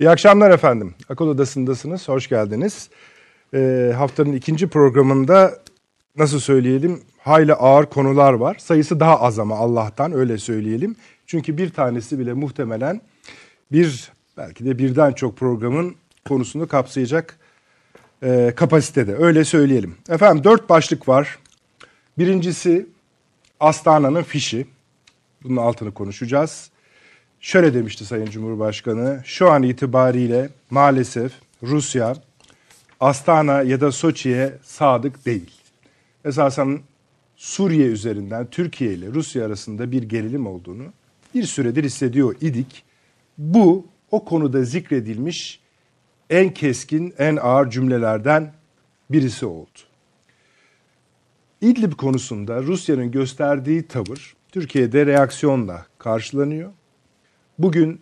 İyi akşamlar efendim. Akıl Odası'ndasınız. Hoş geldiniz. Ee, haftanın ikinci programında nasıl söyleyelim hayli ağır konular var. Sayısı daha az ama Allah'tan öyle söyleyelim. Çünkü bir tanesi bile muhtemelen bir belki de birden çok programın konusunu kapsayacak e, kapasitede. Öyle söyleyelim. Efendim dört başlık var. Birincisi Astana'nın fişi. Bunun altını konuşacağız. Şöyle demişti Sayın Cumhurbaşkanı, şu an itibariyle maalesef Rusya Astana ya da Soçi'ye sadık değil. Esasen Suriye üzerinden Türkiye ile Rusya arasında bir gerilim olduğunu bir süredir hissediyor idik. Bu o konuda zikredilmiş en keskin, en ağır cümlelerden birisi oldu. İdlib konusunda Rusya'nın gösterdiği tavır Türkiye'de reaksiyonla karşılanıyor. Bugün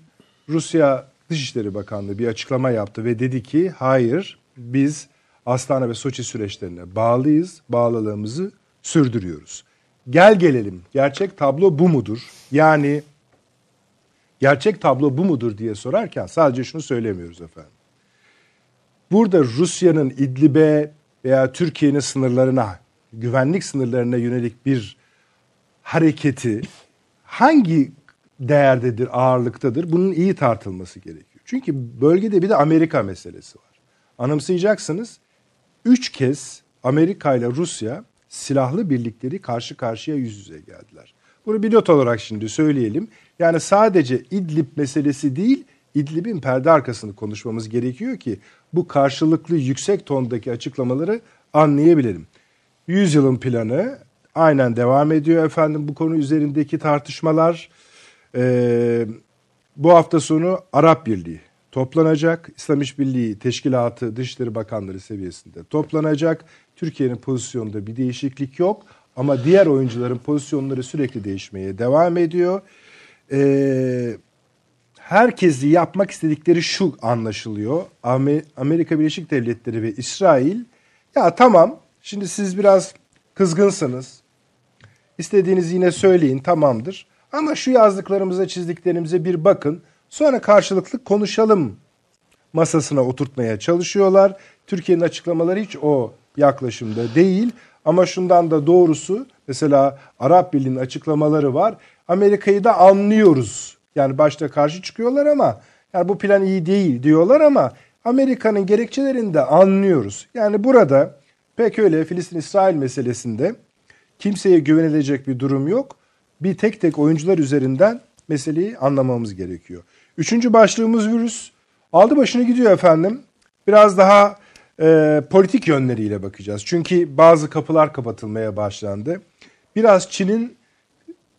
Rusya Dışişleri Bakanlığı bir açıklama yaptı ve dedi ki hayır biz Astana ve Soçi süreçlerine bağlıyız, bağlılığımızı sürdürüyoruz. Gel gelelim gerçek tablo bu mudur? Yani gerçek tablo bu mudur diye sorarken sadece şunu söylemiyoruz efendim. Burada Rusya'nın İdlib'e veya Türkiye'nin sınırlarına, güvenlik sınırlarına yönelik bir hareketi hangi değerdedir, ağırlıktadır? Bunun iyi tartılması gerekiyor. Çünkü bölgede bir de Amerika meselesi var. Anımsayacaksınız, üç kez Amerika ile Rusya silahlı birlikleri karşı karşıya yüz yüze geldiler. Bunu bir not olarak şimdi söyleyelim. Yani sadece İdlib meselesi değil, İdlib'in perde arkasını konuşmamız gerekiyor ki bu karşılıklı yüksek tondaki açıklamaları anlayabilelim. Yüzyılın planı aynen devam ediyor efendim bu konu üzerindeki tartışmalar. Ee, bu hafta sonu Arap Birliği toplanacak. İslam İşbirliği Teşkilatı Dışişleri Bakanları seviyesinde toplanacak. Türkiye'nin pozisyonunda bir değişiklik yok. Ama diğer oyuncuların pozisyonları sürekli değişmeye devam ediyor. Ee, herkesi yapmak istedikleri şu anlaşılıyor. Amerika Birleşik Devletleri ve İsrail ya tamam şimdi siz biraz kızgınsınız. İstediğinizi yine söyleyin tamamdır. Ama şu yazdıklarımıza çizdiklerimize bir bakın. Sonra karşılıklı konuşalım masasına oturtmaya çalışıyorlar. Türkiye'nin açıklamaları hiç o yaklaşımda değil. Ama şundan da doğrusu mesela Arap Birliği'nin açıklamaları var. Amerika'yı da anlıyoruz. Yani başta karşı çıkıyorlar ama yani bu plan iyi değil diyorlar ama Amerika'nın gerekçelerini de anlıyoruz. Yani burada pek öyle Filistin-İsrail meselesinde kimseye güvenilecek bir durum yok. Bir tek tek oyuncular üzerinden meseleyi anlamamız gerekiyor. Üçüncü başlığımız virüs. Aldı başını gidiyor efendim. Biraz daha e, politik yönleriyle bakacağız. Çünkü bazı kapılar kapatılmaya başlandı. Biraz Çin'in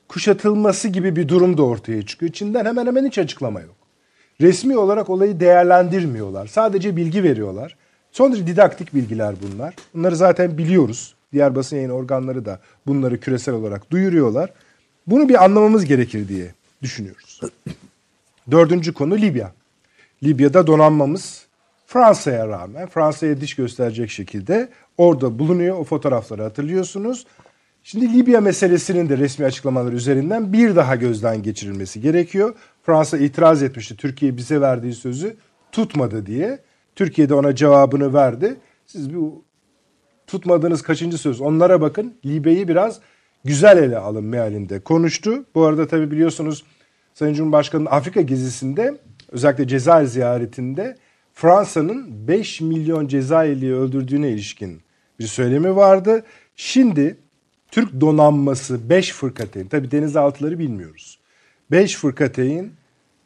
kuşatılması gibi bir durum da ortaya çıkıyor. Çin'den hemen hemen hiç açıklama yok. Resmi olarak olayı değerlendirmiyorlar. Sadece bilgi veriyorlar. Son derece didaktik bilgiler bunlar. Bunları zaten biliyoruz. Diğer basın yayın organları da bunları küresel olarak duyuruyorlar. Bunu bir anlamamız gerekir diye düşünüyoruz. Dördüncü konu Libya. Libya'da donanmamız Fransa'ya rağmen Fransa'ya diş gösterecek şekilde orada bulunuyor. O fotoğrafları hatırlıyorsunuz. Şimdi Libya meselesinin de resmi açıklamalar üzerinden bir daha gözden geçirilmesi gerekiyor. Fransa itiraz etmişti Türkiye bize verdiği sözü tutmadı diye. Türkiye de ona cevabını verdi. Siz bu tutmadığınız kaçıncı söz onlara bakın. Libya'yı biraz güzel ele alın mealinde konuştu. Bu arada tabi biliyorsunuz Sayın Cumhurbaşkanı'nın Afrika gezisinde özellikle Cezayir ziyaretinde Fransa'nın 5 milyon Cezayirli'yi öldürdüğüne ilişkin bir söylemi vardı. Şimdi Türk donanması 5 fırkateyn, tabi denizaltıları bilmiyoruz. 5 fırkateyn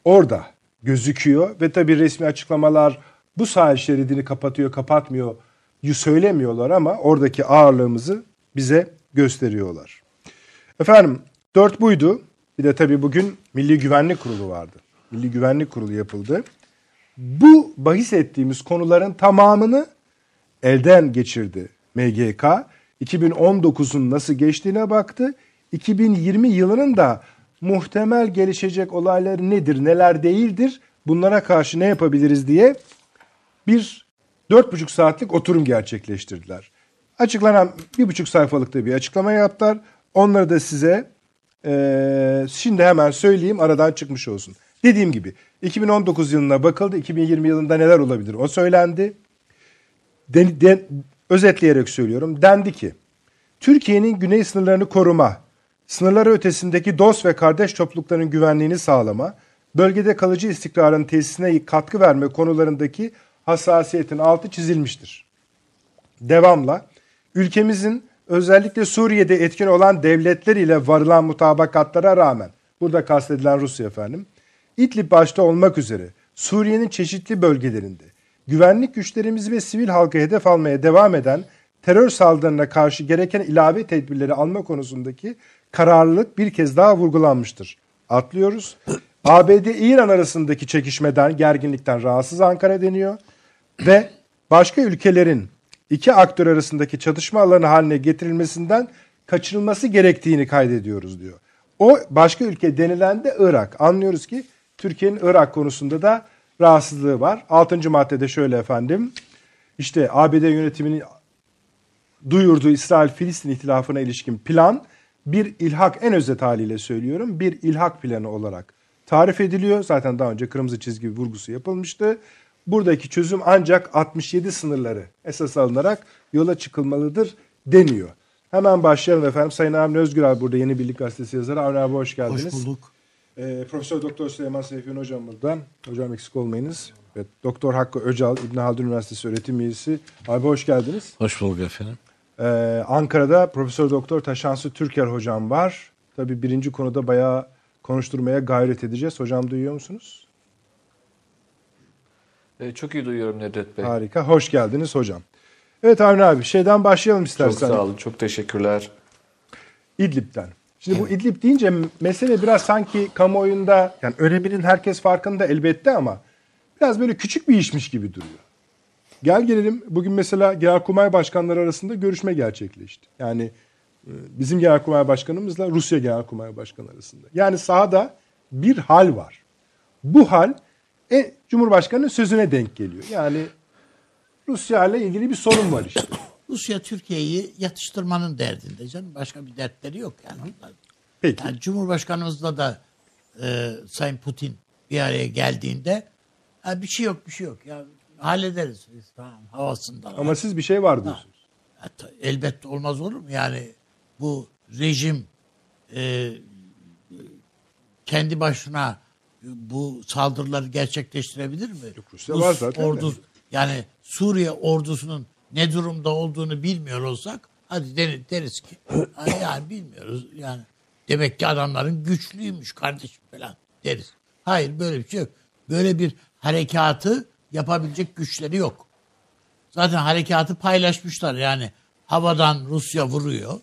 orada gözüküyor ve tabi resmi açıklamalar bu sahil şeridini kapatıyor kapatmıyor söylemiyorlar ama oradaki ağırlığımızı bize gösteriyorlar. Efendim dört buydu. Bir de tabii bugün Milli Güvenlik Kurulu vardı. Milli Güvenlik Kurulu yapıldı. Bu bahis ettiğimiz konuların tamamını elden geçirdi MGK. 2019'un nasıl geçtiğine baktı. 2020 yılının da muhtemel gelişecek olaylar nedir, neler değildir, bunlara karşı ne yapabiliriz diye bir dört buçuk saatlik oturum gerçekleştirdiler. Açıklanan bir buçuk sayfalıkta bir açıklama yaptılar. Onları da size e, şimdi hemen söyleyeyim aradan çıkmış olsun. Dediğim gibi 2019 yılına bakıldı. 2020 yılında neler olabilir o söylendi. Den, den, özetleyerek söylüyorum. Dendi ki Türkiye'nin güney sınırlarını koruma, sınırları ötesindeki dost ve kardeş toplulukların güvenliğini sağlama, bölgede kalıcı istikrarın tesisine katkı verme konularındaki hassasiyetin altı çizilmiştir. Devamla ülkemizin özellikle Suriye'de etkin olan devletler ile varılan mutabakatlara rağmen, burada kastedilen Rusya efendim, İdlib başta olmak üzere Suriye'nin çeşitli bölgelerinde güvenlik güçlerimiz ve sivil halka hedef almaya devam eden terör saldırılarına karşı gereken ilave tedbirleri alma konusundaki kararlılık bir kez daha vurgulanmıştır. Atlıyoruz. ABD-İran arasındaki çekişmeden, gerginlikten rahatsız Ankara deniyor ve başka ülkelerin iki aktör arasındaki çatışma alanı haline getirilmesinden kaçırılması gerektiğini kaydediyoruz diyor. O başka ülke denilen de Irak. Anlıyoruz ki Türkiye'nin Irak konusunda da rahatsızlığı var. Altıncı maddede şöyle efendim. İşte ABD yönetiminin duyurduğu İsrail-Filistin ihtilafına ilişkin plan bir ilhak en özet haliyle söylüyorum bir ilhak planı olarak tarif ediliyor. Zaten daha önce kırmızı çizgi vurgusu yapılmıştı. Buradaki çözüm ancak 67 sınırları esas alınarak yola çıkılmalıdır deniyor. Hemen başlayalım efendim. Sayın Avni Özgür abi burada Yeni Birlik Gazetesi yazarı. Avni abi hoş geldiniz. Hoş bulduk. Ee, Profesör Doktor Süleyman Seyfi'nin hocam buradan. Hocam eksik olmayınız. Evet, Doktor Hakkı Öcal, İbn Haldun Üniversitesi öğretim üyesi. Abi hoş geldiniz. Hoş bulduk efendim. Ee, Ankara'da Profesör Doktor Taşansı Türker hocam var. Tabii birinci konuda bayağı konuşturmaya gayret edeceğiz. Hocam duyuyor musunuz? Ee, çok iyi duyuyorum Nedret Bey. Harika. Hoş geldiniz hocam. Evet Avni abi şeyden başlayalım istersen. Çok sağ olun. Çok teşekkürler. İdlib'den. Şimdi bu İdlib deyince mesele biraz sanki kamuoyunda yani öneminin herkes farkında elbette ama biraz böyle küçük bir işmiş gibi duruyor. Gel gelelim bugün mesela Genelkurmay Başkanları arasında görüşme gerçekleşti. Yani e, bizim Genelkurmay Başkanımızla Rusya Genelkurmay Başkanı arasında. Yani sahada bir hal var. Bu hal e, Cumhurbaşkanı'nın sözüne denk geliyor. Yani Rusya ile ilgili bir sorun var işte. Rusya Türkiye'yi yatıştırmanın derdinde canım. Başka bir dertleri yok yani. Peki. Yani Cumhurbaşkanımızla da e, Sayın Putin bir araya geldiğinde ha, bir şey yok bir şey yok. Ya hallederiz biz tamam havasında. Ama siz bir şey var diyorsunuz. Ha, elbette olmaz olur mu? Yani bu rejim e, kendi başına bu saldırıları gerçekleştirebilir mi? Rusya var zaten. Ordu, yani Suriye ordusunun ne durumda olduğunu bilmiyor olsak hadi deriz, deriz ki "Ha, yani bilmiyoruz yani demek ki adamların güçlüymüş kardeşim falan deriz. Hayır böyle bir şey yok. Böyle bir harekatı yapabilecek güçleri yok. Zaten harekatı paylaşmışlar yani havadan Rusya vuruyor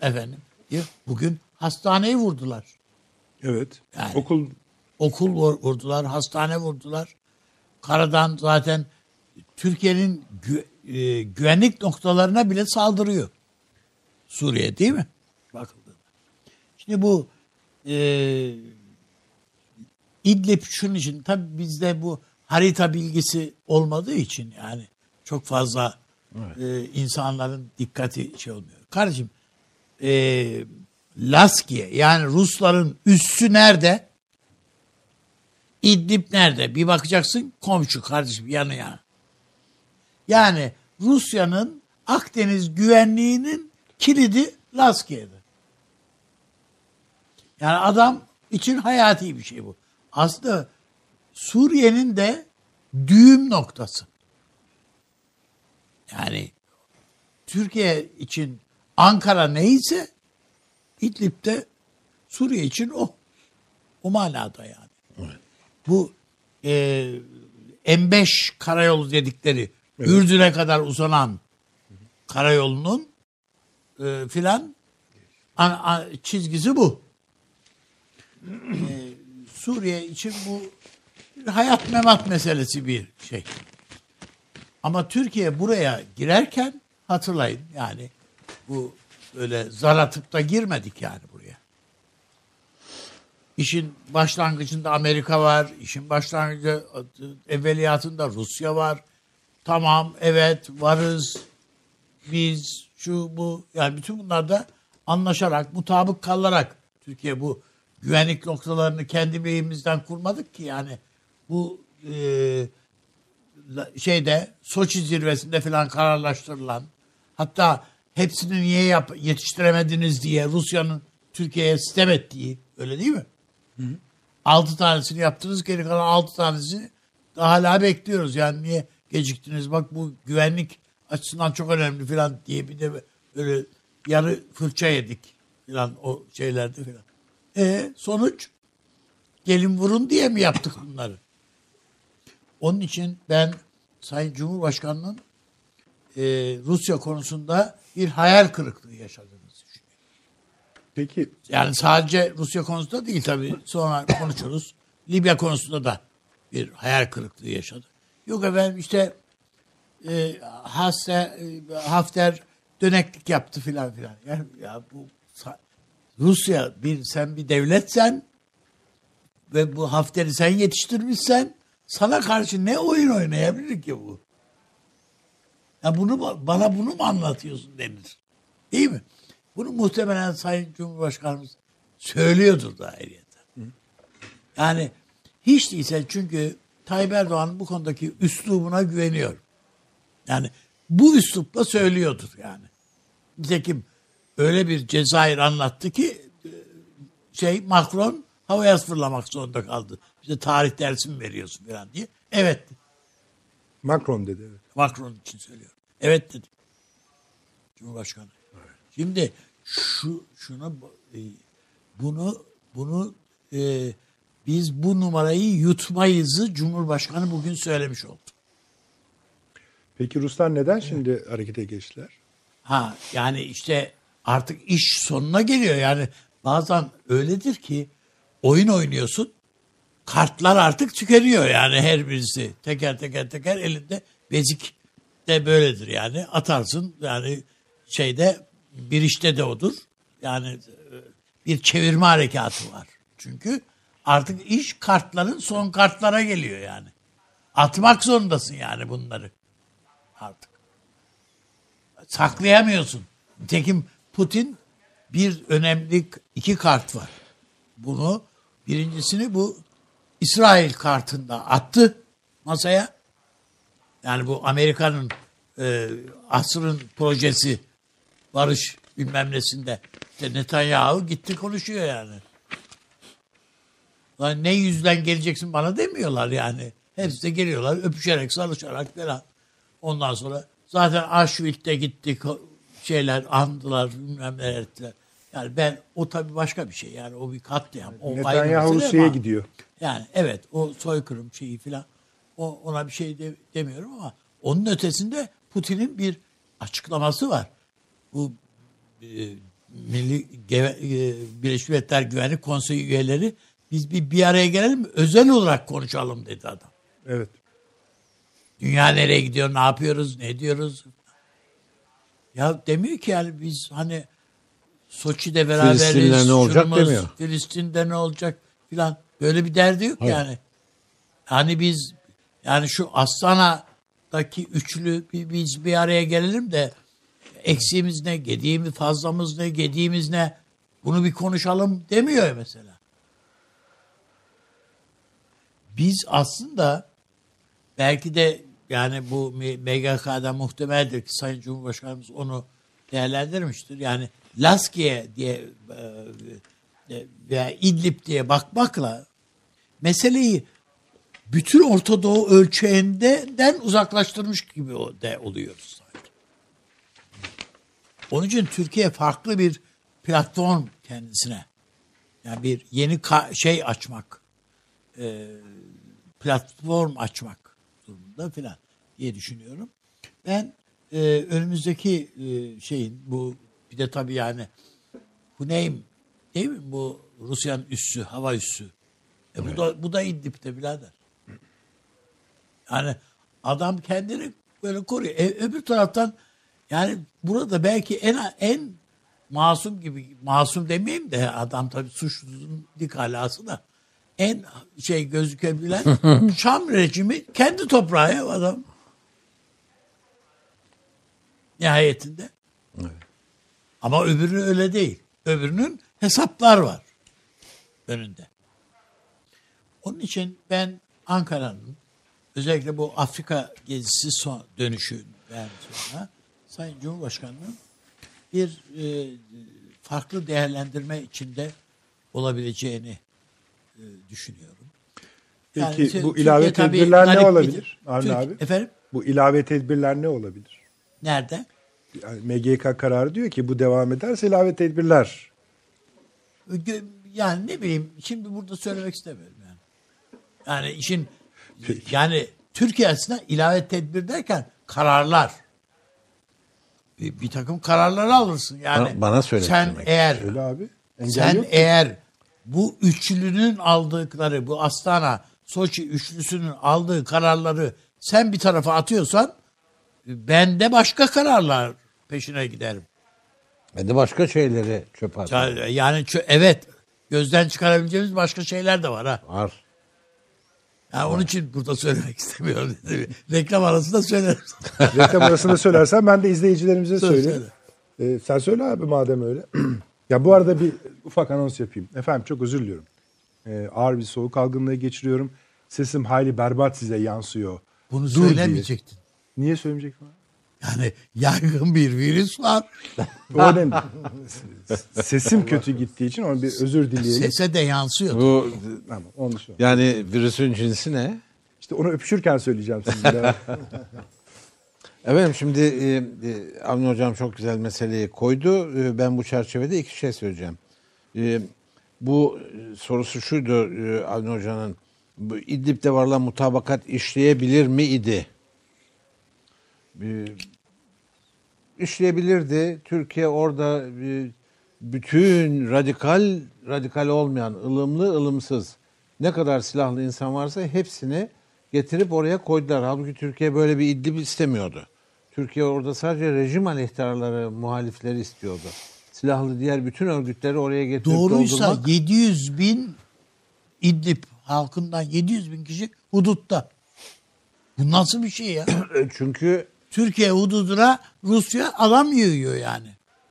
efendim. Bugün hastaneyi vurdular. Evet. Yani- Okul Okul vur- vurdular, hastane vurdular. Karadan zaten Türkiye'nin gü- e, güvenlik noktalarına bile saldırıyor. Suriye değil mi? Bakıldığında. Şimdi bu e, İdlib şunun için tabii bizde bu harita bilgisi olmadığı için yani çok fazla e, insanların dikkati şey olmuyor. Kardeşim e, Laskiye yani Rusların üssü nerede? İdlib nerede? Bir bakacaksın komşu kardeşim yanı yana. Yani Rusya'nın Akdeniz güvenliğinin kilidi Laskiye'de. Yani adam için hayati bir şey bu. Aslında Suriye'nin de düğüm noktası. Yani Türkiye için Ankara neyse İdlib'de Suriye için o. O manada yani. Bu e, M5 karayolu dedikleri Ürdün'e kadar uzanan karayolunun e, filan an- an- çizgisi bu. E, Suriye için bu hayat memat meselesi bir şey. Ama Türkiye buraya girerken hatırlayın yani bu böyle zar atıp da girmedik yani buraya. İşin başlangıcında Amerika var, işin başlangıcı evveliyatında Rusya var. Tamam, evet, varız, biz, şu, bu. Yani bütün bunlarda anlaşarak, mutabık kalarak Türkiye bu güvenlik noktalarını kendi beyimizden kurmadık ki yani bu e, şeyde Soçi zirvesinde falan kararlaştırılan hatta hepsini niye yap, yetiştiremediniz diye Rusya'nın Türkiye'ye sistem ettiği öyle değil mi? Altı tanesini yaptınız geri kalan altı tanesini daha hala bekliyoruz. Yani niye geciktiniz bak bu güvenlik açısından çok önemli falan diye bir de böyle yarı fırça yedik falan o şeylerde falan. E sonuç gelin vurun diye mi yaptık bunları? Onun için ben Sayın Cumhurbaşkanı'nın e, Rusya konusunda bir hayal kırıklığı düşünüyorum. Peki Yani sadece Rusya konusunda değil tabii sonra konuşuruz. Libya konusunda da bir hayal kırıklığı yaşadı. Yok efendim işte e, Hasse, e, Hafter döneklik yaptı filan filan. Ya, ya bu Rusya bir sen bir devletsen ve bu Hafter'i sen yetiştirmişsen sana karşı ne oyun oynayabilir ki bu? Ya bunu ba- bana bunu mu anlatıyorsun denir. Değil mi? Bunu muhtemelen Sayın Cumhurbaşkanımız söylüyordur da ayrıyeten. Yani hiç değilse çünkü Tayyip Erdoğan bu konudaki üslubuna güveniyor. Yani bu üslupla söylüyordur yani. Nitekim öyle bir Cezayir anlattı ki e, şey Macron havaya fırlamak zorunda kaldı. Bize tarih dersi mi veriyorsun falan diye. Evet Macron dedi. Evet. Macron için söylüyorum. Evet dedi. Cumhurbaşkanı. Şimdi şu şuna e, bunu bunu e, biz bu numarayı yutmayızı Cumhurbaşkanı bugün söylemiş oldu. Peki Ruslar neden şimdi harekete geçtiler? Ha yani işte artık iş sonuna geliyor. Yani bazen öyledir ki oyun oynuyorsun. Kartlar artık tükeniyor yani her birisi. Teker teker teker elinde bezik de böyledir yani. Atarsın yani şeyde bir işte de odur. Yani e, bir çevirme harekatı var. Çünkü artık iş kartların son kartlara geliyor yani. Atmak zorundasın yani bunları artık saklayamıyorsun. Nitekim Putin bir önemli iki kart var. Bunu birincisini bu İsrail kartında attı masaya. Yani bu Amerika'nın e, asrın projesi barış bilmem nesinde. İşte Netanyahu gitti konuşuyor yani. Lan ne yüzden geleceksin bana demiyorlar yani. Hepsi de geliyorlar öpüşerek, sarışarak falan. Ondan sonra zaten Auschwitz'te gittik şeyler andılar bilmem ne ettiler. Yani ben o tabii başka bir şey yani o bir katliam. O Netanyahu Rusya'ya gidiyor. Yani evet o soykırım şeyi filan o, ona bir şey de, demiyorum ama onun ötesinde Putin'in bir açıklaması var. Bu e, Milli Geve- e, Birleşmiş Milletler Güvenlik Konseyi üyeleri biz bir bir araya gelelim özel olarak konuşalım dedi adam. Evet. Dünya nereye gidiyor, ne yapıyoruz, ne diyoruz? Ya demiyor ki yani biz hani Soçi'de beraberiz. Filistin'le ne olacak şunumuz, demiyor. Filistin'de ne olacak filan. Böyle bir derdi yok Hayır. yani. Hani biz yani şu Astana'daki üçlü biz bir araya gelelim de eksiğimiz ne, gediğimiz fazlamız ne, gediğimiz ne bunu bir konuşalım demiyor mesela. Biz aslında belki de yani bu MGK'da muhtemeldir ki Sayın Cumhurbaşkanımız onu değerlendirmiştir. Yani Laskiye diye e, veya İdlib diye bakmakla meseleyi bütün Orta Doğu ölçeğinden uzaklaştırmış gibi de oluyoruz. Onun için Türkiye farklı bir platform kendisine. Yani bir yeni şey açmak, e, platform açmak durumunda filan diye düşünüyorum. Ben e, önümüzdeki e, şeyin bu bir de tabii yani bu neyim değil mi bu Rusya'nın üssü, hava üssü. E bu da bu da İdlib'de birader. Yani adam kendini böyle koruyor. E, öbür taraftan yani burada belki en en masum gibi masum demeyeyim de adam tabii suçlunun dik alası da en şey gözükebilen Şam rejimi kendi toprağı ya adam. Nihayetinde. Ama öbürü öyle değil. Öbürünün hesaplar var. önünde. Onun için ben Ankara'nın özellikle bu Afrika gezisi son dönüşünden sonra Sayın Cumhurbaşkanı'nın bir e, farklı değerlendirme içinde olabileceğini e, düşünüyorum. Peki Yani bu ilave tedbirler ne olabilir? Avni abi. Efendim? Bu ilave tedbirler ne olabilir? Nerede? Yani MGK kararı diyor ki bu devam ederse ilave tedbirler. Yani ne bileyim şimdi burada söylemek istemiyorum yani. Yani işin yani Türkiye açısından ilave tedbir derken kararlar. Bir, takım kararları alırsın yani. Bana- bana söyle Sen eğer Öyle abi. Engel sen yok. eğer bu üçlünün aldıkları bu Astana Soçi üçlüsünün aldığı kararları sen bir tarafa atıyorsan ben de başka kararlar peşine giderim. Ben de başka şeyleri çöpe atarım. Ya- Yani çö- evet gözden çıkarabileceğimiz başka şeyler de var ha. Var. Yani onun için burada söylemek istemiyorum. Reklam arasında söylerim. Reklam arasında söylersen ben de izleyicilerimize Söyle, söyleyeyim. Ee, sen söyle abi madem öyle. ya bu arada bir ufak anons yapayım. Efendim çok özür diliyorum. Ee, ağır bir soğuk algınlığı geçiriyorum. Sesim hayli berbat size yansıyor. Bunu Dur söylemeyecektin. diye. Niye söylemeyecektim? Yani yaygın bir virüs var. O önemli. Sesim kötü gittiği için onu bir özür dileyelim. Sese de yansıyor. Bu Tamam, onu düşün. yani virüsün cinsi ne? İşte onu öpüşürken söyleyeceğim sizinle. Efendim şimdi e, e, Avni Hocam çok güzel meseleyi koydu. E, ben bu çerçevede iki şey söyleyeceğim. E, bu sorusu şuydu e, Avni Hoca'nın. Bu İdlib'de varılan mutabakat işleyebilir mi idi? E, işleyebilirdi. Türkiye orada e, bütün radikal, radikal olmayan, ılımlı, ılımsız ne kadar silahlı insan varsa hepsini getirip oraya koydular. Halbuki Türkiye böyle bir İdlib istemiyordu. Türkiye orada sadece rejim aleyhtarları, muhalifleri istiyordu. Silahlı diğer bütün örgütleri oraya getirip Doğruysa doldurmak. 700 bin İdlib halkından 700 bin kişi hudutta. Bu nasıl bir şey ya? Çünkü Türkiye hududuna Rusya adam yığıyor yani.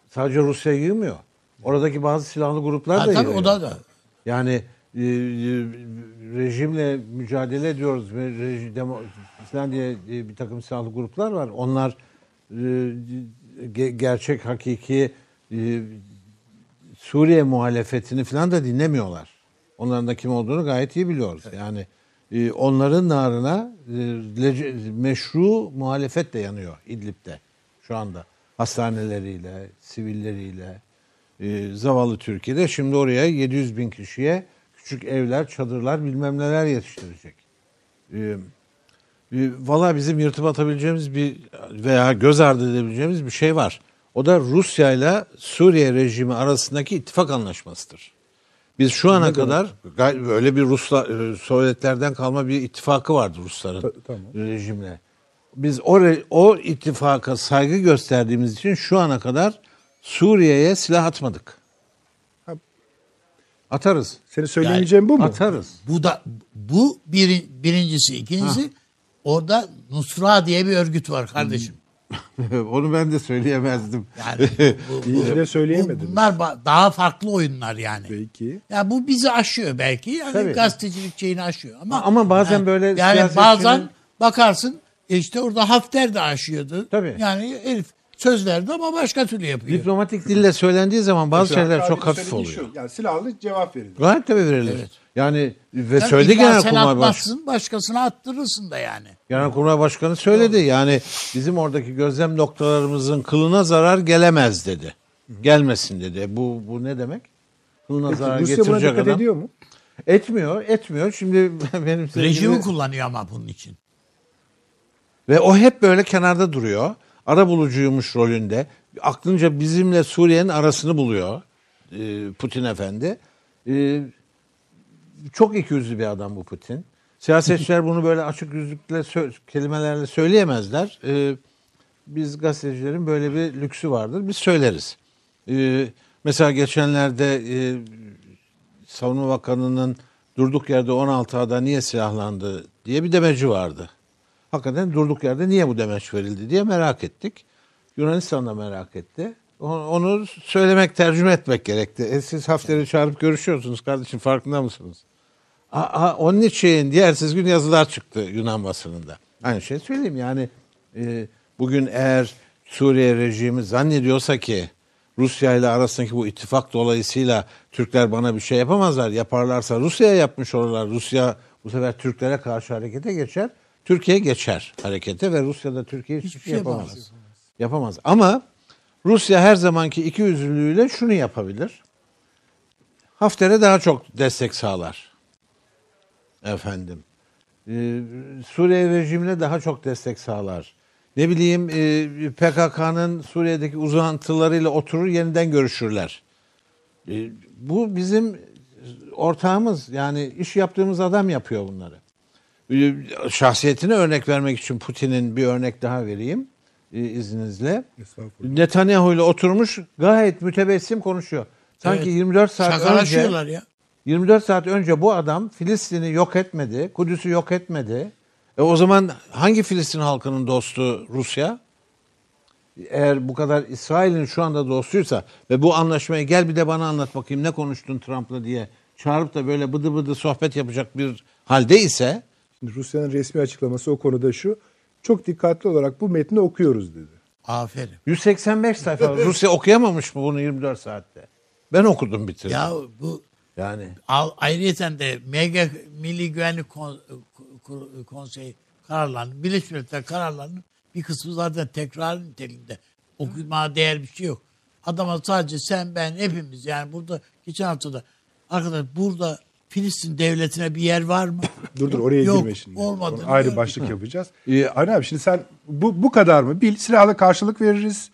sadece Rusya yığmıyor. Oradaki bazı silahlı gruplar Ha, da tabii yığıyor. o da da. Yani e, e, rejimle mücadele ediyoruz ve reji, demo, falan diye e, bir takım silahlı gruplar var. Onlar e, ge- gerçek, hakiki e, Suriye muhalefetini falan da dinlemiyorlar. Onların da kim olduğunu gayet iyi biliyoruz. Yani e, onların narına e, meşru muhalefet de yanıyor İdlib'de şu anda. Hastaneleriyle, sivilleriyle, e, zavallı Türkiye'de şimdi oraya 700 bin kişiye küçük evler, çadırlar bilmem neler yetiştirecek. E, e, Valla bizim yırtıp atabileceğimiz bir veya göz ardı edebileceğimiz bir şey var. O da Rusya ile Suriye rejimi arasındaki ittifak anlaşmasıdır. Biz şu ana kadar gay- öyle bir Rusla, e, Sovyetlerden kalma bir ittifakı vardı Rusların Ta- tamam. rejimle. Biz o, re- o ittifaka saygı gösterdiğimiz için şu ana kadar Suriye'ye silah atmadık. Ha. Atarız. Senin söyleyemeyeceğin bu mu? Atarız. Bu da bu bir, birincisi. ikincisi orada Nusra diye bir örgüt var kardeşim. Onu ben de söyleyemezdim. Yani bu, İyi ki de bu- söyleyemediniz. bunlar ba- daha farklı oyunlar yani. Peki. Ya bu bizi aşıyor belki. Yani Tabii. gazetecilik şeyini aşıyor. Ama Ama bazen yani, böyle yani siyasetçinin- bazen bakarsın e işte orada Hafter de aşıyordu. Tabii. Yani herif söz verdi ama başka türlü yapıyor. Diplomatik dille söylendiği zaman bazı Mesela şeyler çok hafif oluyor. Şu, yani silahlı cevap verilir. Gayet tabii verilir. Yani ve Sen söyledi illa Genelkurmay sen Başkanı. başkasına attırırsın da yani. Genelkurmay Başkanı söyledi. Yani bizim oradaki gözlem noktalarımızın kılına zarar gelemez dedi. Gelmesin dedi. Bu bu ne demek? Kılına Peki, zarar Rusya buna getirecek dikkat adam. ediyor mu? Etmiyor, etmiyor. Şimdi benim sevgili- Rejimi kullanıyor ama bunun için. Ve o hep böyle kenarda duruyor. Ara bulucuymuş rolünde. Aklınca bizimle Suriye'nin arasını buluyor e, Putin efendi. E, çok ikiyüzlü bir adam bu Putin. Siyasetçiler bunu böyle açık yüzlükle kelimelerle söyleyemezler. E, biz gazetecilerin böyle bir lüksü vardır. Biz söyleriz. E, mesela geçenlerde e, Savunma Bakanı'nın durduk yerde 16 ada niye silahlandı diye bir demeci vardı. Hakikaten durduk yerde niye bu demeç verildi diye merak ettik. Yunanistan da merak etti. Onu söylemek, tercüme etmek gerekti. E siz Hafter'i çağırıp görüşüyorsunuz kardeşim farkında mısınız? A- a- onun için diğersiz gün yazılar çıktı Yunan basınında. Aynı şey söyleyeyim yani e, bugün eğer Suriye rejimi zannediyorsa ki Rusya ile arasındaki bu ittifak dolayısıyla Türkler bana bir şey yapamazlar. Yaparlarsa Rusya'ya yapmış olurlar. Rusya bu sefer Türklere karşı harekete geçer. Türkiye geçer harekete ve Rusya da Türkiye hiçbir, Hiçbir şey şey yapamaz. yapamaz. Yapamaz. Ama Rusya her zamanki iki yüzlülüğüyle şunu yapabilir. Hafter'e daha çok destek sağlar. Efendim. Ee, Suriye rejimine daha çok destek sağlar. Ne bileyim e, PKK'nın Suriye'deki uzantılarıyla oturur yeniden görüşürler. E, bu bizim ortağımız yani iş yaptığımız adam yapıyor bunları. E, Şahsiyetine örnek vermek için Putin'in bir örnek daha vereyim e, izninizle. Netanyahu ile oturmuş gayet mütebessim konuşuyor. Sanki Evet. 24 saat önce ya. 24 saat önce bu adam Filistin'i yok etmedi, Kudüs'ü yok etmedi. E o zaman hangi Filistin halkının dostu Rusya? Eğer bu kadar İsrail'in şu anda dostuysa ve bu anlaşmayı gel bir de bana anlat bakayım ne konuştun Trump'la diye çağırıp da böyle bıdı bıdı sohbet yapacak bir halde ise Şimdi Rusya'nın resmi açıklaması o konuda şu. Çok dikkatli olarak bu metni okuyoruz dedi. Aferin. 185 sayfa Rusya okuyamamış mı bunu 24 saatte? Ben okudum bitirdim. Ya bu Yani Al, ayrıca de MG Milli Güvenlik Kon- Kur- Konseyi kararlarının, Birleşmiş Milletler kararlarının bir kısmı zaten tekrar niteliğinde. Okuma değer bir şey yok. Adama sadece sen, ben, hepimiz yani burada geçen hafta da arkadaş burada Filistin devletine bir yer var mı? Dur dur oraya Yok, girme şimdi. olmadı. Onu ayrı başlık yapacağız. İyi. Aynen abi şimdi sen bu, bu kadar mı? Bil silahlı karşılık veririz.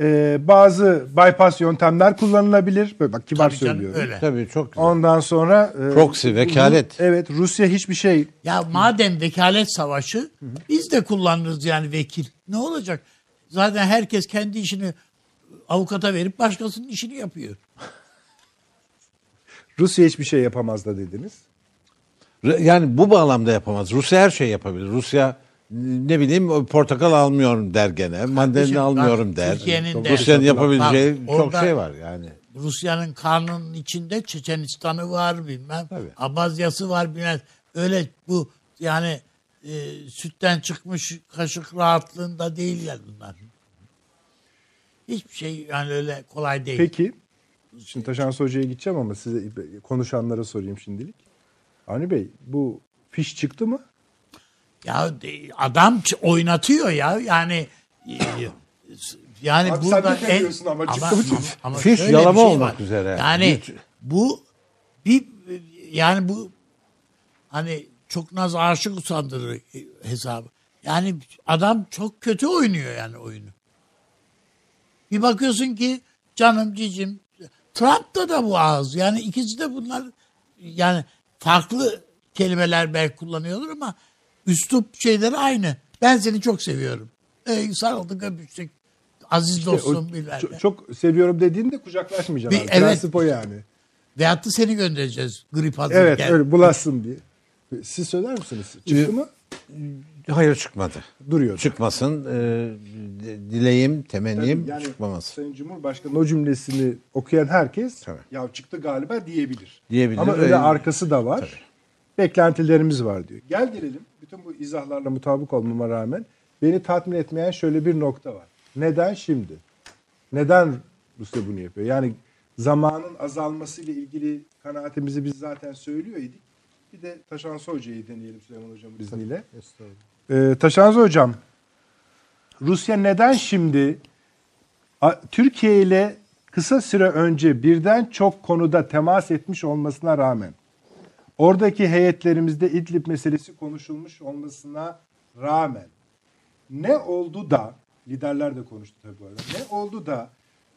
Ee, bazı bypass yöntemler kullanılabilir. Böyle bak kibar Tabii canım, söylüyorum. öyle. tabii çok güzel. Ondan sonra e, Proxy, vekalet. Evet Rusya hiçbir şey Ya madem vekalet savaşı biz de kullanırız yani vekil. Ne olacak? Zaten herkes kendi işini avukata verip başkasının işini yapıyor. Rusya hiçbir şey yapamaz da dediniz. Yani bu bağlamda yapamaz. Rusya her şey yapabilir. Rusya ne bileyim portakal almıyorum der gene. Mandalina almıyorum bak, der. Türkiye'nin de- Rusya'nın yapabileceği Bak, çok şey var yani. Rusya'nın karnının içinde Çeçenistan'ı var bilmem. Tabii. Abazya'sı var bilmem. Öyle bu yani e, sütten çıkmış kaşık rahatlığında değiller bunlar. Hiçbir şey yani öyle kolay değil. Peki şimdi Taşan Hoca'ya gideceğim ama size konuşanlara sorayım şimdilik. Avni Bey bu fiş çıktı mı? Ya de- adam oynatıyor ya yani e, yani Abi sen burada de demiyorsun ama çıktı mı çıktı? ama Fiş yalama şey olmak var. üzere. Yani Hiç- bu bir yani bu hani çok naz aşık usandırır hesabı. Yani adam çok kötü oynuyor yani oyunu. Bir bakıyorsun ki canım cicim Trump'ta da bu ağız. Yani ikisi de bunlar yani farklı kelimeler belki kullanıyorlar ama üslup şeyleri aynı. Ben seni çok seviyorum. Ey sarıldık öpüştük. Aziz O dostum bilmem çok, çok seviyorum dediğinde kucaklaşmayacaksın. Bir- abi. evet. Prensip o yani. Veyahut da seni göndereceğiz grip hazır Evet öyle bulaşsın diye. Siz söyler misiniz? Çıktı mı? Hayır çıkmadı. Duruyor. Çıkmasın. e, dileğim, temennim Yani çıkmaması. Sayın Cumhurbaşkanı o cümlesini okuyan herkes Tabii. ya çıktı galiba diyebilir. Diyebilir Ama öyle arkası da var. Beklentilerimiz var diyor. Gel gelelim. Bütün bu izahlarla mutabık olmama rağmen beni tatmin etmeyen şöyle bir nokta var. Neden şimdi? Neden Rusya bunu yapıyor? Yani zamanın azalmasıyla ilgili kanaatimizi biz zaten söylüyor idik. Bir de Taşansı Hoca'yı deneyelim Süleyman Hocam'ın izniyle. Ee, Taşansı Hocam, Rusya neden şimdi Türkiye ile kısa süre önce birden çok konuda temas etmiş olmasına rağmen oradaki heyetlerimizde İdlib meselesi konuşulmuş olmasına rağmen ne oldu da liderler de konuştu tabii bu arada. Ne oldu da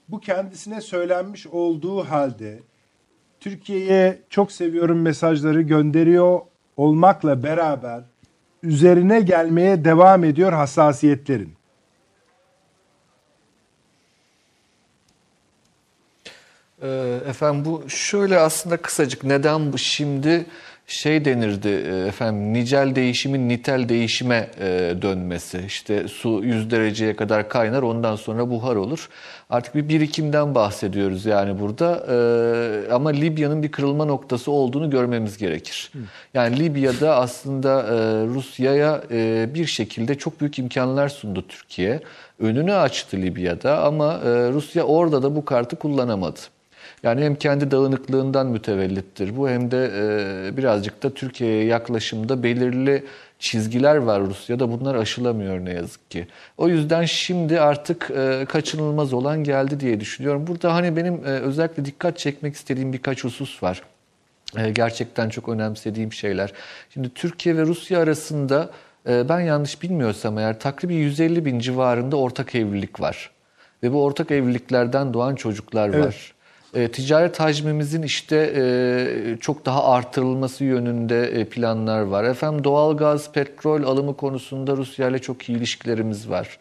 bu kendisine söylenmiş olduğu halde Türkiye'ye çok seviyorum mesajları gönderiyor olmakla beraber üzerine gelmeye devam ediyor hassasiyetlerin. Ee, Efendim bu şöyle aslında kısacık neden bu şimdi şey denirdi e, efendim nicel değişimin nitel değişime e, dönmesi. İşte su 100 dereceye kadar kaynar ondan sonra buhar olur. Artık bir birikimden bahsediyoruz yani burada. E, ama Libya'nın bir kırılma noktası olduğunu görmemiz gerekir. Yani Libya'da aslında Rusya'ya bir şekilde çok büyük imkanlar sundu Türkiye. Önünü açtı Libya'da ama Rusya orada da bu kartı kullanamadı. Yani hem kendi dağınıklığından mütevellittir bu hem de e, birazcık da Türkiye'ye yaklaşımda belirli çizgiler var Rusya'da bunlar aşılamıyor ne yazık ki. O yüzden şimdi artık e, kaçınılmaz olan geldi diye düşünüyorum. Burada hani benim e, özellikle dikkat çekmek istediğim birkaç husus var. E, gerçekten çok önemsediğim şeyler. Şimdi Türkiye ve Rusya arasında e, ben yanlış bilmiyorsam eğer takribi 150 bin civarında ortak evlilik var. Ve bu ortak evliliklerden doğan çocuklar evet. var e, ticaret hacmimizin işte e, çok daha artırılması yönünde e, planlar var. Efendim doğalgaz, petrol alımı konusunda Rusya ile çok iyi ilişkilerimiz var.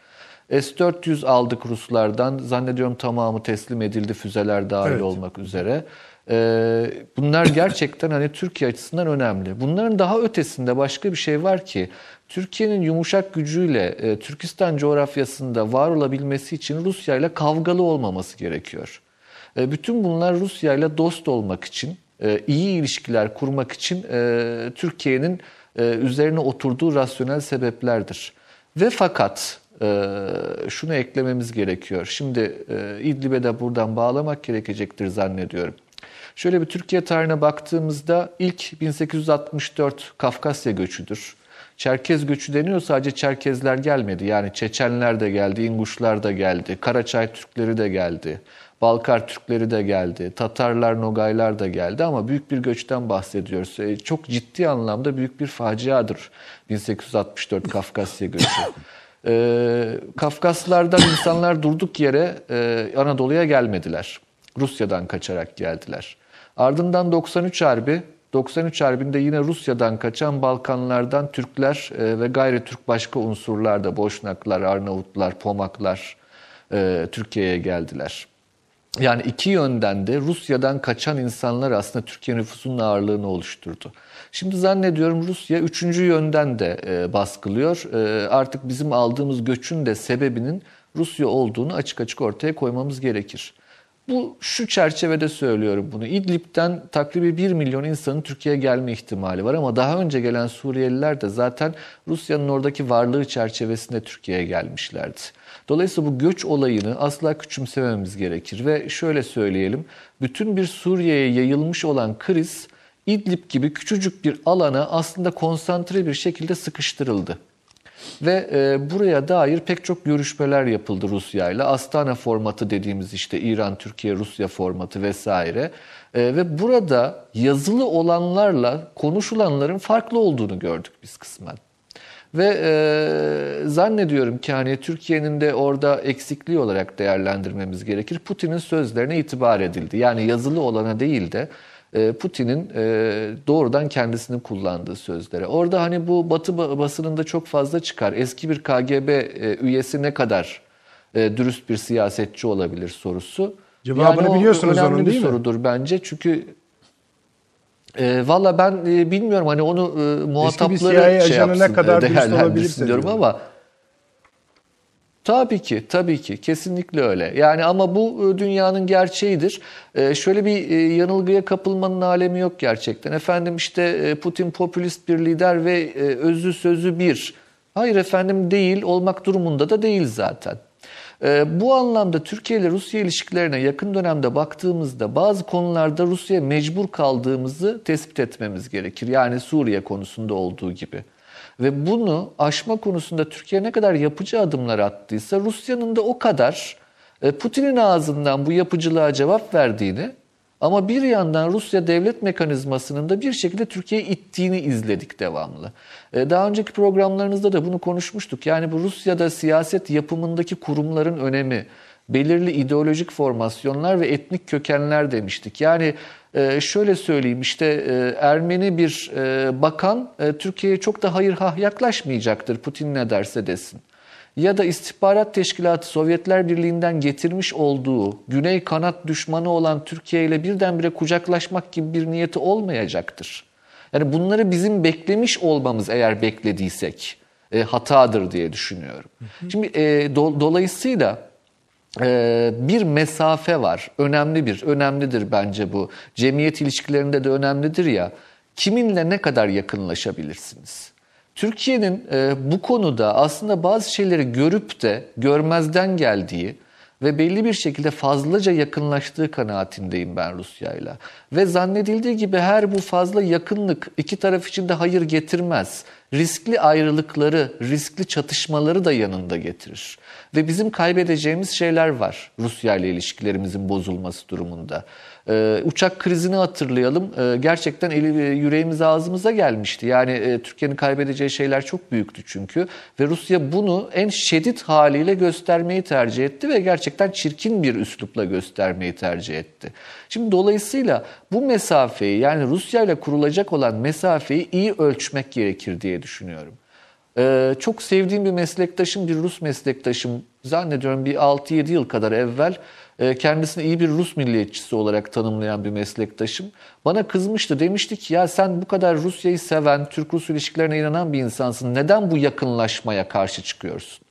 S-400 aldık Ruslardan. Zannediyorum tamamı teslim edildi füzeler dahil evet. olmak üzere. Ee, bunlar gerçekten hani Türkiye açısından önemli. Bunların daha ötesinde başka bir şey var ki Türkiye'nin yumuşak gücüyle e, Türkistan coğrafyasında var olabilmesi için Rusya ile kavgalı olmaması gerekiyor. E, bütün bunlar Rusya ile dost olmak için, e, iyi ilişkiler kurmak için e, Türkiye'nin üzerine oturduğu rasyonel sebeplerdir. Ve fakat şunu eklememiz gerekiyor. Şimdi İdlib'e de buradan bağlamak gerekecektir zannediyorum. Şöyle bir Türkiye tarihine baktığımızda ilk 1864 Kafkasya göçüdür. Çerkez göçü deniyor sadece Çerkezler gelmedi. Yani Çeçenler de geldi, İnguşlar da geldi, Karaçay Türkleri de geldi. Balkar Türkleri de geldi, Tatarlar, Nogaylar da geldi ama büyük bir göçten bahsediyoruz. E, çok ciddi anlamda büyük bir faciadır 1864 Kafkasya göçü. E, Kafkaslardan insanlar durduk yere e, Anadolu'ya gelmediler. Rusya'dan kaçarak geldiler. Ardından 93 Harbi, 93 Harbi'nde yine Rusya'dan kaçan Balkanlardan Türkler e, ve gayri Türk başka unsurlar da Boşnaklar, Arnavutlar, Pomaklar e, Türkiye'ye geldiler. Yani iki yönden de Rusya'dan kaçan insanlar aslında Türkiye nüfusunun ağırlığını oluşturdu. Şimdi zannediyorum Rusya üçüncü yönden de e, baskılıyor. E, artık bizim aldığımız göçün de sebebinin Rusya olduğunu açık açık ortaya koymamız gerekir. Bu şu çerçevede söylüyorum bunu. İdlib'den takribi 1 milyon insanın Türkiye'ye gelme ihtimali var ama daha önce gelen Suriyeliler de zaten Rusya'nın oradaki varlığı çerçevesinde Türkiye'ye gelmişlerdi. Dolayısıyla bu göç olayını asla küçümsememiz gerekir ve şöyle söyleyelim. Bütün bir Suriye'ye yayılmış olan kriz İdlib gibi küçücük bir alana aslında konsantre bir şekilde sıkıştırıldı. Ve e, buraya dair pek çok görüşmeler yapıldı Rusya ile. Astana formatı dediğimiz işte İran, Türkiye, Rusya formatı vesaire. E, ve burada yazılı olanlarla konuşulanların farklı olduğunu gördük biz kısmen. Ve e, zannediyorum ki hani Türkiye'nin de orada eksikliği olarak değerlendirmemiz gerekir. Putin'in sözlerine itibar edildi. Yani yazılı olana değil de e, Putin'in e, doğrudan kendisinin kullandığı sözlere. Orada hani bu Batı basınında çok fazla çıkar. Eski bir KGB e, üyesi ne kadar dürüst bir siyasetçi olabilir sorusu. Cevabını yani biliyorsunuz onun değil mi? Önemli bir sorudur bence. Çünkü e, Valla ben e, bilmiyorum hani onu e, muhatapları şey yapsın, ne kadar değerlendirsin diyorum ama Tabii ki, tabii ki. Kesinlikle öyle. Yani ama bu e, dünyanın gerçeğidir. Ee, şöyle bir e, yanılgıya kapılmanın alemi yok gerçekten. Efendim işte e, Putin popülist bir lider ve özü sözü bir. Hayır efendim değil, olmak durumunda da değil zaten. Ee, bu anlamda Türkiye ile Rusya ilişkilerine yakın dönemde baktığımızda bazı konularda Rusya'ya mecbur kaldığımızı tespit etmemiz gerekir. Yani Suriye konusunda olduğu gibi. Ve bunu aşma konusunda Türkiye ne kadar yapıcı adımlar attıysa Rusya'nın da o kadar e, Putin'in ağzından bu yapıcılığa cevap verdiğini ama bir yandan Rusya devlet mekanizmasının da bir şekilde Türkiye'yi ittiğini izledik devamlı. E, daha önceki programlarınızda da bunu konuşmuştuk. Yani bu Rusya'da siyaset yapımındaki kurumların önemi, belirli ideolojik formasyonlar ve etnik kökenler demiştik. Yani e, şöyle söyleyeyim işte e, Ermeni bir bakan Türkiye'ye çok da hayır hah yaklaşmayacaktır Putin ne derse desin ya da istihbarat teşkilatı Sovyetler Birliği'nden getirmiş olduğu güney kanat düşmanı olan Türkiye ile birdenbire kucaklaşmak gibi bir niyeti olmayacaktır. Yani bunları bizim beklemiş olmamız eğer beklediysek e, hatadır diye düşünüyorum. Şimdi e, do- dolayısıyla e, bir mesafe var. Önemli bir, önemlidir bence bu. Cemiyet ilişkilerinde de önemlidir ya. Kiminle ne kadar yakınlaşabilirsiniz? Türkiye'nin e, bu konuda aslında bazı şeyleri görüp de görmezden geldiği ve belli bir şekilde fazlaca yakınlaştığı kanaatindeyim ben Rusya'yla. Ve zannedildiği gibi her bu fazla yakınlık iki taraf için de hayır getirmez. Riskli ayrılıkları, riskli çatışmaları da yanında getirir. Ve bizim kaybedeceğimiz şeyler var Rusya ile ilişkilerimizin bozulması durumunda. Ee, uçak krizini hatırlayalım. Ee, gerçekten eli, yüreğimiz ağzımıza gelmişti. Yani e, Türkiye'nin kaybedeceği şeyler çok büyüktü çünkü. Ve Rusya bunu en şiddet haliyle göstermeyi tercih etti ve gerçekten çirkin bir üslupla göstermeyi tercih etti. Şimdi dolayısıyla bu mesafeyi yani Rusya ile kurulacak olan mesafeyi iyi ölçmek gerekir diye düşünüyorum. Ee, çok sevdiğim bir meslektaşım, bir Rus meslektaşım zannediyorum bir 6-7 yıl kadar evvel e, kendisini iyi bir Rus milliyetçisi olarak tanımlayan bir meslektaşım bana kızmıştı. Demişti ki ya sen bu kadar Rusya'yı seven, Türk-Rus ilişkilerine inanan bir insansın. Neden bu yakınlaşmaya karşı çıkıyorsun?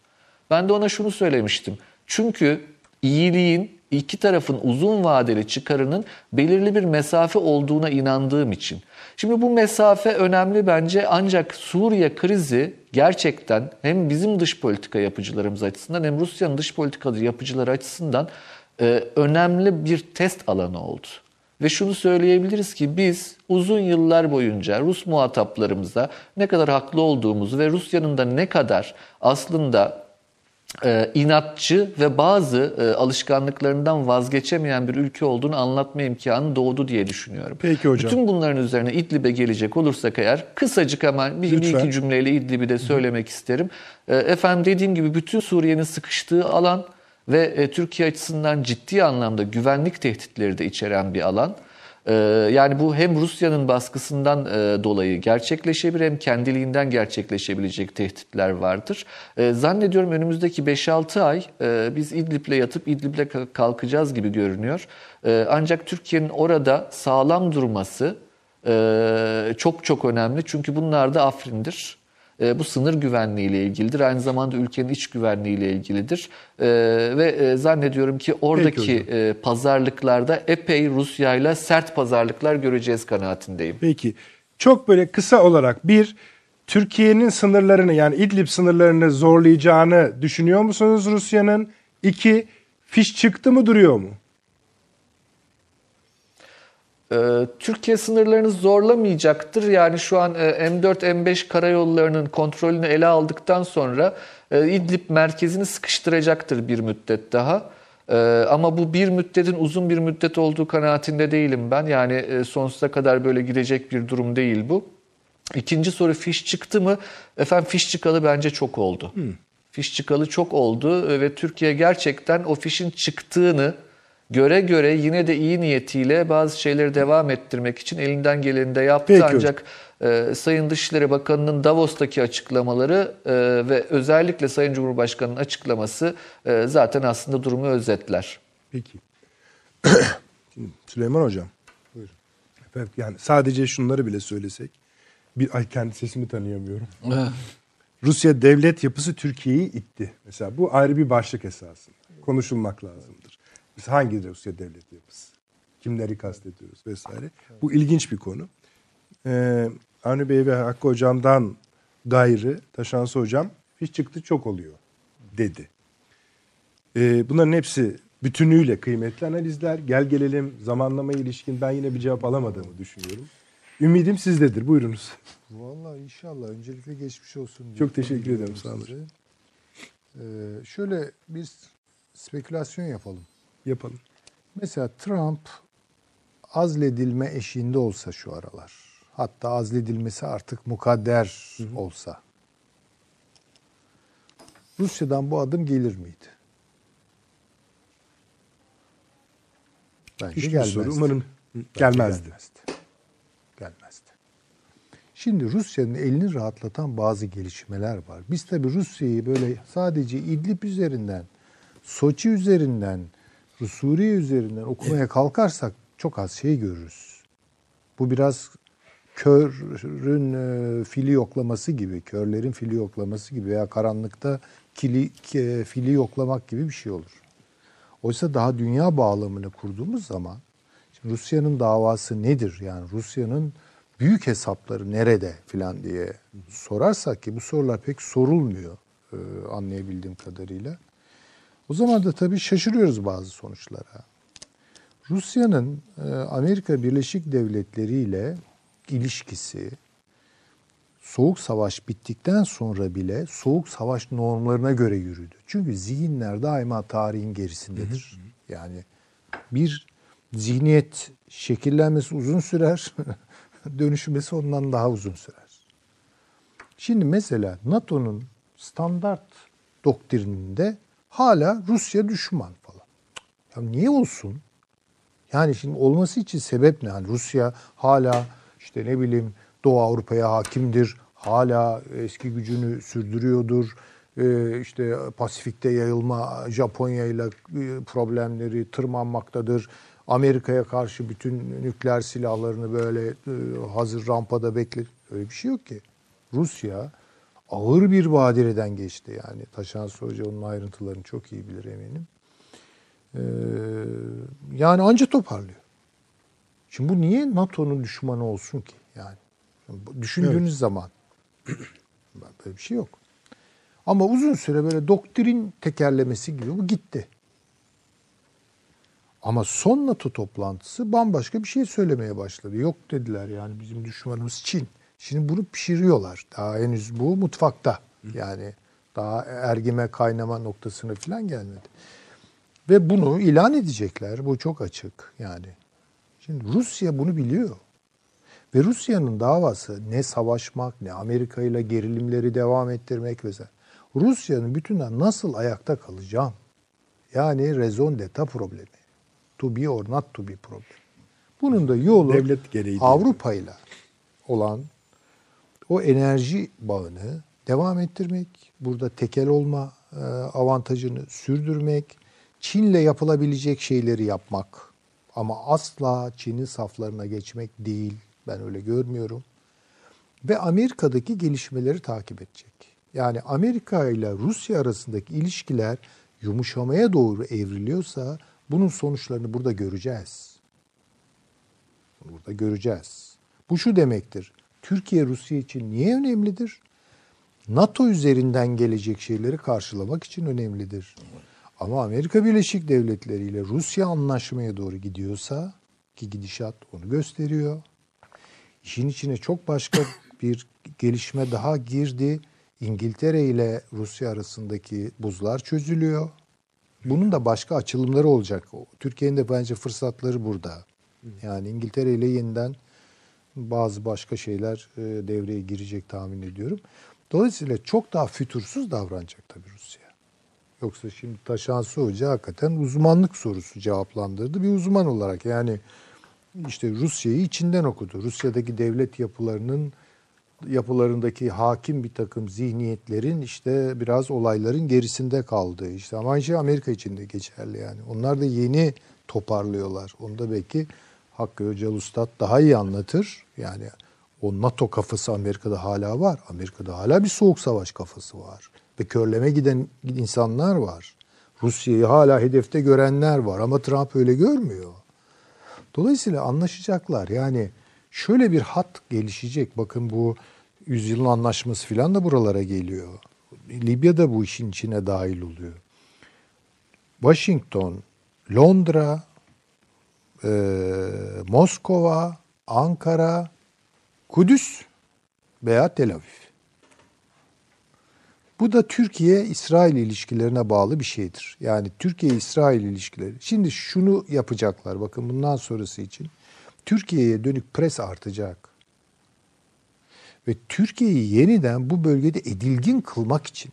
Ben de ona şunu söylemiştim. Çünkü iyiliğin iki tarafın uzun vadeli çıkarının belirli bir mesafe olduğuna inandığım için. Şimdi bu mesafe önemli bence ancak Suriye krizi gerçekten hem bizim dış politika yapıcılarımız açısından hem Rusya'nın dış politika yapıcıları açısından önemli bir test alanı oldu. Ve şunu söyleyebiliriz ki biz uzun yıllar boyunca Rus muhataplarımıza ne kadar haklı olduğumuzu ve Rusya'nın da ne kadar aslında e, inatçı ve bazı e, alışkanlıklarından vazgeçemeyen bir ülke olduğunu anlatma imkanı doğdu diye düşünüyorum. Peki hocam. Bütün bunların üzerine İdlib'e gelecek olursak eğer kısacık hemen bir, bir iki cümleyle İdlib'i de söylemek isterim. E, efendim dediğim gibi bütün Suriye'nin sıkıştığı alan ve e, Türkiye açısından ciddi anlamda güvenlik tehditleri de içeren bir alan. Ee, yani bu hem Rusya'nın baskısından e, dolayı gerçekleşebilir hem kendiliğinden gerçekleşebilecek tehditler vardır. Ee, zannediyorum önümüzdeki 5-6 ay e, biz İdlib'le yatıp İdlib'le ka- kalkacağız gibi görünüyor. Ancak Türkiye'nin orada sağlam durması e, çok çok önemli. Çünkü bunlar da Afrin'dir. E, bu sınır güvenliği ile ilgilidir. Aynı zamanda ülkenin iç güvenliği ile ilgilidir. E, ve e, zannediyorum ki oradaki hocam. e, pazarlıklarda epey Rusya ile sert pazarlıklar göreceğiz kanaatindeyim. Peki. Çok böyle kısa olarak bir Türkiye'nin sınırlarını yani İdlib sınırlarını zorlayacağını düşünüyor musunuz Rusya'nın? İki, fiş çıktı mı duruyor mu? Ee, Türkiye sınırlarını zorlamayacaktır. Yani şu an e, M4, M5 karayollarının kontrolünü ele aldıktan sonra e, İdlib merkezini sıkıştıracaktır bir müddet daha. Ee, Ama bu bir müddetin uzun bir müddet olduğu kanaatinde değilim ben. Yani e, sonsuza kadar böyle gidecek bir durum değil bu. İkinci soru fiş çıktı mı? Efendim fiş çıkalı bence çok oldu. Fiş çıkalı çok oldu e, ve Türkiye gerçekten o fişin çıktığını göre göre yine de iyi niyetiyle bazı şeyleri devam ettirmek için elinden geleni de yaptı. Peki. Ancak e, Sayın Dışişleri Bakanı'nın Davos'taki açıklamaları e, ve özellikle Sayın Cumhurbaşkanı'nın açıklaması e, zaten aslında durumu özetler. Peki. Şimdi Süleyman Hocam. Buyurun. Efendim, yani sadece şunları bile söylesek. Bir ay kendi sesimi tanıyamıyorum. Rusya devlet yapısı Türkiye'yi itti. Mesela bu ayrı bir başlık esasında. Konuşulmak lazımdır. Biz hangi Rusya devlet yapısı? Kimleri kastediyoruz vesaire. Bu ilginç bir konu. Ee, Avni Bey ve Hakkı Hocam'dan gayrı Taşansı Hocam fiş çıktı çok oluyor dedi. Ee, bunların hepsi bütünüyle kıymetli analizler. Gel gelelim zamanlama ilişkin ben yine bir cevap alamadığımı düşünüyorum. Ümidim sizdedir. Buyurunuz. Vallahi inşallah. Öncelikle geçmiş olsun. diye Çok teşekkür ederim, sağ olun. Ee, şöyle bir spekülasyon yapalım. Yapalım. Mesela Trump azledilme eşiğinde olsa şu aralar. Hatta azledilmesi artık mukadder olsa. Rusya'dan bu adım gelir miydi? Bence Güçlü bir gelmezdi. soru. Umarım Bence gelmezdi. Gelmezdi. Gelmezdi. Şimdi Rusya'nın elini rahatlatan bazı gelişmeler var. Biz tabii Rusya'yı böyle sadece İdlib üzerinden, Soçi üzerinden, Suriye üzerinden okumaya kalkarsak çok az şey görürüz. Bu biraz körün e, fili yoklaması gibi, körlerin fili yoklaması gibi veya karanlıkta kili, ki- fili yoklamak gibi bir şey olur. Oysa daha dünya bağlamını kurduğumuz zaman şimdi Rusya'nın davası nedir? Yani Rusya'nın büyük hesapları nerede filan diye sorarsak ki bu sorular pek sorulmuyor e, anlayabildiğim kadarıyla. O zaman da tabii şaşırıyoruz bazı sonuçlara. Rusya'nın e, Amerika Birleşik Devletleri ile ilişkisi Soğuk Savaş bittikten sonra bile Soğuk Savaş normlarına göre yürüdü. Çünkü zihinler daima tarihin gerisindedir. Yani bir zihniyet şekillenmesi uzun sürer, dönüşmesi ondan daha uzun sürer. Şimdi mesela NATO'nun standart doktrininde hala Rusya düşman falan. Ya niye olsun? Yani şimdi olması için sebep ne? Yani Rusya hala işte ne bileyim Doğu Avrupa'ya hakimdir. Hala eski gücünü sürdürüyordur. Ee, işte Pasifik'te yayılma Japonya ile e, problemleri tırmanmaktadır. Amerika'ya karşı bütün nükleer silahlarını böyle e, hazır rampada bekler. Öyle bir şey yok ki. Rusya ağır bir badireden geçti yani. Taşan Hoca onun ayrıntılarını çok iyi bilir eminim. Ee, yani anca toparlıyor. Şimdi bu niye NATO'nun düşmanı olsun ki? Yani düşündüğünüz zaman böyle bir şey yok. Ama uzun süre böyle doktrin tekerlemesi gibi bu gitti. Ama son NATO toplantısı bambaşka bir şey söylemeye başladı. Yok dediler yani bizim düşmanımız Çin. Şimdi bunu pişiriyorlar. Daha henüz bu mutfakta. Yani daha ergime kaynama noktasına falan gelmedi. Ve bunu ilan edecekler. Bu çok açık yani. Şimdi Rusya bunu biliyor. Ve Rusya'nın davası ne savaşmak ne Amerika ile gerilimleri devam ettirmek vesaire. Rusya'nın bütünden nasıl ayakta kalacağım? Yani raison d'etat problemi. To be or not to be problem. Bunun da yolu Devlet. Avrupa ile olan o enerji bağını devam ettirmek, burada tekel olma e, avantajını sürdürmek, Çin'le yapılabilecek şeyleri yapmak ama asla Çin'in saflarına geçmek değil. Ben öyle görmüyorum. Ve Amerika'daki gelişmeleri takip edecek. Yani Amerika ile Rusya arasındaki ilişkiler yumuşamaya doğru evriliyorsa bunun sonuçlarını burada göreceğiz. Burada göreceğiz. Bu şu demektir. Türkiye Rusya için niye önemlidir? NATO üzerinden gelecek şeyleri karşılamak için önemlidir. Ama Amerika Birleşik Devletleri ile Rusya anlaşmaya doğru gidiyorsa ki gidişat onu gösteriyor. İşin içine çok başka bir gelişme daha girdi. İngiltere ile Rusya arasındaki buzlar çözülüyor. Bunun da başka açılımları olacak. Türkiye'nin de bence fırsatları burada. Yani İngiltere ile yeniden bazı başka şeyler e, devreye girecek tahmin ediyorum. Dolayısıyla çok daha fütursuz davranacak tabii Rusya. Yoksa şimdi Taşan Su Hoca hakikaten uzmanlık sorusu cevaplandırdı. Bir uzman olarak yani işte Rusya'yı içinden okudu. Rusya'daki devlet yapılarının yapılarındaki hakim bir takım zihniyetlerin işte biraz olayların gerisinde kaldığı. İşte ama şey Amerika için de geçerli yani. Onlar da yeni toparlıyorlar. Onu da belki Hakkı Öcal Ustad daha iyi anlatır. Yani o NATO kafası Amerika'da hala var. Amerika'da hala bir soğuk savaş kafası var. Ve körleme giden insanlar var. Rusya'yı hala hedefte görenler var ama Trump öyle görmüyor. Dolayısıyla anlaşacaklar. Yani şöyle bir hat gelişecek. Bakın bu yüzyılın anlaşması falan da buralara geliyor. Libya da bu işin içine dahil oluyor. Washington, Londra, e, Moskova, Ankara, Kudüs veya Tel Aviv. Bu da Türkiye-İsrail ilişkilerine bağlı bir şeydir. Yani Türkiye-İsrail ilişkileri. Şimdi şunu yapacaklar bakın bundan sonrası için. Türkiye'ye dönük pres artacak. Ve Türkiye'yi yeniden bu bölgede edilgin kılmak için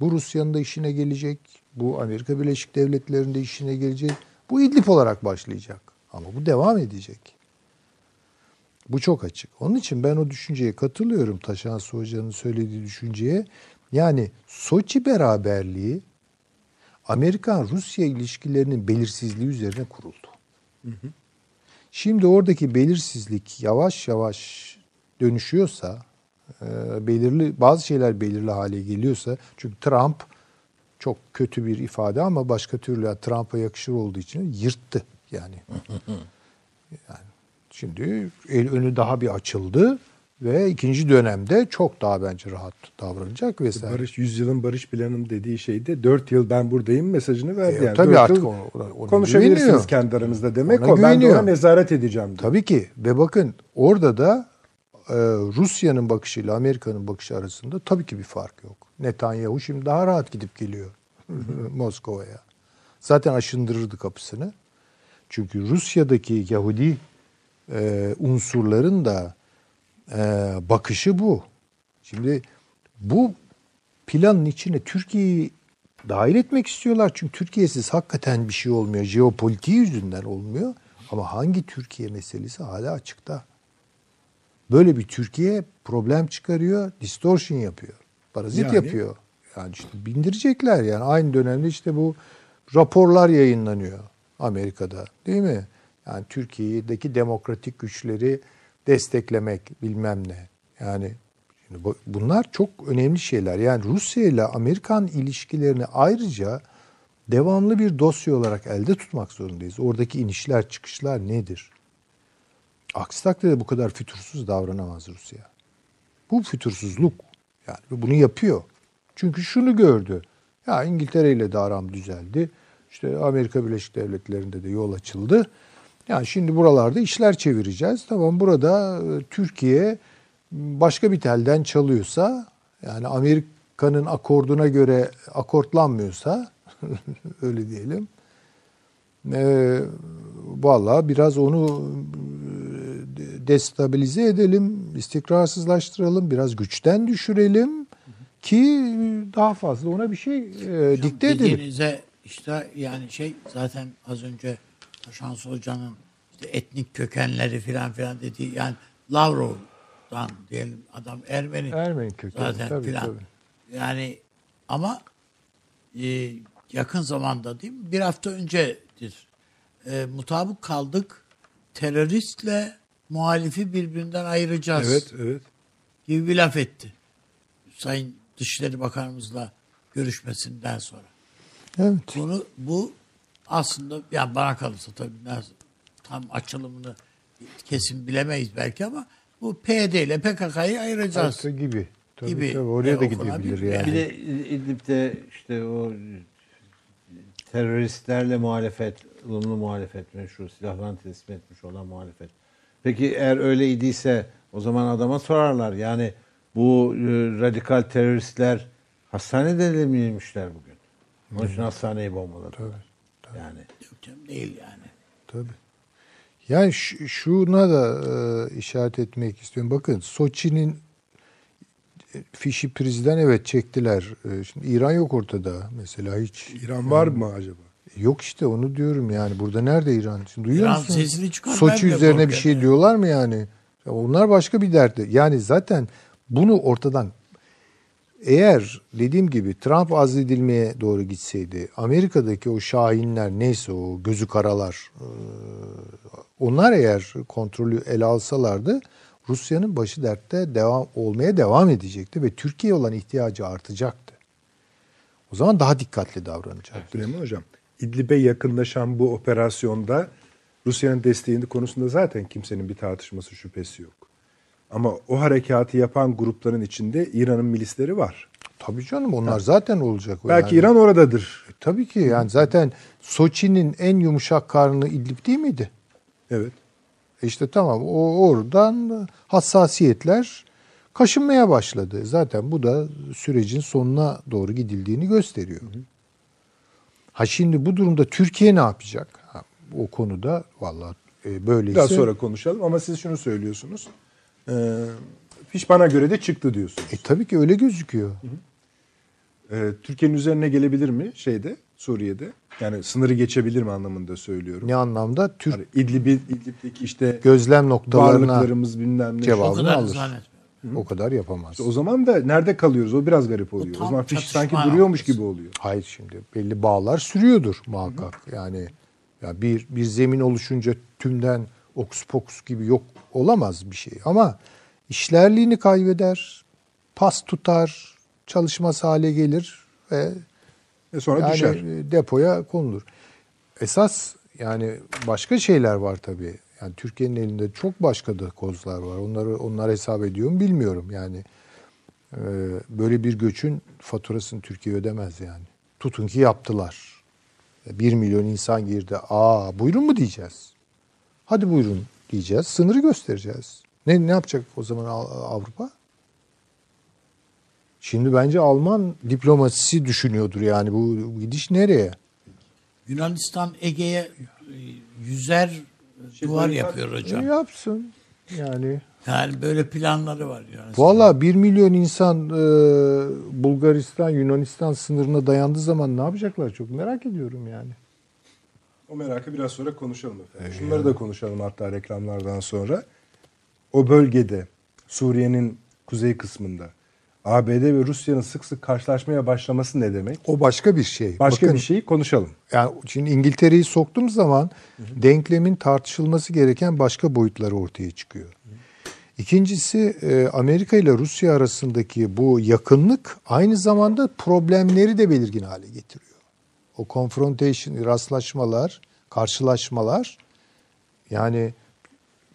bu Rusya'nın da işine gelecek, bu Amerika Birleşik Devletleri'nin de işine gelecek. Bu İdlib olarak başlayacak. Ama bu devam edecek. Bu çok açık. Onun için ben o düşünceye katılıyorum Taşan Hoca'nın söylediği düşünceye. Yani Soçi beraberliği Amerikan-Rusya ilişkilerinin belirsizliği üzerine kuruldu. Hı hı. Şimdi oradaki belirsizlik yavaş yavaş dönüşüyorsa, e, belirli bazı şeyler belirli hale geliyorsa çünkü Trump çok kötü bir ifade ama başka türlü Trump'a yakışır olduğu için yırttı yani. yani şimdi el önü daha bir açıldı ve ikinci dönemde çok daha bence rahat davranacak vesaire. Barış yüzyılın barış planının dediği şeyde 4 yıl ben buradayım mesajını verdi. E, yani. tabii artık onu- ona konuşabilirsiniz güveniyor. kendi aranızda demek Ona o. Ben de ona güveniyor. nezaret edeceğim. diyor. Tabii ki ve bakın orada da e, Rusya'nın bakışıyla Amerika'nın bakışı arasında tabii ki bir fark yok. Netanyahu şimdi daha rahat gidip geliyor Moskova'ya. Zaten aşındırırdı kapısını. Çünkü Rusya'daki Yahudi e, unsurların da e, bakışı bu. Şimdi bu planın içine Türkiye'yi dahil etmek istiyorlar. Çünkü Türkiye'siz hakikaten bir şey olmuyor. Jeopolitiği yüzünden olmuyor. Ama hangi Türkiye meselesi hala açıkta. Böyle bir Türkiye problem çıkarıyor, distortion yapıyor. Parazit Yani? yapıyor. Yani işte bindirecekler yani aynı dönemde işte bu raporlar yayınlanıyor Amerika'da değil mi? Yani Türkiye'deki demokratik güçleri desteklemek bilmem ne. Yani şimdi bu- bunlar çok önemli şeyler. Yani Rusya ile Amerikan ilişkilerini ayrıca devamlı bir dosya olarak elde tutmak zorundayız. Oradaki inişler çıkışlar nedir? Aksi takdirde bu kadar fütursuz davranamaz Rusya. Bu fütursuzluk. Yani bunu yapıyor. Çünkü şunu gördü. Ya İngiltere ile de aram düzeldi. İşte Amerika Birleşik Devletleri'nde de yol açıldı. Yani şimdi buralarda işler çevireceğiz. Tamam burada e, Türkiye başka bir telden çalıyorsa yani Amerika'nın akorduna göre akortlanmıyorsa öyle diyelim. E, Valla biraz onu e, destabilize edelim, istikrarsızlaştıralım, biraz güçten düşürelim ki daha fazla ona bir şey e, dikte edelim. Dediğinize işte yani şey zaten az önce Şans Hoca'nın işte etnik kökenleri filan filan dediği yani Lavrov'dan diyelim adam Ermeni. Ermeni kökenli, zaten tabii, filan. tabii. Yani ama e, yakın zamanda değil mi? Bir hafta öncedir. E, mutabık kaldık. Teröristle muhalifi birbirinden ayıracağız Evet, evet. gibi bir laf etti. Sayın Dışişleri Bakanımızla görüşmesinden sonra. Evet. Bunu bu aslında yani bana kalırsa tabii nasıl, tam açılımını kesin bilemeyiz belki ama bu PYD ile PKK'yı ayıracağız. Arka gibi. Tabii, Gibi. tabii, oraya E, da gidebilir yani. Bir de İdlib'de işte o teröristlerle muhalefet, ılımlı muhalefet meşhur, silahlarını teslim etmiş olan muhalefet. Peki eğer öyle idiyse o zaman adama sorarlar. Yani bu e, radikal teröristler hastanede de mi bugün? Onun için hastaneyi bombaladılar. Yani Yok canım, değil yani. Tabii. Yani şuna da e, işaret etmek istiyorum. Bakın Soçi'nin e, fişi prizden evet çektiler. E, şimdi İran yok ortada mesela hiç. İran var mı acaba? Yok işte onu diyorum yani. Burada nerede İran? Şimdi duyuyor İran musun? sesini çıkarmaya Soçi üzerine bir şey yani. diyorlar mı yani? Ya Onlar başka bir derdi. Yani zaten bunu ortadan eğer dediğim gibi Trump azledilmeye doğru gitseydi, Amerika'daki o şahinler neyse o gözü karalar, e, onlar eğer kontrolü ele alsalardı Rusya'nın başı dertte devam olmaya devam edecekti ve Türkiye olan ihtiyacı artacaktı. O zaman daha dikkatli davranacak. Süleyman Hocam, İdlib'e yakınlaşan bu operasyonda Rusya'nın desteğinde konusunda zaten kimsenin bir tartışması şüphesi yok. Ama o harekatı yapan grupların içinde İran'ın milisleri var. Tabii canım onlar zaten olacak. Belki yani. İran oradadır. E, tabii ki yani zaten Soçi'nin en yumuşak karnı İdlib değil miydi? Evet. E İşte tamam o oradan hassasiyetler kaşınmaya başladı. Zaten bu da sürecin sonuna doğru gidildiğini gösteriyor. Ha şimdi bu durumda Türkiye ne yapacak? Ha, o konuda vallahi e, böyleyse Biraz sonra konuşalım ama siz şunu söylüyorsunuz. Ee, fiş bana göre de çıktı diyorsunuz. e, tabii ki öyle gözüküyor. Ee, Türkiye'nin üzerine gelebilir mi şeyde Suriye'de? Yani sınırı geçebilir mi anlamında söylüyorum. Ne anlamda? Türk Yani İdlib'i, İdlib'deki işte gözlem noktalarına varlıklarımız bilmem ne. cevabını O kadar alır. zannetmiyorum. O kadar yapamaz. O zaman da nerede kalıyoruz? O biraz garip oluyor. O, tam zaman fiş sanki duruyormuş gibi oluyor. Hayır şimdi belli bağlar sürüyordur muhakkak. Yani ya bir bir zemin oluşunca tümden okus pokus gibi yok olamaz bir şey. Ama işlerliğini kaybeder, pas tutar, çalışmaz hale gelir ve Ve sonra yani düşer. e, depoya konulur. Esas yani başka şeyler var tabii. Yani Türkiye'nin elinde çok başka da kozlar var. Onları onlar hesap ediyor mu bilmiyorum. Yani e, böyle bir göçün faturasını Türkiye ödemez yani. Tutun ki yaptılar. Bir milyon insan girdi. Aa buyurun mu diyeceğiz? Hadi buyurun diyeceğiz. Sınırı göstereceğiz. Ne ne yapacak o zaman Av- Avrupa? Şimdi bence Alman diplomasisi düşünüyordur yani bu gidiş nereye? Yunanistan Ege'ye e, yüzer duvar yapıyor hocam. yapsın. Yani Yani böyle planları var Yunanistan. valla bir milyon insan e, Bulgaristan, Yunanistan sınırına dayandığı zaman ne yapacaklar çok merak ediyorum yani. O merakı biraz sonra konuşalım efendim. Şunları da konuşalım hatta reklamlardan sonra. O bölgede Suriye'nin kuzey kısmında ABD ve Rusya'nın sık sık karşılaşmaya başlaması ne demek? O başka bir şey. Başka Bakın, bir şeyi konuşalım. Yani şimdi İngiltere'yi soktuğum zaman denklemin tartışılması gereken başka boyutları ortaya çıkıyor. İkincisi e, Amerika ile Rusya arasındaki bu yakınlık aynı zamanda problemleri de belirgin hale getiriyor. O confrontation, rastlaşmalar, karşılaşmalar yani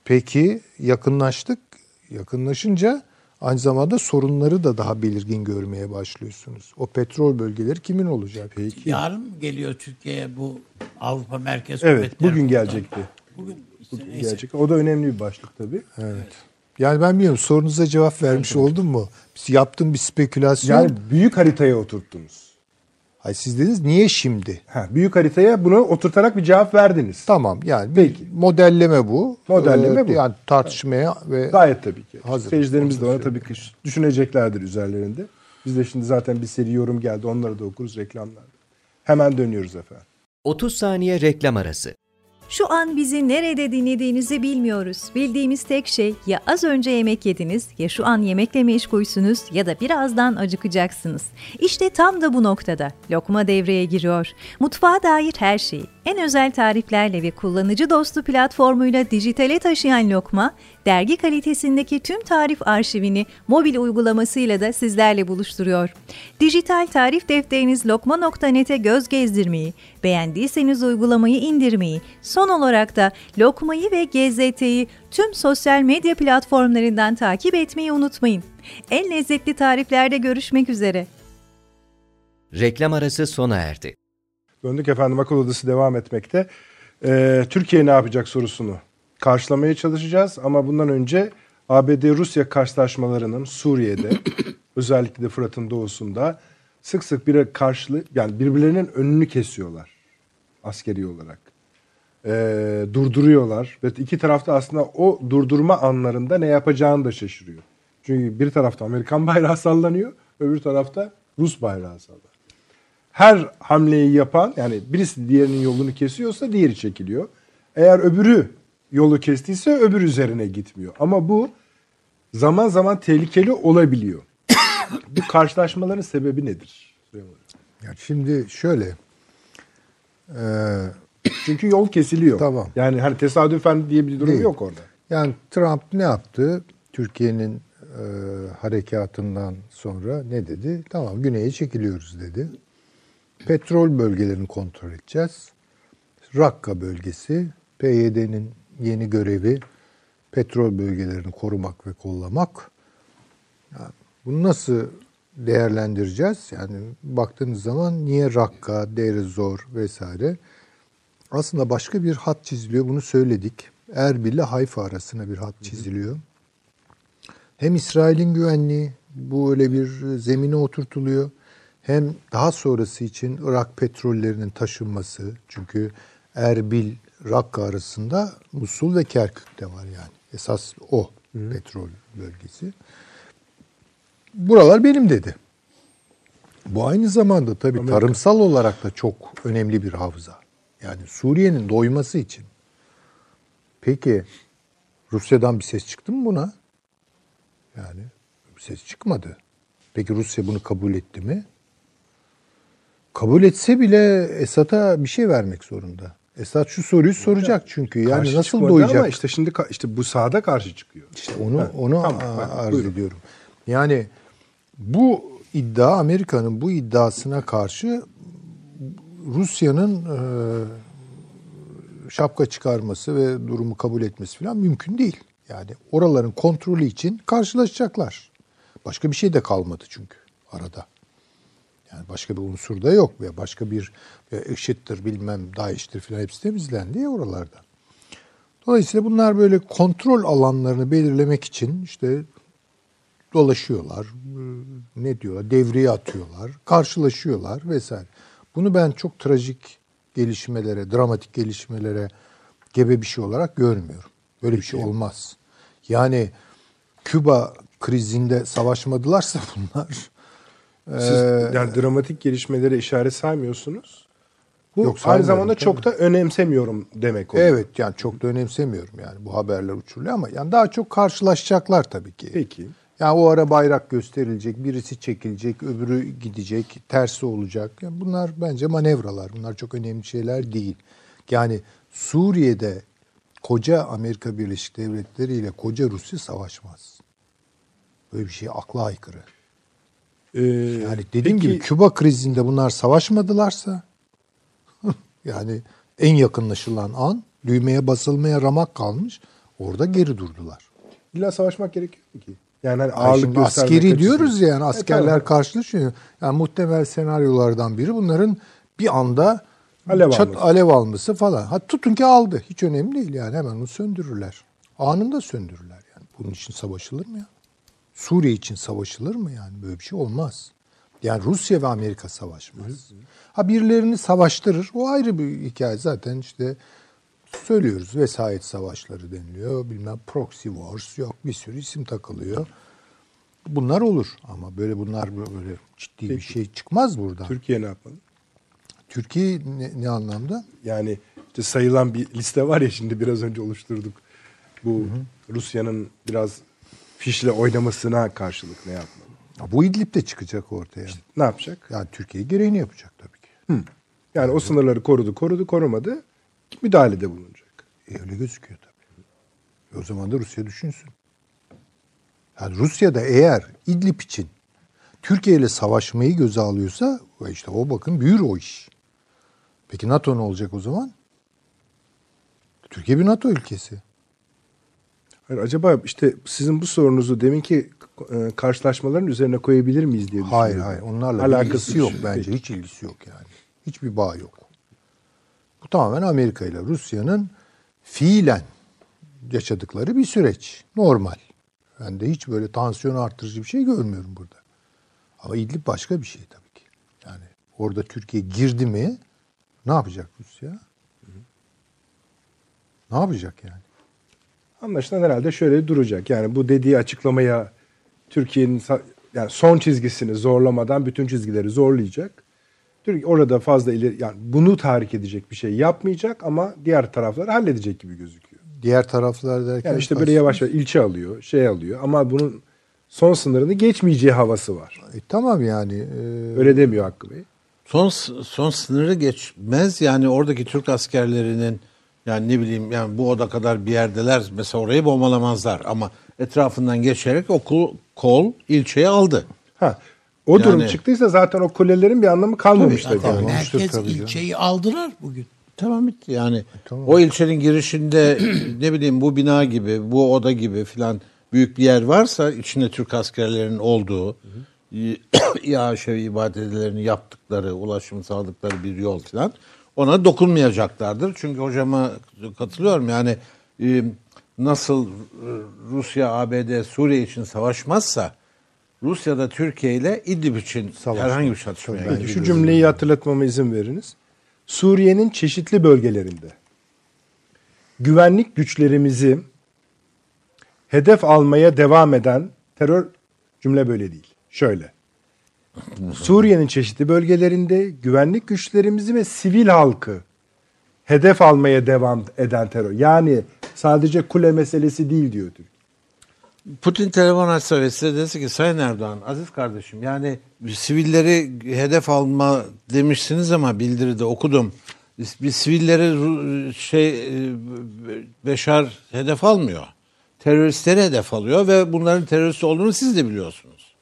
peki yakınlaştık, yakınlaşınca aynı zamanda sorunları da daha belirgin görmeye başlıyorsunuz. O petrol bölgeleri kimin olacak? Peki. Yarın geliyor Türkiye'ye bu Avrupa Merkez Evet, Kuvvetleri bugün gelecekti. Bugün işte Bugün neyse. gelecek. O da önemli bir başlık tabii. Evet. Yani ben bilmiyorum sorunuza cevap vermiş oldum mu? Yaptığım bir spekülasyon. Yani büyük haritaya oturttunuz. Hayır, siz dediniz niye şimdi? Ha, büyük haritaya bunu oturtarak bir cevap verdiniz. Tamam yani Peki. bir modelleme bu. Modelleme Ee, bu. Yani tartışmaya ve Gayet tabii ki. Hazır. Seyircilerimiz de ona tabii ki düşüneceklerdir üzerlerinde. Biz de şimdi zaten bir seri yorum geldi. Onları da okuruz reklamlarda. Hemen dönüyoruz efendim. 30 saniye reklam arası. Şu an bizi nerede dinlediğinizi bilmiyoruz. Bildiğimiz tek şey ya az önce yemek yediniz ya şu an yemekle meşgulsünüz ya da birazdan acıkacaksınız. İşte tam da bu noktada Lokma devreye giriyor. Mutfağa dair her şeyi en özel tariflerle ve kullanıcı dostu platformuyla dijitale taşıyan Lokma, dergi kalitesindeki tüm tarif arşivini mobil uygulamasıyla da sizlerle buluşturuyor. Dijital tarif defteriniz lokma.net'e göz gezdirmeyi, beğendiyseniz uygulamayı indirmeyi, son olarak da Lokma'yı ve GZT'yi tüm sosyal medya platformlarından takip etmeyi unutmayın. En lezzetli tariflerde görüşmek üzere. Reklam arası sona erdi. Döndük efendim akıl odası devam etmekte. Ee, Türkiye ne yapacak sorusunu karşılamaya çalışacağız. Ama bundan önce ABD-Rusya karşılaşmalarının Suriye'de özellikle de Fırat'ın doğusunda sık sık bir karşılığı yani birbirlerinin önünü kesiyorlar askeri olarak. Ee, durduruyorlar ve iki tarafta aslında o durdurma anlarında ne yapacağını da şaşırıyor. Çünkü bir tarafta Amerikan bayrağı sallanıyor, öbür tarafta Rus bayrağı sallanıyor her hamleyi yapan yani birisi diğerinin yolunu kesiyorsa diğeri çekiliyor. Eğer öbürü yolu kestiyse öbür üzerine gitmiyor. Ama bu zaman zaman tehlikeli olabiliyor. bu karşılaşmaların sebebi nedir? yani şimdi şöyle e, Çünkü yol kesiliyor. Tamam. Yani hani tesadüfen diye bir durum Değil. yok orada. yani Trump ne yaptı? Türkiye'nin e, harekatından sonra ne dedi? Tamam güneye çekiliyoruz dedi. Petrol bölgelerini kontrol edeceğiz. Rakka bölgesi PYD'nin yeni görevi petrol bölgelerini korumak ve kollamak. Yani bunu nasıl değerlendireceğiz? Yani baktığınız zaman niye Rakka, Deir Zor vesaire? Aslında başka bir hat çiziliyor. Bunu söyledik. Erbil ile Hayfa arasına bir hat çiziliyor. Hem İsrail'in güvenliği bu öyle bir zemine oturtuluyor. Hem daha sonrası için Irak petrollerinin taşınması. Çünkü Erbil, Rakka arasında Musul ve Kerkük de var yani. Esas o petrol bölgesi. Buralar benim dedi. Bu aynı zamanda tabii tarımsal olarak da çok önemli bir havza. Yani Suriye'nin doyması için. Peki Rusya'dan bir ses çıktı mı buna? Yani bir ses çıkmadı. Peki Rusya bunu kabul etti mi? Kabul etse bile Esad'a bir şey vermek zorunda. Esad şu soruyu soracak çünkü yani Karşı nasıl doyacak? Ama işte şimdi işte bu sahada karşı çıkıyor. İşte onu Ha, onu tamam, arz buyurun. ediyorum. Yani bu iddia Amerika'nın bu iddiasına karşı Rusya'nın e, şapka çıkarması ve durumu kabul etmesi falan mümkün değil. Yani oraların kontrolü için karşılaşacaklar. Başka bir şey de kalmadı çünkü arada. Yani başka bir unsur da yok ve başka bir e, IŞİD'dir bilmem DAEŞ'tir falan hepsi temizlendi ya oralarda. Dolayısıyla bunlar böyle kontrol alanlarını belirlemek için işte dolaşıyorlar, e, ne diyorlar, devreye atıyorlar, karşılaşıyorlar vesaire. Bunu ben çok trajik gelişmelere, dramatik gelişmelere gebe bir şey olarak görmüyorum. Böyle bir şey olmaz. Yani Küba krizinde savaşmadılarsa bunlar Siz e, yani dramatik gelişmelere işaret saymıyorsunuz. Bu Yok, aynı zamanda çok da önemsemiyorum demek oluyor. Evet yani çok da önemsemiyorum yani bu haberler uçuruluyor ama yani daha çok karşılaşacaklar tabii ki. Peki. Yani o ara bayrak gösterilecek, birisi çekilecek, öbürü gidecek, tersi olacak. Yani bunlar bence manevralar. Bunlar çok önemli şeyler değil. Yani Suriye'de koca Amerika Birleşik Devletleri ile koca Rusya savaşmaz. Böyle bir şey akla aykırı. Ee, Yani dediğim peki, gibi Küba krizinde bunlar savaşmadılarsa yani en yakınlaşılan an düğmeye basılmaya ramak kalmış. Orada geri durdular. illa savaşmak gerekiyor mu ki? Yani hani ağırlık göstermek askeri diyoruz ya yani E, askerler tamam. karşılaşıyor. Yani muhtemel senaryolardan biri bunların bir anda Alev çat, alması. alev alması falan. Ha tutun ki aldı. Hiç önemli değil yani hemen onu söndürürler. Anında söndürürler yani. Bunun için savaşılır mı ya? Suriye için savaşılır mı yani? Böyle bir şey olmaz. Yani Rusya ve Amerika savaşmaz. Ha birilerini savaştırır. O ayrı bir hikaye zaten işte söylüyoruz. Vesayet savaşları deniliyor. Bilmem proxy wars yok bir sürü isim takılıyor. Bunlar olur ama böyle bunlar böyle ciddi bir şey çıkmaz buradan. Türkiye ne yapmalı? Türkiye ne, ne anlamda? Yani işte sayılan bir liste var ya şimdi biraz önce oluşturduk. Bu Rusya'nın biraz fişle oynamasına karşılık ne yapmalı? Ha, Bu İdlib'de çıkacak ortaya. Ne yapacak? Yani Türkiye gereğini yapacak tabii ki. Yani o sınırları korudu, korudu, korumadı. Müdahalede bulunacak. E, öyle gözüküyor tabii. E, o zaman da Rusya düşünsün. Yani Rusya da eğer İdlib için Türkiye ile savaşmayı göze alıyorsa işte o bakın büyür o iş. Peki NATO ne olacak o zaman? Türkiye bir NATO ülkesi. Hayır, acaba işte sizin bu sorunuzu deminki e, karşılaşmaların üzerine koyabilir miyiz diye düşünüyorum. Hayır hayır onlarla Alakası ilgisi yok şey. bence. Hiç ilgisi yok yani. Hiçbir bağ yok. Bu tamamen Amerika ile Rusya'nın fiilen yaşadıkları bir süreç. Normal. Ben de hiç böyle tansiyon artırıcı bir şey görmüyorum burada. Ama İdlib başka bir şey tabii ki. Yani orada Türkiye girdi mi ne yapacak Rusya? Ne yapacak yani? Anlaşılan herhalde şöyle duracak. Yani bu dediği açıklamaya Türkiye'nin yani son çizgisini zorlamadan bütün çizgileri zorlayacak. Türkiye orada fazla ileri yani bunu tahrik edecek bir şey yapmayacak ama diğer tarafları halledecek gibi gözüküyor. Diğer taraflar derken Yani işte böyle yavaş yavaş ilçe alıyor, şey alıyor ama bunun son sınırını geçmeyeceği havası var. E, tamam yani. e, Öyle demiyor Hakkı Bey. Son son sınırı geçmez yani oradaki Türk askerlerinin yani ne bileyim yani bu oda kadar bir yerdeler mesela orayı bombalamazlar ama etrafından geçerek o kol, ilçeyi aldı. Ha. O durum Yani- çıktıysa zaten o kulelerin bir anlamı kalmamış Tabii, tabii. Yani. olmuştur Herkes tabii canım. ilçeyi aldılar bugün. Tamam bitti yani. E, tamam. O ilçenin girişinde ne bileyim bu bina gibi, bu oda gibi filan büyük bir yer varsa içinde Türk askerlerinin olduğu, İHŞ ibadetlerini yaptıkları, ulaşım sağladıkları bir yol filan ona dokunmayacaklardır. Çünkü hocama katılıyorum yani e, nasıl e, Rusya, ABD, Suriye için savaşmazsa Rusya da Türkiye ile İdlib için Savaşmaz. herhangi bir çatışmaya girecek. şu cümleyi hatırlatmama izin veriniz. Suriye'nin çeşitli bölgelerinde güvenlik güçlerimizi hedef almaya devam eden terör cümle böyle değil. Şöyle. Suriye'nin çeşitli bölgelerinde güvenlik güçlerimizi ve sivil halkı hedef almaya devam eden terör. Yani sadece kule meselesi değil diyor Türkiye. Putin telefon açsa ve size dese ki Sayın Erdoğan, aziz kardeşim yani sivilleri hedef alma demişsiniz ama bildiride okudum. bir sivilleri şey e, Beşar hedef almıyor. Teröristleri hedef alıyor ve bunların terörist olduğunu siz de biliyorsunuz.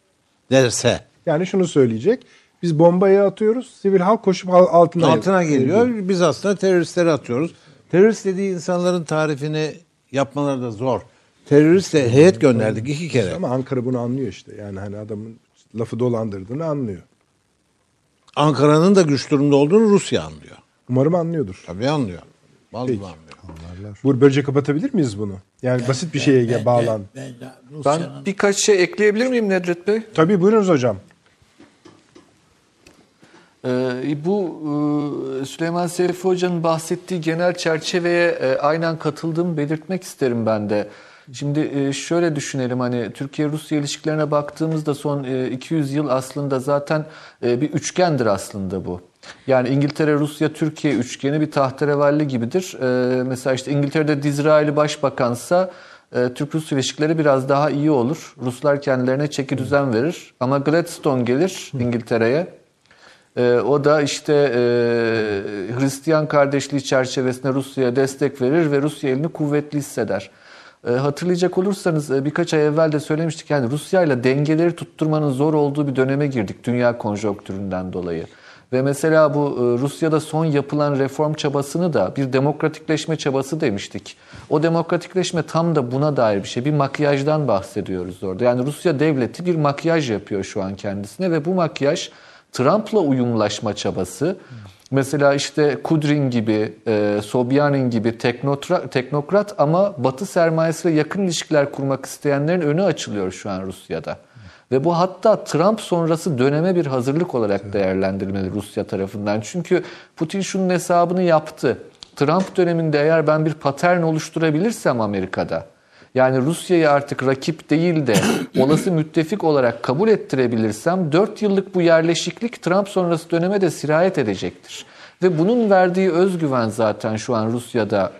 Derse. Yani şunu söyleyecek. Biz bombayı atıyoruz. Sivil halk koşup al- altına Altına geliyor. Biz aslında teröristleri atıyoruz. Terörist dediği insanların tarifini yapmaları da zor. Teröriste heyet gönderdik iki kere. Ama Ankara bunu anlıyor işte. Yani hani adamın lafı dolandırdığını anlıyor. Ankara'nın da güç durumda olduğunu Rusya anlıyor. Umarım anlıyordur. Tabii anlıyor. Vallahi Peki. anlıyor. Bu böylece kapatabilir miyiz bunu? Yani basit bir şeye Ben- bağlan. Ben, ben, Ben Rusya'nın birkaç şey ekleyebilir miyim Nedret Bey? Tabii buyurunuz hocam. Ee, bu e, Süleyman Serifi Hoca'nın bahsettiği genel çerçeveye e, aynen katıldığımı belirtmek isterim ben de. Şimdi e, şöyle düşünelim hani Türkiye-Rusya ilişkilerine baktığımızda son e, 200 yıl aslında zaten bir üçgendir aslında bu. Yani İngiltere-Rusya-Türkiye üçgeni bir tahterevalli gibidir. Mesela işte İngiltere'de Dizraeli başbakansa Türk-Rus ilişkileri biraz daha iyi olur. Ruslar kendilerine çeki düzen verir. Ama Gladstone gelir İngiltere'ye. Ee, o da işte e, Hristiyan kardeşliği çerçevesinde Rusya'ya destek verir ve Rusya elini kuvvetli hisseder. E, hatırlayacak olursanız e, birkaç ay evvel de söylemiştik yani Rusya ile dengeleri tutturmanın zor olduğu bir döneme girdik dünya konjonktüründen dolayı. Ve mesela bu e, Rusya'da son yapılan reform çabasını da bir demokratikleşme çabası demiştik. O demokratikleşme tam da buna dair bir şey. Bir makyajdan bahsediyoruz orada. Yani Rusya devleti bir makyaj yapıyor şu an kendisine ve bu makyaj Trump'la uyumlaşma çabası. Mesela işte Kudrin gibi, e, Sobyanin gibi teknotra- teknokrat ama Batı sermayesiyle yakın ilişkiler kurmak isteyenlerin önü açılıyor şu an Rusya'da. Ve bu hatta Trump sonrası döneme bir hazırlık olarak değerlendirilmeli Rusya tarafından. Çünkü Putin şunun hesabını yaptı. Trump döneminde eğer ben bir patern oluşturabilirsem Amerika'da, yani Rusya'yı artık rakip değil de olası müttefik olarak kabul ettirebilirsem 4 yıllık bu yerleşiklik Trump sonrası döneme de sirayet edecektir. Ve bunun verdiği özgüven zaten şu an Rusya'da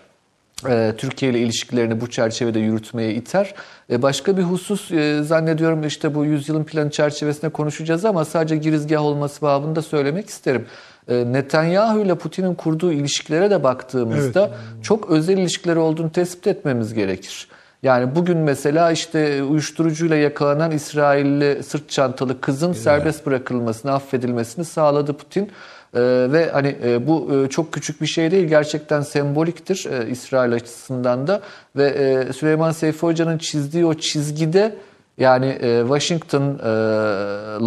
e, Türkiye ile ilişkilerini bu çerçevede yürütmeye iter. E, başka bir husus e, zannediyorum işte bu yüzyılın planı çerçevesinde konuşacağız ama sadece girizgah olması babında söylemek isterim. Netanyahu ile Putin'in kurduğu ilişkilere de baktığımızda çok özel ilişkileri olduğunu tespit etmemiz gerekir. Yani bugün mesela işte uyuşturucuyla yakalanan İsrailli sırt çantalı kızın serbest bırakılmasını, affedilmesini sağladı Putin. Ee, ve hani e, bu e, çok küçük bir şey değil gerçekten semboliktir e, İsrail açısından da ve e, Süleyman Seyfi Hoca'nın çizdiği o çizgide yani e, Washington, e,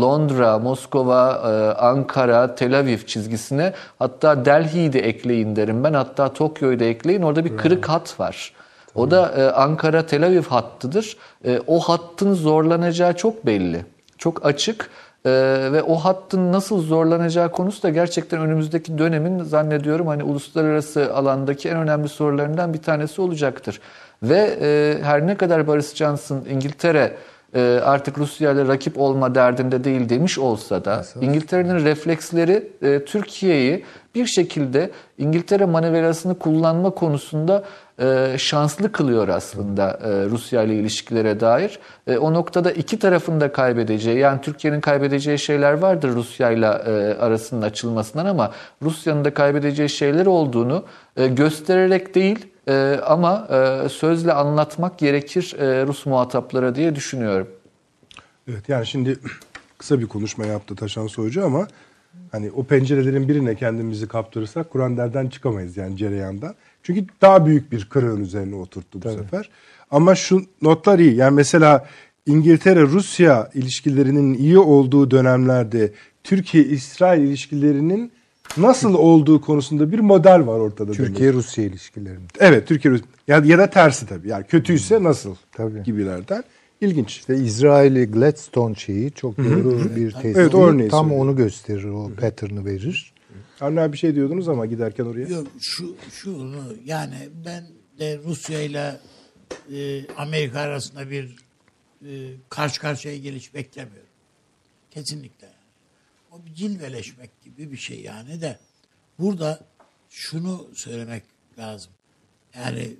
Londra, Moskova, e, Ankara, Tel Aviv çizgisine hatta Delhi'yi de ekleyin derim ben hatta Tokyo'yu da ekleyin orada bir kırık hat var. O da e, Ankara Tel Aviv hattıdır. E, o hattın zorlanacağı çok belli. Çok açık. E, ve o hattın nasıl zorlanacağı konusu da gerçekten önümüzdeki dönemin zannediyorum hani uluslararası alandaki en önemli sorularından bir tanesi olacaktır. Ve e, her ne kadar Boris Johnson İngiltere e, artık Rusya ile rakip olma derdinde değil demiş olsa da İngiltere'nin refleksleri e, Türkiye'yi bir şekilde İngiltere manevrasını kullanma konusunda e, şanslı kılıyor aslında e, Rusya ile ilişkilere dair. E, o noktada iki tarafın da kaybedeceği yani Türkiye'nin kaybedeceği şeyler vardır Rusya ile arasının açılmasından ama Rusya'nın da kaybedeceği şeyler olduğunu göstererek değil ama sözle anlatmak gerekir Rus muhataplara diye düşünüyorum. Evet yani şimdi kısa bir konuşma yaptı Taşan Soycu ama hani o pencerelerin birine kendimizi kaptırırsak Kur'an derden çıkamayız yani cereyandan. Çünkü daha büyük bir kırığın üzerine oturttu bu sefer. Ama şu notlar iyi. Yani mesela İngiltere-Rusya ilişkilerinin iyi olduğu dönemlerde Türkiye-İsrail ilişkilerinin nasıl olduğu konusunda bir model var ortada. Türkiye-Rusya ilişkilerinde. Evet Türkiye ya, ya da tersi tabii. Yani kötüyse nasıl Tabii. gibilerden. İlginç. İşte İsrail'i Gladstone şeyi çok doğru bir tespit. Evet, örneği Tam söylüyor. onu gösterir, o pattern'ı verir. Avni abi bir şey diyordunuz ama giderken oraya. Yok şu şunu yani ben de Rusya ile e, Amerika arasında bir e, karşı karşıya geliş beklemiyorum. Kesinlikle. O bir cilveleşmek gibi bir şey yani de burada şunu söylemek lazım. Yani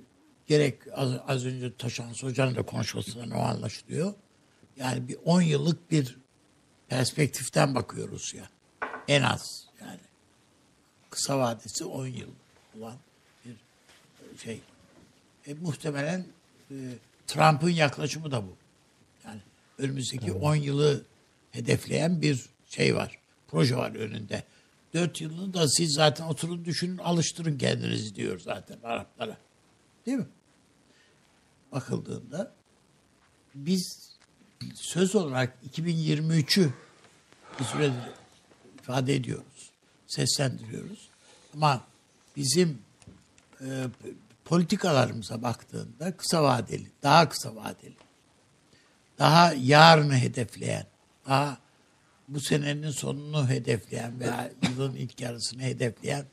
gerek az, az önce Taşan Hoca'nın da konuşmasından o anlaşılıyor. Yani bir 10 yıllık bir perspektiften bakıyoruz ya. En az yani kısa vadesi 10 yıl olan bir şey. E, muhtemelen e, Trump'ın yaklaşımı da bu. Yani önümüzdeki 10 yılı hedefleyen bir şey var. Proje var önünde. 4 yılını da siz zaten oturun düşünün alıştırın kendinizi diyor zaten Araplara. Değil mi? Bakıldığında biz söz olarak 2023'ü bir süredir ifade ediyoruz. Seslendiriyoruz. Ama bizim e, politikalarımıza baktığında kısa vadeli, daha kısa vadeli, daha yarını hedefleyen, daha bu senenin sonunu hedefleyen veya yılın ilk yarısını hedefleyen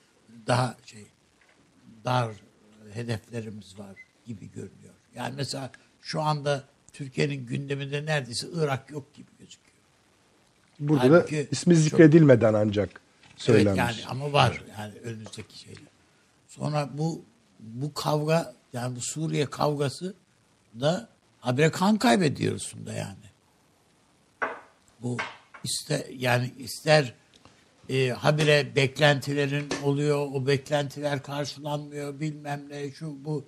daha şey dar hedeflerimiz var gibi görünüyor. Yani mesela şu anda Türkiye'nin gündeminde neredeyse Irak yok gibi gözüküyor. Burada Halbuki da ismi çok- zikredilmeden ancak söylenmiş. Evet yani ama var yani önümüzdeki şeyler. Sonra bu bu kavga yani bu Suriye kavgası da habire kan kaybediyoruz da yani. Bu ister yani ister e, habire beklentilerin oluyor, o beklentiler karşılanmıyor bilmem ne şu bu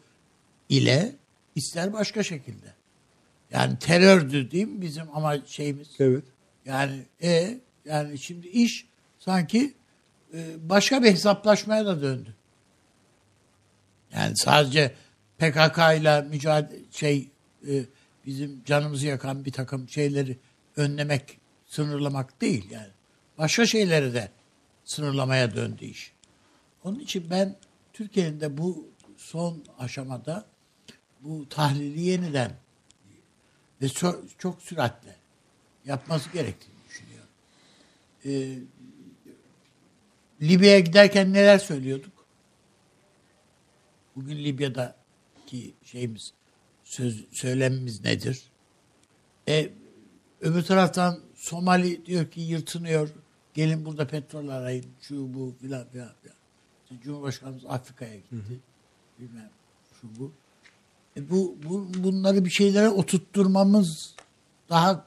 ile ister başka şekilde. Yani terördü değil mi bizim ama şeyimiz? Evet. Yani e yani şimdi iş sanki e, başka bir hesaplaşmaya da döndü. Yani sadece PKK ile mücadele şey e, bizim canımızı yakan bir takım şeyleri önlemek, sınırlamak değil yani. Başka şeyleri de sınırlamaya döndü iş. Onun için ben Türkiye'nin de bu son aşamada bu tahlili yeniden ve çok, çok süratle yapması gerektiğini düşünüyorum. Ee, Libya'ya giderken neler söylüyorduk? Bugün Libya'daki şeyimiz, söz, söylemimiz nedir? E, öbür taraftan Somali diyor ki yırtınıyor. Gelin burada petrol arayın. Şu bu filan filan filan. İşte Cumhurbaşkanımız Afrika'ya gitti. Bilmem şu bu. E bu, bu bunları bir şeylere oturtturmamız daha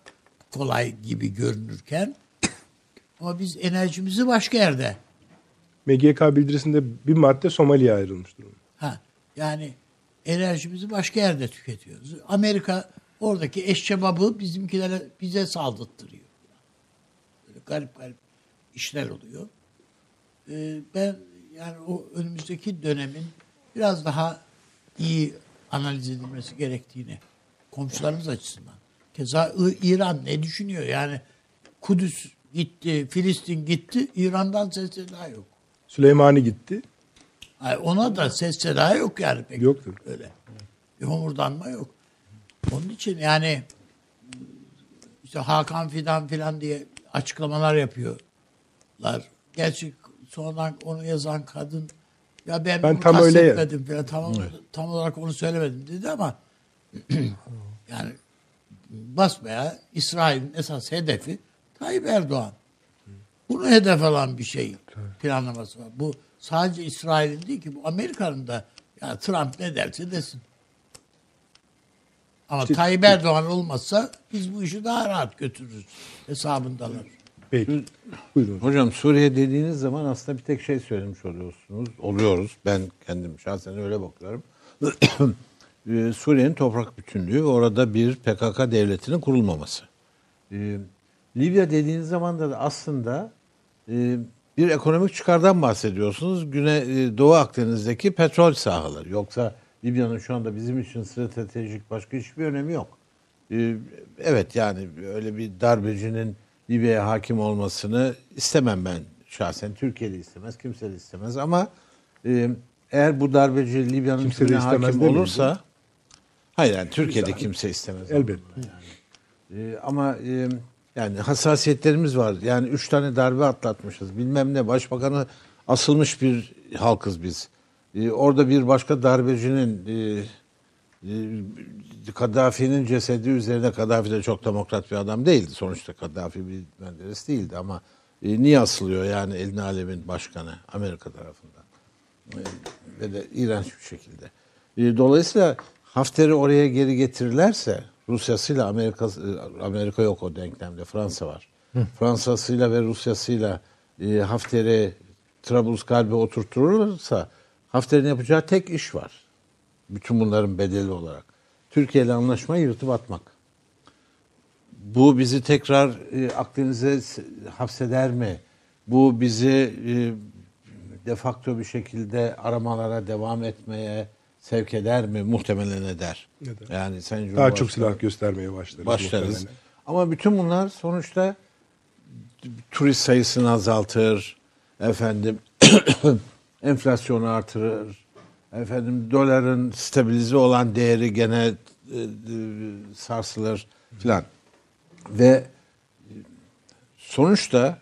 kolay gibi görünürken ama biz enerjimizi başka yerde MGK bildirisinde bir madde Somali'ye ayrılmış durumda. ha yani enerjimizi başka yerde tüketiyoruz. Amerika oradaki eşçebabı bizimkilere bize saldırttırıyor. Böyle garip garip işler oluyor. Ee, ben yani o önümüzdeki dönemin biraz daha iyi analiz edilmesi gerektiğini komşularımız açısından. Keza İran ne düşünüyor? Yani Kudüs gitti, Filistin gitti, İran'dan ses daha yok. Süleymani gitti. Ay ona da ses seda yok yani pek. Yoktur. Öyle. Bir homurdanma yok. Onun için yani işte Hakan Fidan filan diye açıklamalar yapıyorlar. Gerçi sonradan onu yazan kadın ya ben, Ben tam öyle- kastetmedim falan tam, tam olarak onu söylemedim dedi ama yani basmaya İsrail'in esas hedefi Tayyip Erdoğan. Bunu hedef alan bir şey planlaması var. Bu sadece İsrail'in değil ki bu Amerika'nın da ya Trump ne derse desin. Ama Tayyip Erdoğan olmazsa biz bu işi daha rahat götürürüz hesabındalar. Peki. Buyurun. Hocam Suriye dediğiniz zaman aslında bir tek şey söylemiş oluyorsunuz. Oluyoruz. Ben kendim şahsen öyle bakıyorum. Ee, Suriye'nin toprak bütünlüğü ve orada bir PKK devletinin kurulmaması. Ee, Libya dediğiniz zaman da aslında e, bir ekonomik çıkardan bahsediyorsunuz. Güney e, Doğu Akdeniz'deki petrol sahaları. Yoksa Libya'nın şu anda bizim için stratejik başka hiçbir önemi yok. Ee, Evet yani öyle bir darbecinin Libya'ya hakim olmasını istemem ben şahsen. Türkiye de istemez, kimse de istemez ama e, eğer bu darbeci Libya'nın istemez hakim olursa hayır yani Türkiye'de kimse istemez. Elbette. Ee, ama e, yani hassasiyetlerimiz var. Yani üç tane darbe atlatmışız. Bilmem ne. Başbakanı asılmış bir halkız biz. Ee, orada bir başka darbecinin e, e, Kaddafi'nin cesedi üzerine Kaddafi de çok demokrat bir adam değildi. Sonuçta Kaddafi bir Menderes değildi ama e, niye asılıyor yani elini alemin başkanı Amerika tarafından? E, ve de iğrenç bir şekilde. E, Dolayısıyla Hafter'i oraya geri getirirlerse Rusyasıyla Amerika Amerika yok o denklemde Fransa var. Fransa'sıyla ve Rusyasıyla e, Hafter'i Trablusgarp'e oturtulursa Hafter'in yapacağı tek iş var. Bütün bunların bedeli olarak. Türkiye ile anlaşmayı yırtıp atmak. Bu bizi tekrar e, Akdeniz'e hapseder mi? Bu bizi e, de facto bir şekilde aramalara devam etmeye sevk eder mi? Muhtemelen eder. Eder. Yani Sayın Daha çok silah göstermeye başlarız. başlarız. muhtemelen. Ama bütün bunlar sonuçta turist sayısını azaltır, efendim enflasyonu artırır, efendim doların stabilize olan değeri gene e, e, sarsılır filan. Ve e, sonuçta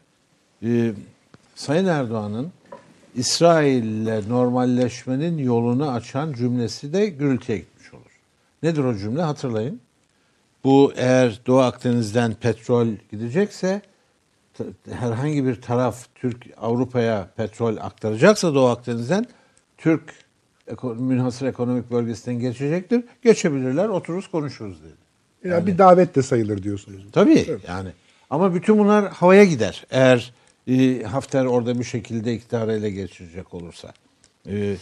e, Sayın Erdoğan'ın İsrail'le normalleşmenin yolunu açan cümlesi de gürültüye gitmiş olur. Nedir o cümle hatırlayın. Bu eğer Doğu Akdeniz'den petrol gidecekse herhangi bir taraf Türk Avrupa'ya petrol aktaracaksa Doğu Akdeniz'den Türk eko- münhasır ekonomik bölgesinden geçecektir. Geçebilirler, otururuz konuşuruz dedi. Yani bir davet de sayılır diyorsunuz. Tabii yani. Ama bütün bunlar havaya gider. Eğer e, Hafter orada bir şekilde iktidarı ele geçirecek olursa. E,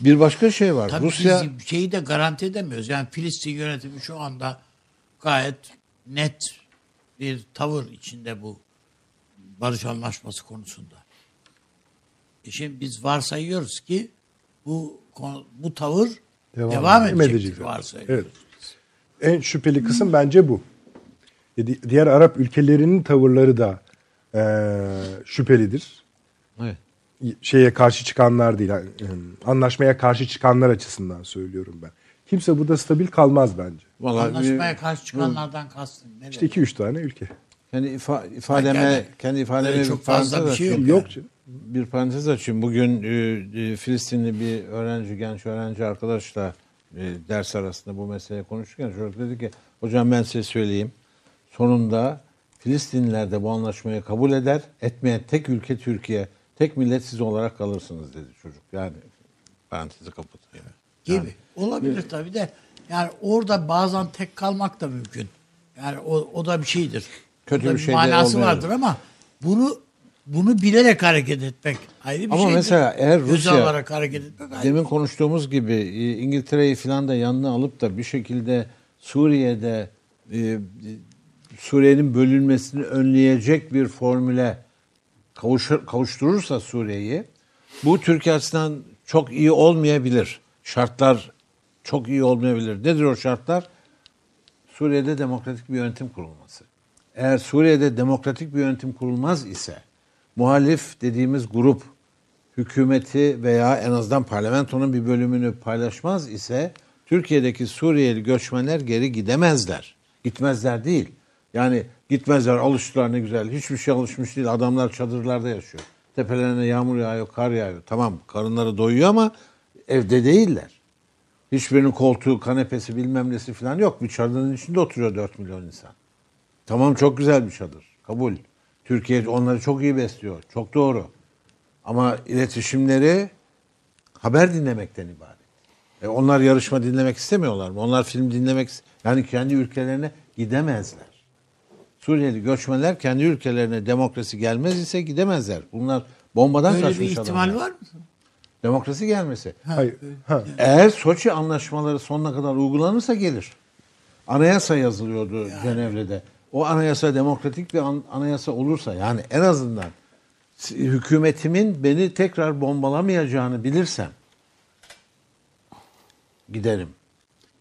bir başka şey var. Tabii Rusya biz şeyi de garanti edemiyoruz. Yani Filistin yönetimi şu anda gayet net bir tavır içinde bu barış anlaşması konusunda. E şimdi biz varsayıyoruz ki bu bu tavır Devam devam, edecek edecek. Varsayıyoruz. Evet. En şüpheli kısım bence bu. E, di- Diğer Arap ülkelerinin tavırları da e, şüphelidir. Evet. Şeye karşı çıkanlar değil, yani, e, anlaşmaya karşı çıkanlar açısından söylüyorum ben. Kimse burada stabil kalmaz bence. Vallahi Anlaşmaya karşı çıkanlardan kastın. Ne İşte 2-3 tane ülke. kendi ifa- ifademe Yani kendi ifademe çok fazla bir şey yok. Yok canım. Bir parantez açayım. Bugün e, e, Filistinli bir öğrenci, genç öğrenci arkadaşla e, ders arasında bu meseleyi konuşurken çocuk dedi ki hocam ben size söyleyeyim. Sonunda Filistinliler de bu anlaşmayı kabul eder. Etmeyen tek ülke Türkiye. Tek millet siz olarak kalırsınız dedi çocuk. Yani parantezi kapatayım. gibi. Olabilir tabii de yani orada bazen tek kalmak da mümkün. Yani o, o da bir şeydir. Kötü bir şey manası vardır ama bunu bunu bilerek hareket etmek ayrı bir Ama şeydir. mesela eğer Rusya- alarak hareket etmek ayrı. Demin konuştuğumuz gibi e, İngiltere'yi falan da yanına alıp da bir şekilde Suriye'de e, Suriye'nin bölünmesini önleyecek bir formüle kavuşur, kavuşturursa Suriye'yi bu Türkiye açısından çok iyi olmayabilir. Şartlar çok iyi olmayabilir. Nedir o şartlar? Suriye'de demokratik bir yönetim kurulması. Eğer Suriye'de demokratik bir yönetim kurulmaz ise muhalif dediğimiz grup hükümeti veya en azından parlamentonun bir bölümünü paylaşmaz ise Türkiye'deki Suriyeli göçmenler geri gidemezler. Gitmezler değil. Yani gitmezler alıştılar ne güzel. Hiçbir şey alışmış değil. Adamlar çadırlarda yaşıyor. Tepelerine yağmur yağıyor, kar yağıyor. Tamam karınları doyuyor ama evde değiller. Hiçbirinin koltuğu, kanepesi bilmem nesi falan yok. Bir çadırın içinde oturuyor 4 milyon insan. Tamam çok güzel bir çadır. Kabul. Türkiye onları çok iyi besliyor. Çok doğru. Ama iletişimleri haber dinlemekten ibaret. E onlar yarışma dinlemek istemiyorlar mı? Onlar film dinlemek yani kendi ülkelerine gidemezler. Suriyeli göçmenler kendi ülkelerine demokrasi gelmez ise gidemezler. Bunlar bombadan Böyle kaçmış bir ihtimal adamlar. var mı? Demokrasi gelmesi. Hayır. Ha. Eğer Soçi anlaşmaları sonuna kadar uygulanırsa gelir. Anayasa yazılıyordu Cenevre'de. O anayasa demokratik bir an- anayasa olursa yani en azından hükümetimin beni tekrar bombalamayacağını bilirsem giderim.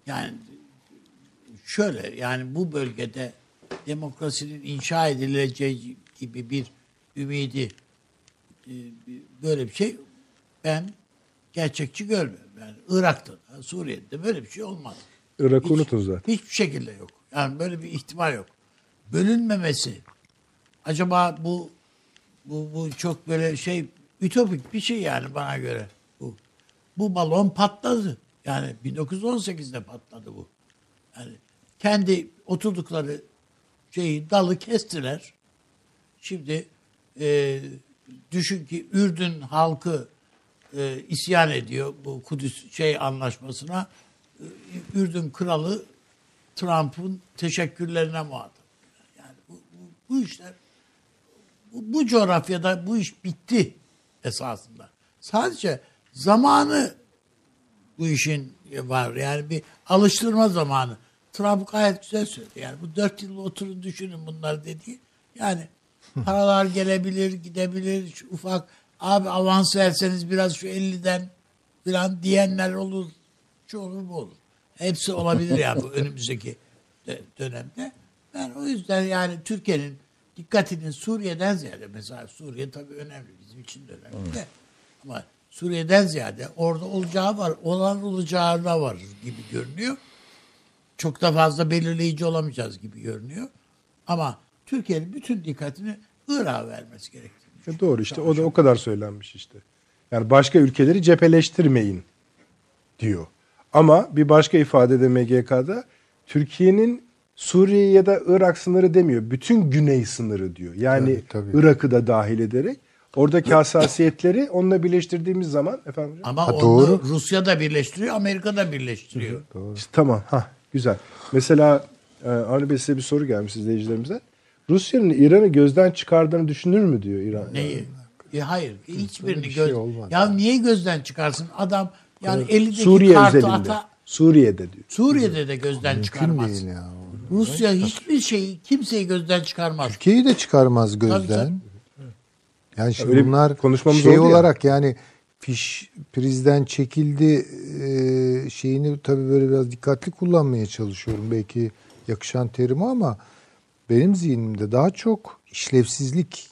Yani şöyle yani bu bölgede demokrasinin inşa edileceği gibi bir ümidi e, böyle bir şey ben gerçekçi görmüyorum. Yani Irak'ta da Suriye'de de böyle bir şey olmaz. Irak'ı unutun zaten. Hiçbir şekilde yok. Yani böyle bir ihtimal yok. Bölünmemesi acaba bu bu, bu çok böyle şey ütopik bir şey yani bana göre bu. Bu balon patladı. Yani 1918'de patladı bu. Yani kendi oturdukları şeyi dalı kestiler. Şimdi e, düşün ki Ürdün halkı e, isyan ediyor bu Kudüs şey anlaşmasına. E, Ürdün kralı Trump'ın teşekkürlerine muhatap. Bu, işler bu, bu coğrafyada bu iş bitti. esasında. Sadece zamanı bu işin var. Yani bir alıştırma zamanı. Trump gayet güzel söyledi. Yani bu dört yıl oturun düşünün bunlar dediği. Yani paralar gelebilir, gidebilir. Şu ufak abi avans verseniz biraz şu 50'den falan diyenler olur. Şu olur bu olur. Hepsi olabilir yani bu önümüzdeki de- dönemde. Ben o yüzden yani Türkiye'nin dikkatinin Suriye'den ziyade mesela Suriye tabii önemli bizim için de önemli de ama Suriye'den ziyade orada olacağı var olan olacağına var gibi görünüyor. Çok da fazla belirleyici olamayacağız gibi görünüyor. Ama Türkiye'nin bütün dikkatini Irak'a vermesi gerektiğini E doğru işte o da o kadar söylenmiş işte. Yani başka ülkeleri cepheleştirmeyin diyor. Ama bir başka ifade de MGK'da Türkiye'nin Suriye ya da Irak sınırı demiyor. Bütün güney sınırı diyor. Yani Tabii, tabii. Irak'ı da dahil ederek oradaki hassasiyetleri onunla birleştirdiğimiz zaman efendim? Ama Ha, onu doğru. Rusya da birleştiriyor, Amerika da birleştiriyor. İşte tamam. Ha güzel. Mesela e, Avni Bey size bir soru gelmiş izleyicilerimize. Rusya'nın İran'ı gözden çıkardığını düşünür mü diyor İran. Neyi? E, hayır. Hiçbirini bir şey göz... olmaz. ya niye gözden çıkarsın? Adam yani elindeki Suriye kartı özelinde. ata Suriye'de diyor. Suriye'de de gözden Mümkün çıkarmaz. değil ya. Rusya hiçbir şeyi kimseyi gözden çıkarmaz. Türkiye'yi de çıkarmaz gözden. Yani şimdi Öyle bunlar konuşmamız şey oldu ya. olarak yani fiş prizden çekildi e, şeyini tabii böyle biraz dikkatli kullanmaya çalışıyorum. Belki yakışan terimi ama benim zihnimde daha çok işlevsizlik,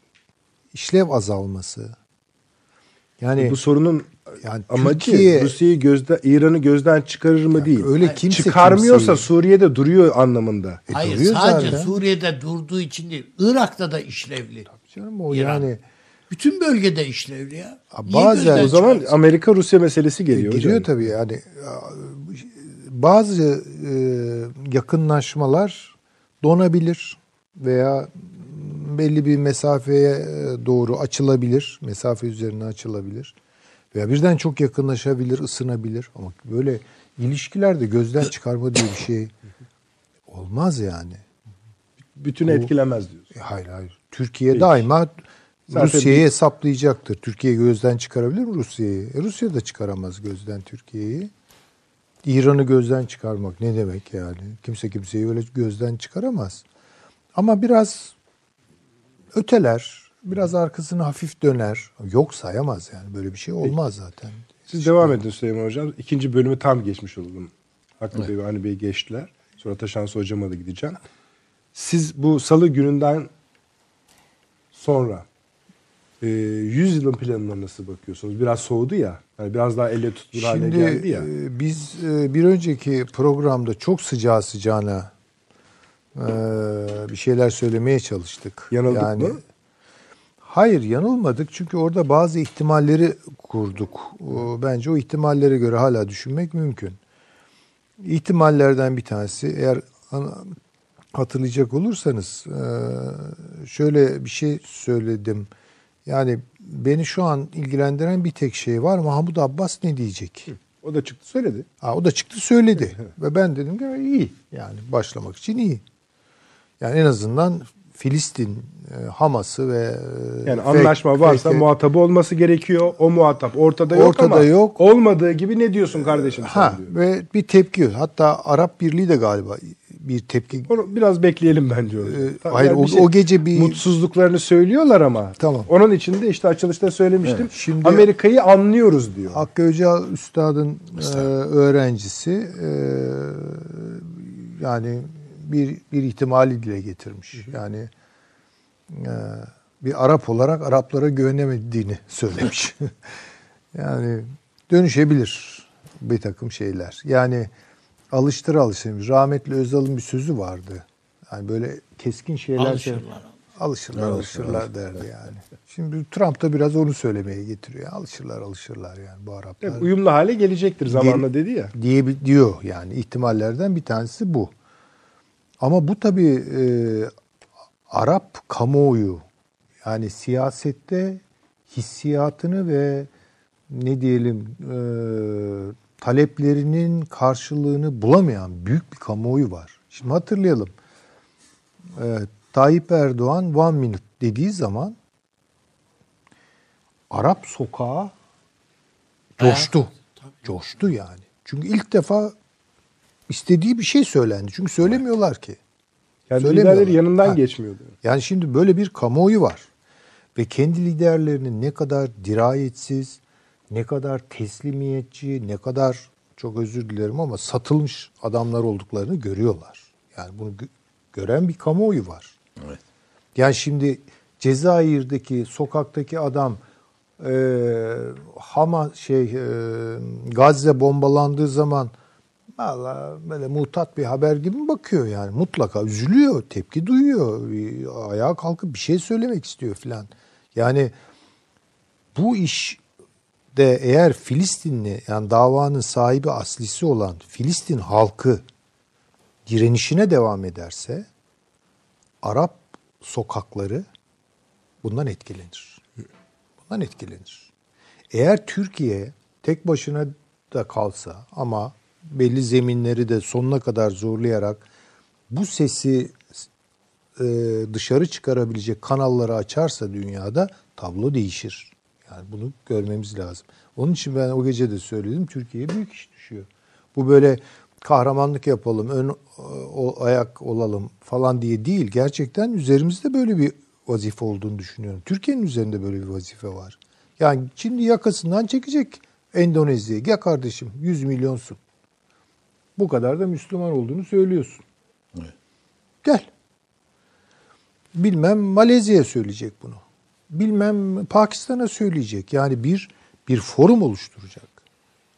işlev azalması. Yani Bu sorunun yani amacı Türkiye Rusya'yı gözden İran'ı gözden çıkarır mı değil. öyle kimse Çıkarmıyorsa kimseyi- Suriye'de duruyor anlamında. E, Hayır duruyor sadece zaten. Suriye'de durduğu için değil. Irak'ta da işlevli. canım o İran. yani Bütün bölgede işlevli ya. Niye bazen- O zaman çıkarsın? Amerika Rusya meselesi geliyor. Giriyor hocam. tabii yani bazı e, yakınlaşmalar donabilir veya belli bir mesafeye e, doğru açılabilir. Mesafe üzerine açılabilir. Veya birden çok yakınlaşabilir, ısınabilir. Ama böyle ilişkilerde gözden çıkarma diye bir şey olmaz yani. Bütün etkilemez diyorsun. E, hayır hayır. Türkiye daima Zaten Rusya'yı hesaplayacaktır. Türkiye gözden çıkarabilir mi Rusya'yı? E, Rusya da çıkaramaz gözden Türkiye'yi. İran'ı gözden çıkarmak ne demek yani? Kimse kimseyi öyle gözden çıkaramaz. Ama biraz öteler, biraz arkasını hafif döner. Yok sayamaz yani. Böyle bir şey olmaz zaten. Siz devam edin Süleyman Hocam. İkinci bölümü tam geçmiş olalım. Hakkı Bey ve Hani Bey geçtiler. Sonra Taşansı Hocam'a da gideceğim. Siz bu salı gününden sonra e, 100 yılın planına nasıl bakıyorsunuz? Biraz soğudu ya. Yani biraz daha elle tutulur hale geldi ya. e, biz e, bir önceki programda çok sıcağı sıcağına bir şeyler söylemeye çalıştık. Yanıldık mı? Hayır yanılmadık çünkü orada bazı ihtimalleri kurduk. O, Bence o ihtimallere göre hala düşünmek mümkün. İhtimallerden bir tanesi eğer hatırlayacak olursanız e, şöyle bir şey söyledim. Yani beni şu an ilgilendiren bir tek şey var. Mahmut Abbas ne diyecek? O da çıktı söyledi. Ha, o da çıktı söyledi. Ve ben dedim ki iyi. Yani başlamak için iyi. Yani en azından Filistin, e, Hamas'ı ve e, Yani anlaşma varsa fake- muhatabı olması gerekiyor. O muhatap ortada yok Ortada ama yok. olmadığı gibi ne diyorsun kardeşim sen Ha, diyor. ve bir tepki. Hatta Arap Birliği de galiba bir tepki Onu biraz bekleyelim bence onu. Ee, hayır, yani o- şey- o gece bir- mutsuzluklarını söylüyorlar ama. Tamam. Onun için de işte açılışta söylemiştim. Evet, şimdi- Amerika'yı anlıyoruz diyor. Hakkı Öcal Üstad'ın e, öğrencisi e, yani bir bir ihtimali dile getirmiş. Yani e, bir Arap olarak Araplara güvenemediğini söylemiş. yani dönüşebilir bir takım şeyler. Yani alıştır alıştır. Rahmetli Özal'ın bir sözü vardı. Yani böyle keskin şeyler Alışırlar. Alışırlar alışırlar derdi yani. Şimdi Trump da biraz onu söylemeye getiriyor. Alışırlar alışırlar yani bu Araplar. Tabii uyumlu hale gelecektir zamanla dedi ya. diye diyor yani ihtimallerden bir tanesi bu. Ama bu tabii e, Arap kamuoyu yani siyasette hissiyatını ve ne diyelim e, taleplerinin karşılığını bulamayan büyük bir kamuoyu var. Şimdi hatırlayalım. E, Tayyip Erdoğan one minute dediği zaman Arap sokağı coştu. Coştu yani. Çünkü ilk defa istediği bir şey söylendi. Çünkü söylemiyorlar ki. Yani liderleri yanından Ha. geçmiyor diyor. Yani şimdi böyle bir kamuoyu var. Ve kendi liderlerinin ne kadar dirayetsiz, ne kadar teslimiyetçi, ne kadar çok özür dilerim ama satılmış adamlar olduklarını görüyorlar. Yani bunu gö- gören bir kamuoyu var. Yani şimdi Cezayir'deki sokaktaki adam e, Hama şey e, Gazze bombalandığı zaman valla böyle muhtat bir haber gibi bakıyor yani mutlaka üzülüyor, tepki duyuyor, ayağa kalkıp bir şey söylemek istiyor filan. Yani bu iş de eğer Filistinli yani davanın sahibi aslisi olan Filistin halkı direnişine devam ederse Arap sokakları bundan etkilenir. Bundan etkilenir. Eğer Türkiye tek başına da kalsa ama belli zeminleri de sonuna kadar zorlayarak bu sesi e, dışarı çıkarabilecek kanalları açarsa dünyada tablo değişir. Yani bunu görmemiz lazım. Onun için ben o gece de söyledim Türkiye'ye büyük iş düşüyor. Bu böyle kahramanlık yapalım, ön o, ayak olalım falan diye değil. Gerçekten üzerimizde böyle bir vazife olduğunu düşünüyorum. Türkiye'nin üzerinde böyle bir vazife var. Yani şimdi yakasından çekecek Endonezya'ya. Gel kardeşim 100 milyonsun. Bu kadar da Müslüman olduğunu söylüyorsun. Gel. Bilmem Malezya'ya söyleyecek bunu. Bilmem Pakistan'a söyleyecek. Yani bir bir forum oluşturacak.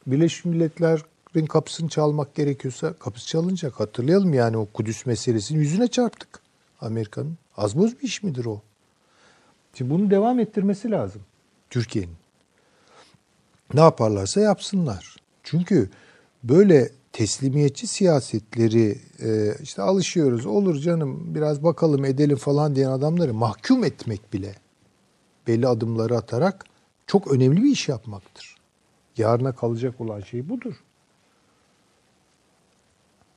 Birleşmiş Milletler'in kapısını çalmak gerekiyorsa kapısı çalınacak. Hatırlayalım yani o Kudüs meselesini yüzüne çarptık Amerika'nın. Az boz bir iş midir o? Şimdi bunu devam ettirmesi lazım Türkiye'nin. Ne yaparlarsa yapsınlar. Çünkü böyle teslimiyetçi siyasetleri e, işte alışıyoruz olur canım biraz bakalım edelim falan diyen adamları mahkum etmek bile belli adımları atarak çok önemli bir iş yapmaktır. Yarına kalacak olan şey budur.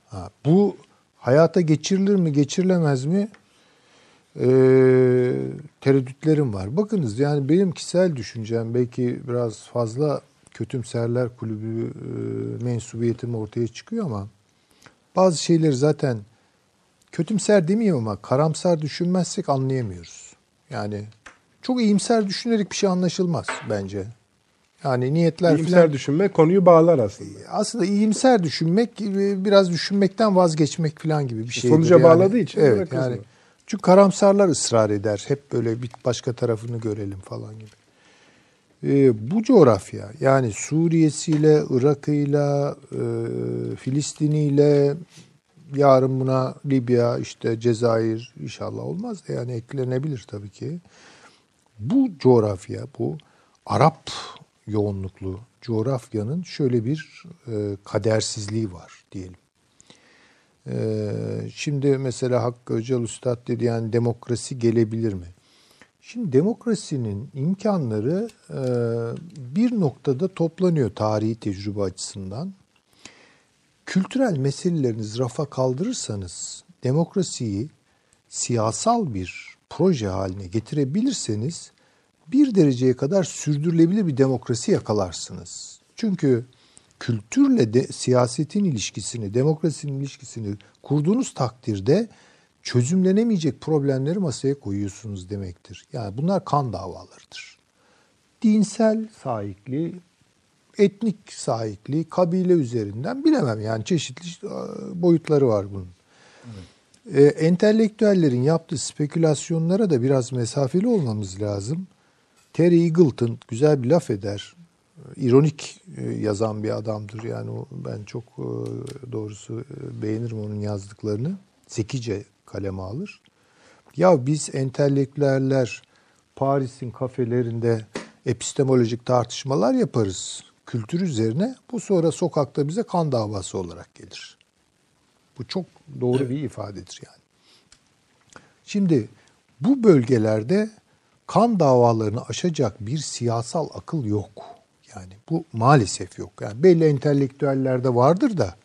Ha, bu hayata geçirilir mi geçirilemez mi e, tereddütlerim var. Bakınız yani benim kişisel düşüncem belki biraz fazla kötümserler kulübü e, mensubiyetim ortaya çıkıyor ama bazı şeyleri zaten kötümser demeyeyim ama karamsar düşünmezsek anlayamıyoruz. Yani çok iyimser düşünerek bir şey anlaşılmaz bence. Yani niyetler İyimser falan- düşünme konuyu bağlar aslında. aslında iyimser düşünmek e, biraz düşünmekten vazgeçmek falan gibi bir şey. Sonuca bağladığı için Evet yani. Çünkü karamsarlar ısrar eder. Hep böyle bir başka tarafını görelim falan gibi. Ee, bu coğrafya yani Suriye'siyle, Irak'ıyla, e, Filistin'iyle yarın buna Libya, işte Cezayir inşallah olmaz da yani eklenebilir tabii ki. Bu coğrafya, bu Arap yoğunluklu coğrafyanın şöyle bir e, kadersizliği var diyelim. E, şimdi mesela Hakkı Öcal Üstad dedi yani demokrasi gelebilir mi? Şimdi demokrasinin imkanları e, bir noktada toplanıyor tarihi tecrübe açısından. Kültürel meselelerinizi rafa kaldırırsanız demokrasiyi siyasal bir proje haline getirebilirseniz bir dereceye kadar sürdürülebilir bir demokrasi yakalarsınız. Çünkü kültürle de siyasetin ilişkisini, demokrasinin ilişkisini kurduğunuz takdirde çözümlenemeyecek problemleri masaya koyuyorsunuz demektir. Yani bunlar kan davalarıdır. Dinsel sahipli, etnik sahipli, kabile üzerinden bilemem yani çeşitli e, boyutları var bunun. E, entelektüellerin yaptığı spekülasyonlara da biraz mesafeli olmamız lazım. Terry Eagleton güzel bir laf eder. İronik e, yazan bir adamdır. Yani o, ben çok e, doğrusu e, beğenirim onun yazdıklarını. Zekice kaleme alır. Ya biz entelektüeller Paris'in kafelerinde epistemolojik tartışmalar yaparız kültür üzerine. Bu sonra sokakta bize kan davası olarak gelir. Bu çok doğru bir ifadedir yani. Şimdi bu bölgelerde kan davalarını aşacak bir siyasal akıl yok. Yani bu maalesef yok. Yani belli entelektüellerde vardır da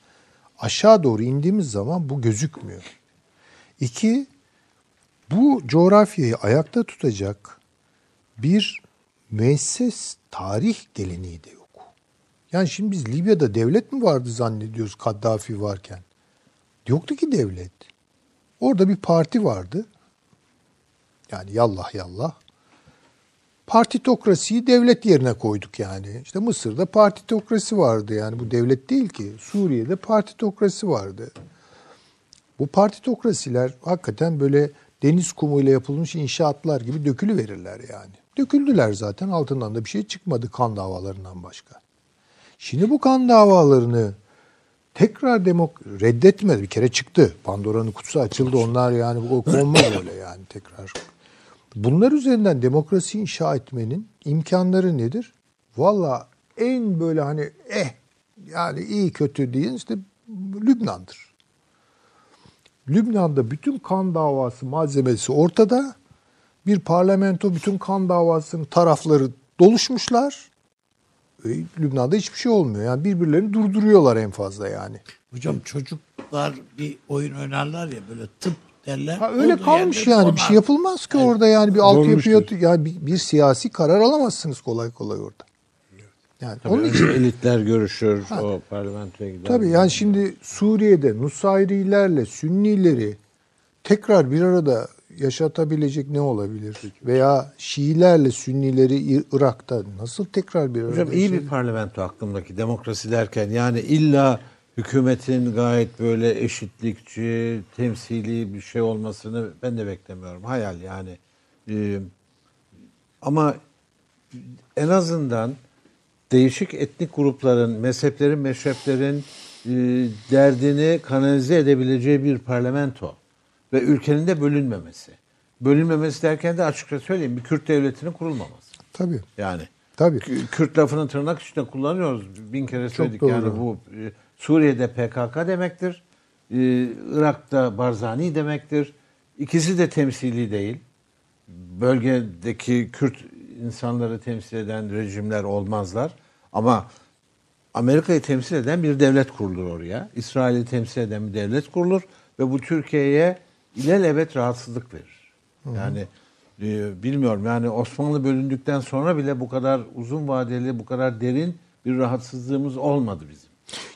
aşağı doğru indiğimiz zaman bu gözükmüyor. İki, bu coğrafyayı ayakta tutacak bir müesses tarih geleneği de yok. Yani şimdi biz Libya'da devlet mi vardı zannediyoruz Kaddafi varken? Yoktu ki devlet. Orada bir parti vardı. Yani yallah yallah. Partitokrasiyi devlet yerine koyduk yani. İşte Mısır'da partitokrasi vardı yani bu devlet değil ki. Suriye'de partitokrasi vardı. Bu partitokrasiler hakikaten böyle deniz kumuyla yapılmış inşaatlar gibi dökülü verirler yani. Döküldüler zaten altından da bir şey çıkmadı kan davalarından başka. Şimdi bu kan davalarını tekrar demok reddetmedi. Bir kere çıktı. Pandora'nın kutusu açıldı. Onlar yani bu konmaz öyle yani tekrar. Bunlar üzerinden demokrasi inşa etmenin imkanları nedir? Valla en böyle hani eh yani iyi kötü diyen işte Lübnan'dır. Lübnan'da bütün kan davası malzemesi ortada. Bir parlamento bütün kan davasının tarafları doluşmuşlar. E, Lübnan'da hiçbir şey olmuyor. Yani birbirlerini durduruyorlar en fazla yani. Hocam çocuklar bir oyun oynarlar ya böyle tıp derler. Ha, öyle Olduğu kalmış yani bir şey yapılmaz ki orada yani bir altyapı yani bir, bir siyasi karar alamazsınız kolay kolay orada. Yani Tabii onun için elitler görüşür, o parlamentoya gider. tabii yani şimdi Suriye'de Nusayrilerle Sünnileri tekrar bir arada yaşatabilecek ne olabilir? Veya Şiilerle Sünnileri Irak'ta nasıl tekrar bir arada Hocam iyi bir parlamento aklımdaki demokrasi derken yani illa hükümetin gayet böyle eşitlikçi, temsili bir şey olmasını ben de beklemiyorum. Hayal yani. Ee, ama en azından değişik etnik grupların, mezheplerin, meşreplerin e, derdini kanalize edebileceği bir parlamento ve ülkenin de bölünmemesi. Bölünmemesi derken de açıkça söyleyeyim bir Kürt devletinin kurulmaması. Tabii. Yani Tabii. Kü- Kürt lafını tırnak içinde kullanıyoruz. Bin kere söyledik doğru. yani bu e, Suriye'de PKK demektir. E, Irak'ta Barzani demektir. İkisi de temsili değil. Bölgedeki Kürt insanları temsil eden rejimler olmazlar. Ama Amerika'yı temsil eden bir devlet kurulur oraya. İsrail'i temsil eden bir devlet kurulur ve bu Türkiye'ye ilelebet rahatsızlık verir. Yani e, bilmiyorum yani Osmanlı bölündükten sonra bile bu kadar uzun vadeli, bu kadar derin bir rahatsızlığımız olmadı bizim.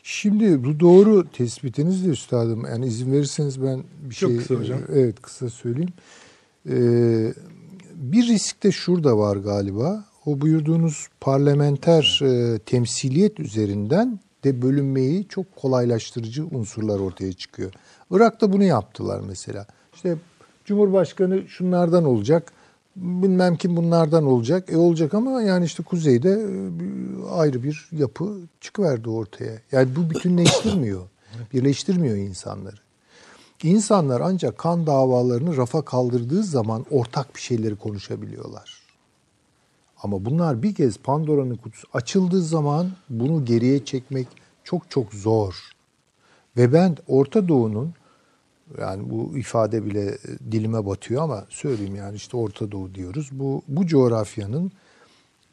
Şimdi bu doğru tespitiniz de üstadım. Yani izin verirseniz ben bir Çok şey kısa hocam. Evet kısa söyleyeyim. Ee, bir risk de şurada var galiba. O buyurduğunuz parlamenter e, temsiliyet üzerinden de bölünmeyi çok kolaylaştırıcı unsurlar ortaya çıkıyor. Irak'ta bunu yaptılar mesela. İşte Cumhurbaşkanı şunlardan olacak, bilmem kim bunlardan olacak. E olacak ama yani işte kuzeyde e, ayrı bir yapı çıkıverdi ortaya. Yani bu bütünleştirmiyor, birleştirmiyor insanları. İnsanlar ancak kan davalarını rafa kaldırdığı zaman ortak bir şeyleri konuşabiliyorlar. Ama bunlar bir kez Pandora'nın kutusu açıldığı zaman bunu geriye çekmek çok çok zor. Ve ben Orta Doğu'nun yani bu ifade bile e, dilime batıyor ama söyleyeyim yani işte Orta Doğu diyoruz. Bu bu coğrafyanın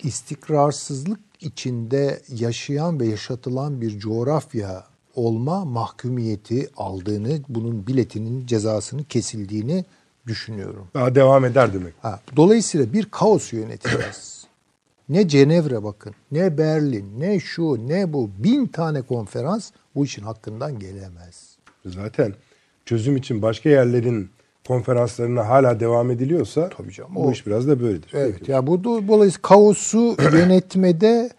istikrarsızlık içinde yaşayan ve yaşatılan bir coğrafya olma mahkumiyeti aldığını, bunun biletinin cezasını kesildiğini düşünüyorum. Daha devam eder demek. Ha, dolayısıyla bir kaos yöneteceğiz. ne Cenevre bakın, ne Berlin, ne şu, ne bu. Bin tane konferans bu işin hakkından gelemez. Zaten çözüm için başka yerlerin konferanslarına hala devam ediliyorsa Tabii canım, bu o- iş biraz da böyledir. Evet, Peki. ya bu do- dolayısıyla kaosu yönetmede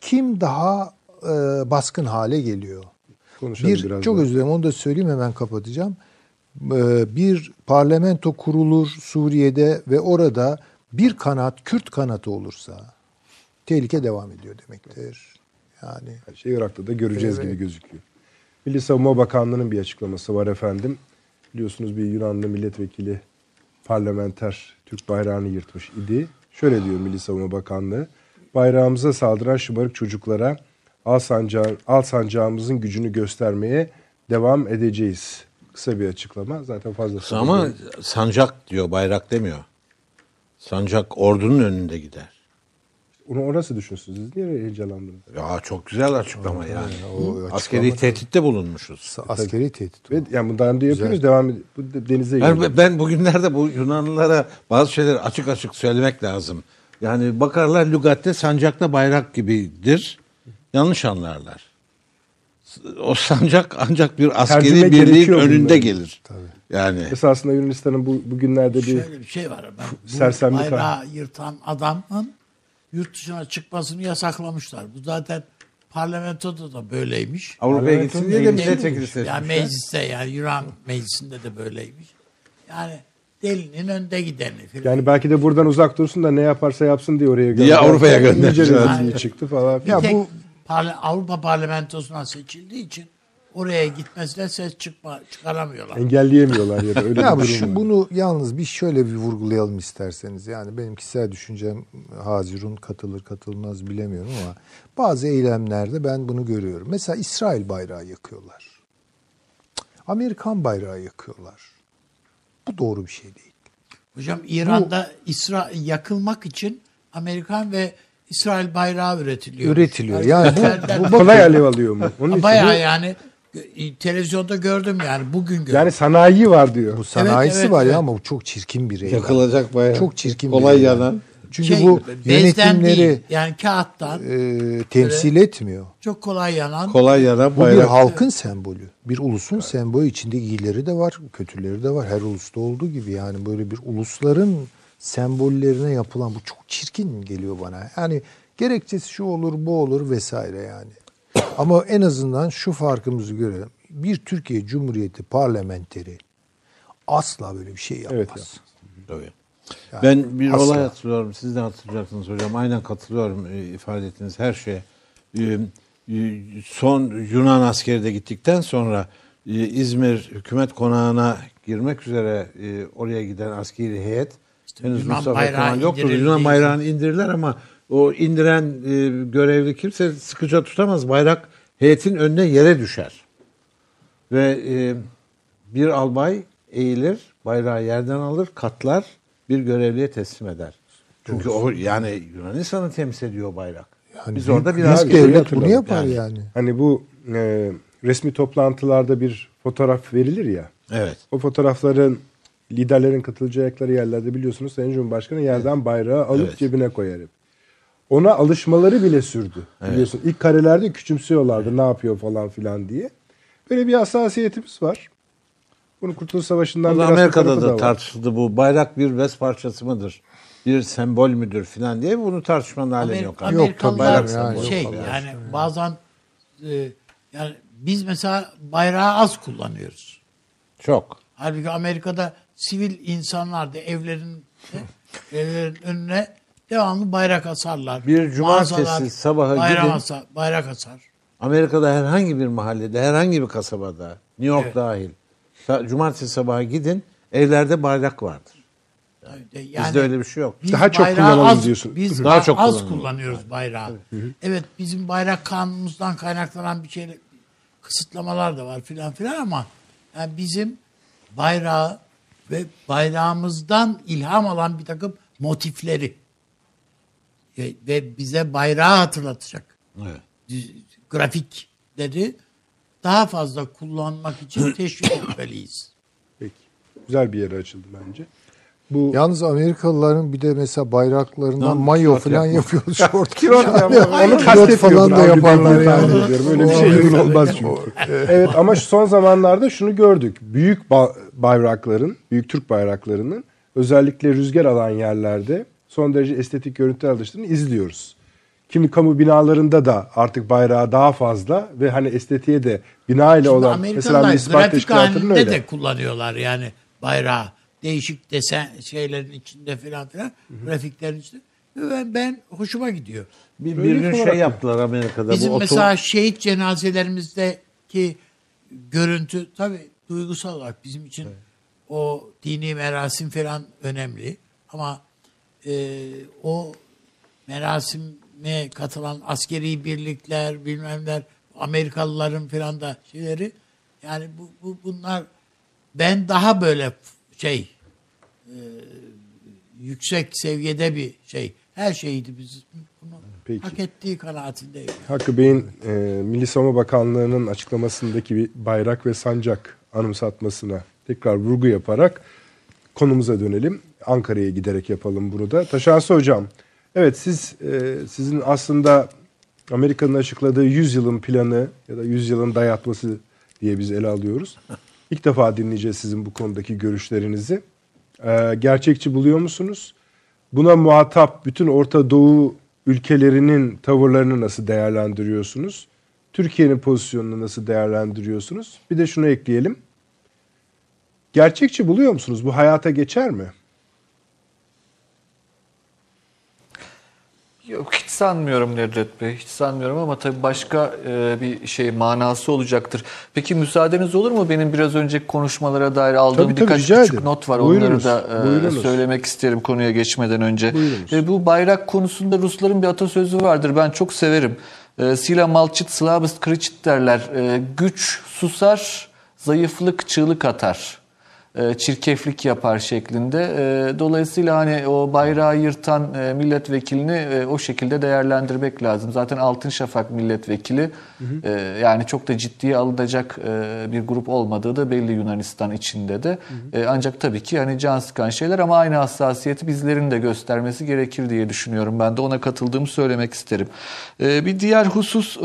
kim daha e, baskın hale geliyor? Konuşalım bir biraz çok daha. özür dilerim onu da söyleyeyim hemen kapatacağım. Ee, bir parlamento kurulur Suriye'de ve orada bir kanat Kürt kanatı olursa tehlike devam ediyor demektir. Yani Her şey Irak'ta da göreceğiz Evet. gibi gözüküyor. Milli Savunma Bakanlığı'nın bir açıklaması var efendim. Biliyorsunuz bir Yunanlı milletvekili parlamenter Türk bayrağını yırtmış idi. Şöyle diyor Milli Savunma Bakanlığı. Bayrağımıza saldıran şımarık çocuklara al, sancağı, al sancağımızın gücünü göstermeye devam edeceğiz. Kısa bir açıklama. Zaten fazla Ama sancak diyor, bayrak demiyor. Sancak ordunun önünde gider. Onu orası düşünsün. Siz niye heyecanlandınız? Ya çok güzel açıklama yani. o Askeri açıklama- tehditte bulunmuşuz. askeri tehdit. Ve yani bundan da yapıyoruz. Devam ed- Bu de- denize Ben, ben bugünlerde bu Yunanlılara bazı şeyleri açık açık söylemek lazım. Yani bakarlar lügatte sancakla bayrak gibidir. Yanlış anlarlar. O sancak ancak bir askeri Tercüme birliğin önünde bunların. gelir. Yani Esasında Yunanistan'ın bu, bugünlerde bir Şöyle bir şey var. Ben bu Sersemlik var. bayrağı yırtan adamın yurt dışına çıkmasını yasaklamışlar. Bu zaten parlamentoda da böyleymiş. Avrupa'ya gitsin diye de milletvekili seçmişler. Yani mecliste yani Yunan meclisinde de böyleymiş. Yani delinin önde gideni filan. yani belki de buradan uzak dursun da ne yaparsa yapsın diye oraya Diye Avrupa'ya İyice göndermişler. rezilliği çıktı falan. Bir Ya tek bu- parla- Avrupa parlamentosuna seçildiği için oraya gitmesine ses çıkma, çıkaramıyorlar. Engelleyemiyorlar ya da öyle Ya bir bu durum şu, var. bunu yalnız bir şöyle bir vurgulayalım isterseniz. Yani benim kişisel düşüncem Hazirun katılır katılmaz bilemiyorum ama bazı eylemlerde ben bunu görüyorum. Mesela İsrail bayrağı yakıyorlar. Amerikan bayrağı yakıyorlar. Bu doğru bir şey değil. Hocam İran'da İsra yakılmak için Amerikan ve İsrail bayrağı üretiliyor. Üretiliyor. Yani bu, bu Kolay alev alıyor mu? Onun için Bayağı bu- yani televizyonda gördüm yani bugün gördüm. yani sanayi var diyor. bu sanayisi evet, var evet. ya ama bu çok çirkin bir eylem. yakılacak bayrak. Çok çirkin Kolay bir eylem. yanan. Çünkü Şey, bu yönetimleri değil, yani kağıttan e, temsil etmiyor. çok kolay yanan Kolay yanan Bu bir bayrak. halkın sembolü. Bir ulusun sembolü. içinde iyileri de var, kötüleri de var. Her ulusta olduğu gibi yani böyle bir ulusların sembollerine yapılan bu çok çirkin geliyor bana. Yani gerekçesi şu olur, bu olur vesaire yani. Ama en azından şu farkımızı görelim. Bir Türkiye Cumhuriyeti parlamenteri asla böyle bir şey yapmaz. Evet ya. Tabii. Ben bir asla. olay hatırlıyorum. Siz de hatırlayacaksınız hocam. Aynen katılıyorum e, ifade ettiğiniz her şeye. E, e, son Yunan askeri de gittikten sonra e, İzmir hükümet konağına girmek üzere oraya giden askeri heyet henüz Yunan Mustafa bayrağı Kemal yoktu. indirildiği Yunan bayrağını indirirler ama o indiren e, görevli kimse sıkıca tutamaz. Bayrak heyetin önüne yere düşer. Ve e, bir albay eğilir, bayrağı yerden alır, katlar, bir görevliye teslim eder. Çünkü o yani Yunanistan'ı temsil ediyor bayrak. Yani Biz orada biraz bir şey devlet bunu yapar Yani. yani. Hani bu e, resmi toplantılarda bir fotoğraf verilir ya. Evet. O fotoğrafların liderlerin katılacakları yerlerde biliyorsunuz Sayın Cumhurbaşkanı yerden bayrağı alıp Evet. cebine koyar hep. Ona alışmaları bile sürdü. Biliyorsun ilk karelerde küçümsüyorlardı ne yapıyor falan filan diye. Böyle bir hassasiyetimiz var. Bunu Kurtuluş Savaşı'ndan da biraz Amerika'da da var. tartışıldı bu. Bayrak bir bez parçası mıdır? Bir sembol müdür filan diye bunu tartışmanın alemi yok. Yok, Amerikalılar tabii, yani, şey yok, yani bazen e, yani biz mesela bayrağı az kullanıyoruz. Çok. Halbuki Amerika'da sivil insanlar da evlerin evlerin önüne devamlı bayrak asarlar. Bir cumartesi Mağazalar sabaha bayrak gidin. asar, bayrak asar. Amerika'da herhangi bir mahallede, herhangi bir kasabada, New York Evet. dahil. Cumartesi sabahı gidin, evlerde bayrak vardır. Yani Bizde öyle bir şey yok. biz Daha çok kullanalım az, diyorsun. Biz Daha daha çok az kullanıyoruz bayrağı. Evet bizim bayrak kanunumuzdan kaynaklanan bir şey kısıtlamalar da var filan filan ama yani bizim bayrağı ve bayrağımızdan ilham alan bir takım motifleri ve, ve bize bayrağı hatırlatacak Evet. grafikleri daha fazla kullanmak için teşvik etmeliyiz. Peki. Güzel bir yere açıldı bence. Bu Yalnız Amerikalıların bir de mesela bayraklarından Lan, mayo falan yapıyor. Şort Kilot. Onu falan da yaparlar yani. Öyle bir şey olmaz çünkü. evet ama şu son zamanlarda şunu gördük. Büyük ba- bayrakların, büyük Türk bayraklarının özellikle rüzgar alan yerlerde son derece estetik görüntüler alıştığını izliyoruz. Kimi kamu binalarında da artık bayrağı daha fazla ve hani estetiğe de bina ile Şimdi olan mesela bir ispat grafik halinde öyle. de kullanıyorlar yani bayrağı. Değişik desen şeylerin içinde filan filan grafiklerin içinde. Ve Ben, ben hoşuma gidiyor. Bir, bir gün şey yaptılar Amerika'da. Bizim bu otom- mesela şehit cenazelerimizdeki görüntü tabii duygusal olarak bizim için o dini merasim falan önemli. Ama e, o merasime katılan askeri birlikler bilmemler Amerikalıların falan da şeyleri yani bu, bu bunlar ben daha böyle şey e, yüksek seviyede bir şey her şeydi biz bunu Peki. hak ettiği kanaatindeyim. Hakkı Bey'in e, Milli Savunma Bakanlığı'nın açıklamasındaki bir bayrak ve sancak anımsatmasına tekrar vurgu yaparak konumuza dönelim. Ankara'ya giderek yapalım bunu da. Taşansı Hocam, Evet siz e, sizin aslında Amerika'nın açıkladığı 100 yılın planı ya da 100 yılın dayatması diye biz ele alıyoruz. İlk defa dinleyeceğiz sizin bu konudaki görüşlerinizi. E, gerçekçi buluyor musunuz? Buna muhatap bütün Orta Doğu ülkelerinin tavırlarını nasıl değerlendiriyorsunuz? Türkiye'nin pozisyonunu nasıl değerlendiriyorsunuz? Bir de şunu ekleyelim. Gerçekçi buluyor musunuz? Bu hayata geçer mi? Yok hiç sanmıyorum Nedret Bey. Hiç sanmıyorum ama tabii başka e, bir şey manası olacaktır. Peki müsaadeniz olur mu? Benim biraz önceki konuşmalara dair aldığım Tabii, tabii, birkaç küçük ederim. not var. Buyurunuz, Onları da e, buyurunuz. söylemek isterim konuya geçmeden önce. Buyurunuz. E, bu bayrak konusunda Rusların bir atasözü vardır. Ben çok severim. E, Sila malçit slavist kriçit derler. E, güç susar, zayıflık çığlık atar çirkeflik yapar şeklinde. E, Dolayısıyla hani o bayrağı yırtan e, milletvekilini e, o şekilde değerlendirmek lazım. Zaten Altın Şafak milletvekili e, yani çok da ciddiye alınacak e, bir grup olmadığı da belli Yunanistan içinde de. E, Ancak tabii ki hani can sıkan şeyler ama aynı hassasiyeti bizlerin de göstermesi gerekir diye düşünüyorum. Ben de ona katıldığımı söylemek isterim. E, Bir diğer husus e,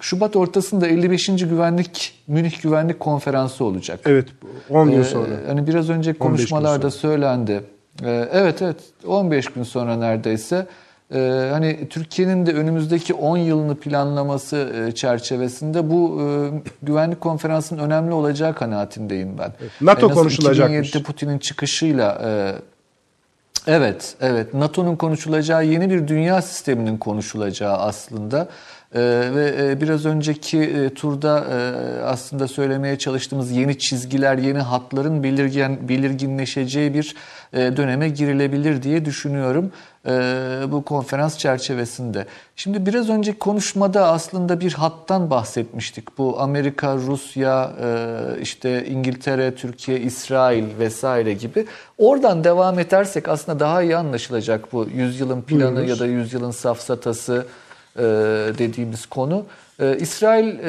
Şubat ortasında 55. Güvenlik Münih Güvenlik Konferansı olacak. Evet 10 gün Ee, sonra. Hani biraz önce 15 gün konuşmalarda sonra. söylendi. Ee, evet evet 15 gün sonra neredeyse. Ee, hani Türkiye'nin de önümüzdeki 10 yılını planlaması e, çerçevesinde bu e, güvenlik konferansının önemli olacağı kanaatindeyim ben. NATO E, nasıl konuşulacakmış. 2007'de Putin'in çıkışıyla e, Evet, evet. NATO'nun konuşulacağı yeni bir dünya sisteminin konuşulacağı aslında. Ee, ve e, biraz önceki e, turda e, aslında söylemeye çalıştığımız yeni çizgiler, yeni hatların belirgen, belirginleşeceği bir e, döneme girilebilir diye düşünüyorum e, bu konferans çerçevesinde. Şimdi biraz önceki konuşmada aslında bir hattan bahsetmiştik. Bu Amerika, Rusya, e, işte İngiltere, Türkiye, İsrail vesaire gibi. Oradan devam edersek aslında daha iyi anlaşılacak bu yüzyılın planı Buyurunuz. ya da yüzyılın safsatası e, dediğimiz konu. E, İsrail e,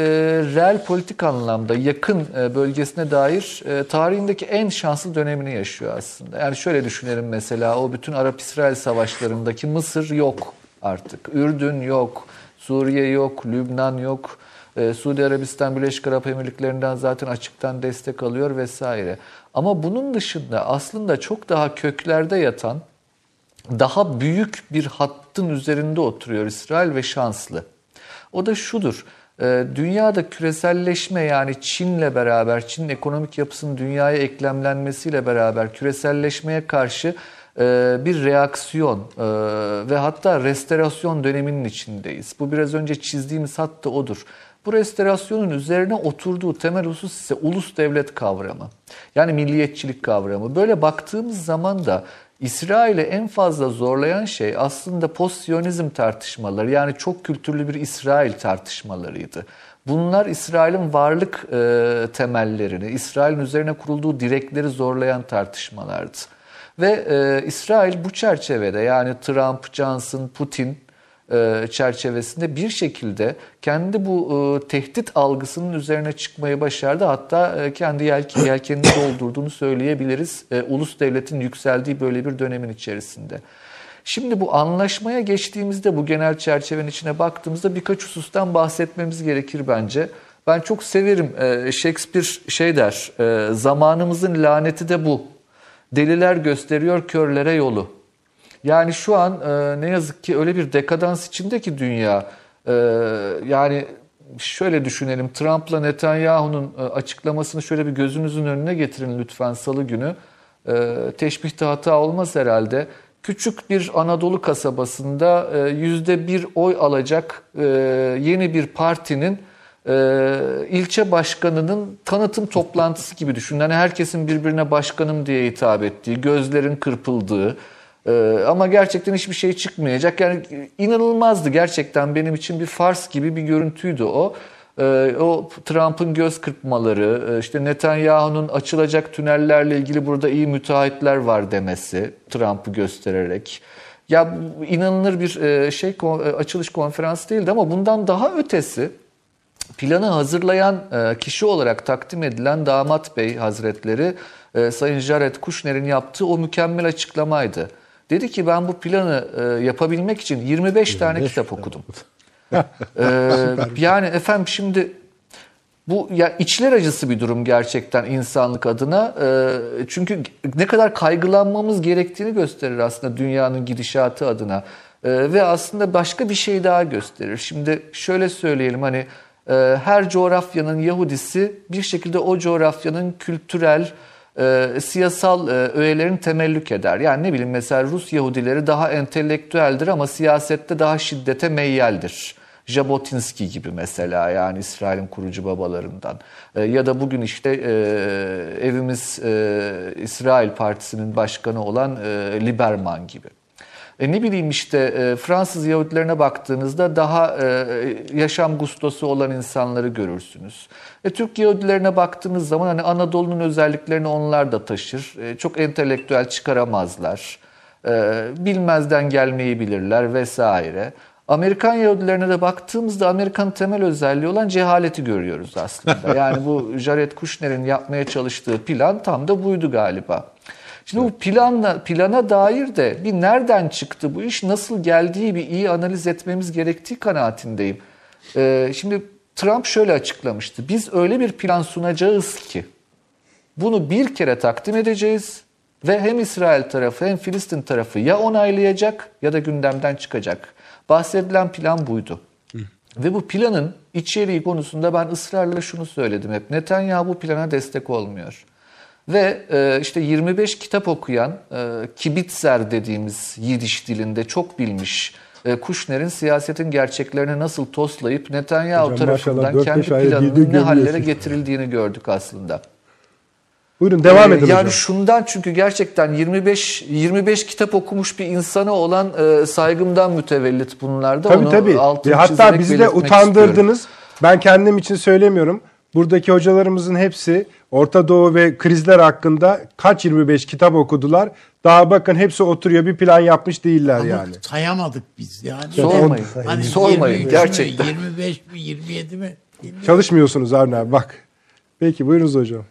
reel politik anlamda yakın e, bölgesine dair tarihindeki en şanslı dönemini yaşıyor aslında. Yani şöyle düşünelim mesela o bütün Arap-İsrail savaşlarındaki Mısır yok artık. Ürdün yok, Suriye yok, Lübnan yok. E, Suudi Arabistan Birleşik Arap Emirlikleri'nden zaten açıktan destek alıyor vesaire. Ama bunun dışında aslında çok daha köklerde yatan daha büyük bir hattın üzerinde oturuyor İsrail ve şanslı. O da şudur. e, Dünyada küreselleşme yani Çin'le beraber, Çin'in ekonomik yapısının dünyaya eklemlenmesiyle beraber küreselleşmeye karşı e, bir reaksiyon e, ve hatta restorasyon döneminin içindeyiz. Bu biraz önce çizdiğimiz hat da odur. Bu restorasyonun üzerine oturduğu temel husus ise ulus devlet kavramı. Yani milliyetçilik kavramı. Böyle baktığımız zaman da İsrail'i en fazla zorlayan şey aslında post-Siyonizm tartışmaları yani çok kültürlü bir İsrail tartışmalarıydı. Bunlar İsrail'in varlık e, temellerini, İsrail'in üzerine kurulduğu direkleri zorlayan tartışmalardı. Ve e, İsrail bu çerçevede yani Trump, Johnson, Putin çerçevesinde bir şekilde kendi bu e, tehdit algısının üzerine çıkmayı başardı. Hatta e, kendi yelke, yelkenini doldurduğunu söyleyebiliriz. E, ulus devletin yükseldiği böyle bir dönemin içerisinde. Şimdi bu anlaşmaya geçtiğimizde bu genel çerçevenin içine baktığımızda birkaç husustan bahsetmemiz gerekir bence. Ben çok severim e, Shakespeare şey der e, zamanımızın laneti de bu. Deliler gösteriyor körlere yolu. Yani şu an e, ne yazık ki öyle bir dekadans içinde ki dünya. E, yani şöyle düşünelim Trump'la Netanyahu'nun e, açıklamasını şöyle bir gözünüzün önüne getirin lütfen salı günü. E, teşbihte hata olmaz herhalde. Küçük bir Anadolu kasabasında e, yüzde bir oy alacak e, yeni bir partinin ilçe başkanının tanıtım toplantısı gibi düşünün. Yani herkesin birbirine başkanım diye hitap ettiği, gözlerin kırpıldığı, ee, ama gerçekten hiçbir şey çıkmayacak. Yani inanılmazdı gerçekten benim için bir fars gibi bir görüntüydü o. Ee, o Trump'ın göz kırpmaları, e, işte Netanyahu'nun açılacak tünellerle ilgili burada iyi müteahhitler var demesi Trump'ı göstererek. Ya inanılır bir e, şey e, açılış konferansı değildi ama bundan daha ötesi planı hazırlayan kişi olarak takdim edilen Damat Bey Hazretleri Sayın Jared Kushner'in yaptığı o mükemmel açıklamaydı. Dedi ki ben bu planı e, yapabilmek için 25 tane kitap okudum. Ee, yani efendim şimdi bu ya içler acısı bir durum gerçekten insanlık adına. Ee, çünkü ne kadar kaygılanmamız gerektiğini gösterir aslında dünyanın gidişatı adına. Ee, ve aslında başka bir şey daha gösterir. Şimdi şöyle söyleyelim hani e, her coğrafyanın Yahudisi bir şekilde o coğrafyanın kültürel, e, siyasal e, öğelerini temellük eder. Yani ne bileyim mesela Rus Yahudileri daha entelektüeldir ama siyasette daha şiddete meyyaldir. Jabotinsky gibi mesela yani İsrail'in kurucu babalarından. E, ya da bugün işte e, evimiz e, İsrail Partisi'nin başkanı olan e, Liberman gibi. E ne bileyim işte e, Fransız Yahudilerine baktığınızda daha e, yaşam gustosu olan insanları görürsünüz. E, Türk Yahudilerine baktığınız zaman hani Anadolu'nun özelliklerini onlar da taşır. E, çok entelektüel çıkaramazlar. E, bilmezden gelmeyi bilirler vesaire. Amerikan Yahudilerine de baktığımızda Amerikan temel özelliği olan cehaleti görüyoruz aslında. Yani bu Jared Kushner'in yapmaya çalıştığı plan tam da buydu galiba. Şimdi bu planla, plana dair de bir nereden çıktı bu iş, nasıl geldiği bir iyi analiz etmemiz gerektiği kanaatindeyim. Ee, şimdi Trump şöyle açıklamıştı. Biz öyle bir plan sunacağız ki bunu bir kere takdim edeceğiz ve hem İsrail tarafı hem Filistin tarafı ya onaylayacak ya da gündemden çıkacak. Bahsedilen plan buydu. Ve bu planın içeriği konusunda ben ısrarla şunu söyledim hep. Netanyahu bu plana destek olmuyor. Ve e, işte 25 kitap okuyan e, Kibitzer dediğimiz Yidiş dilinde çok bilmiş e, Kuşner'in siyasetin gerçeklerini nasıl toslayıp Netanyahu Hocam, tarafından kendi planının ne hallere getirildiğini gördük aslında. Buyurun devam ee, edin yani hocam. şundan çünkü gerçekten 25 25 kitap okumuş bir insana olan e, saygımdan mütevellit bunlar da. Tabii Onu tabii. Hatta bizi de utandırdınız. Istiyorum. Ben kendim için söylemiyorum. Buradaki hocalarımızın hepsi Orta Doğu ve krizler hakkında kaç 25 kitap okudular. Daha bakın hepsi oturuyor bir plan yapmış değiller Ama yani. sayamadık biz yani. Sormayın. Hani Sormayın gerçekten. 25 mi 27 mi? Bilmiyorum. Çalışmıyorsunuz Avni abi bak. Peki buyurunuz hocam.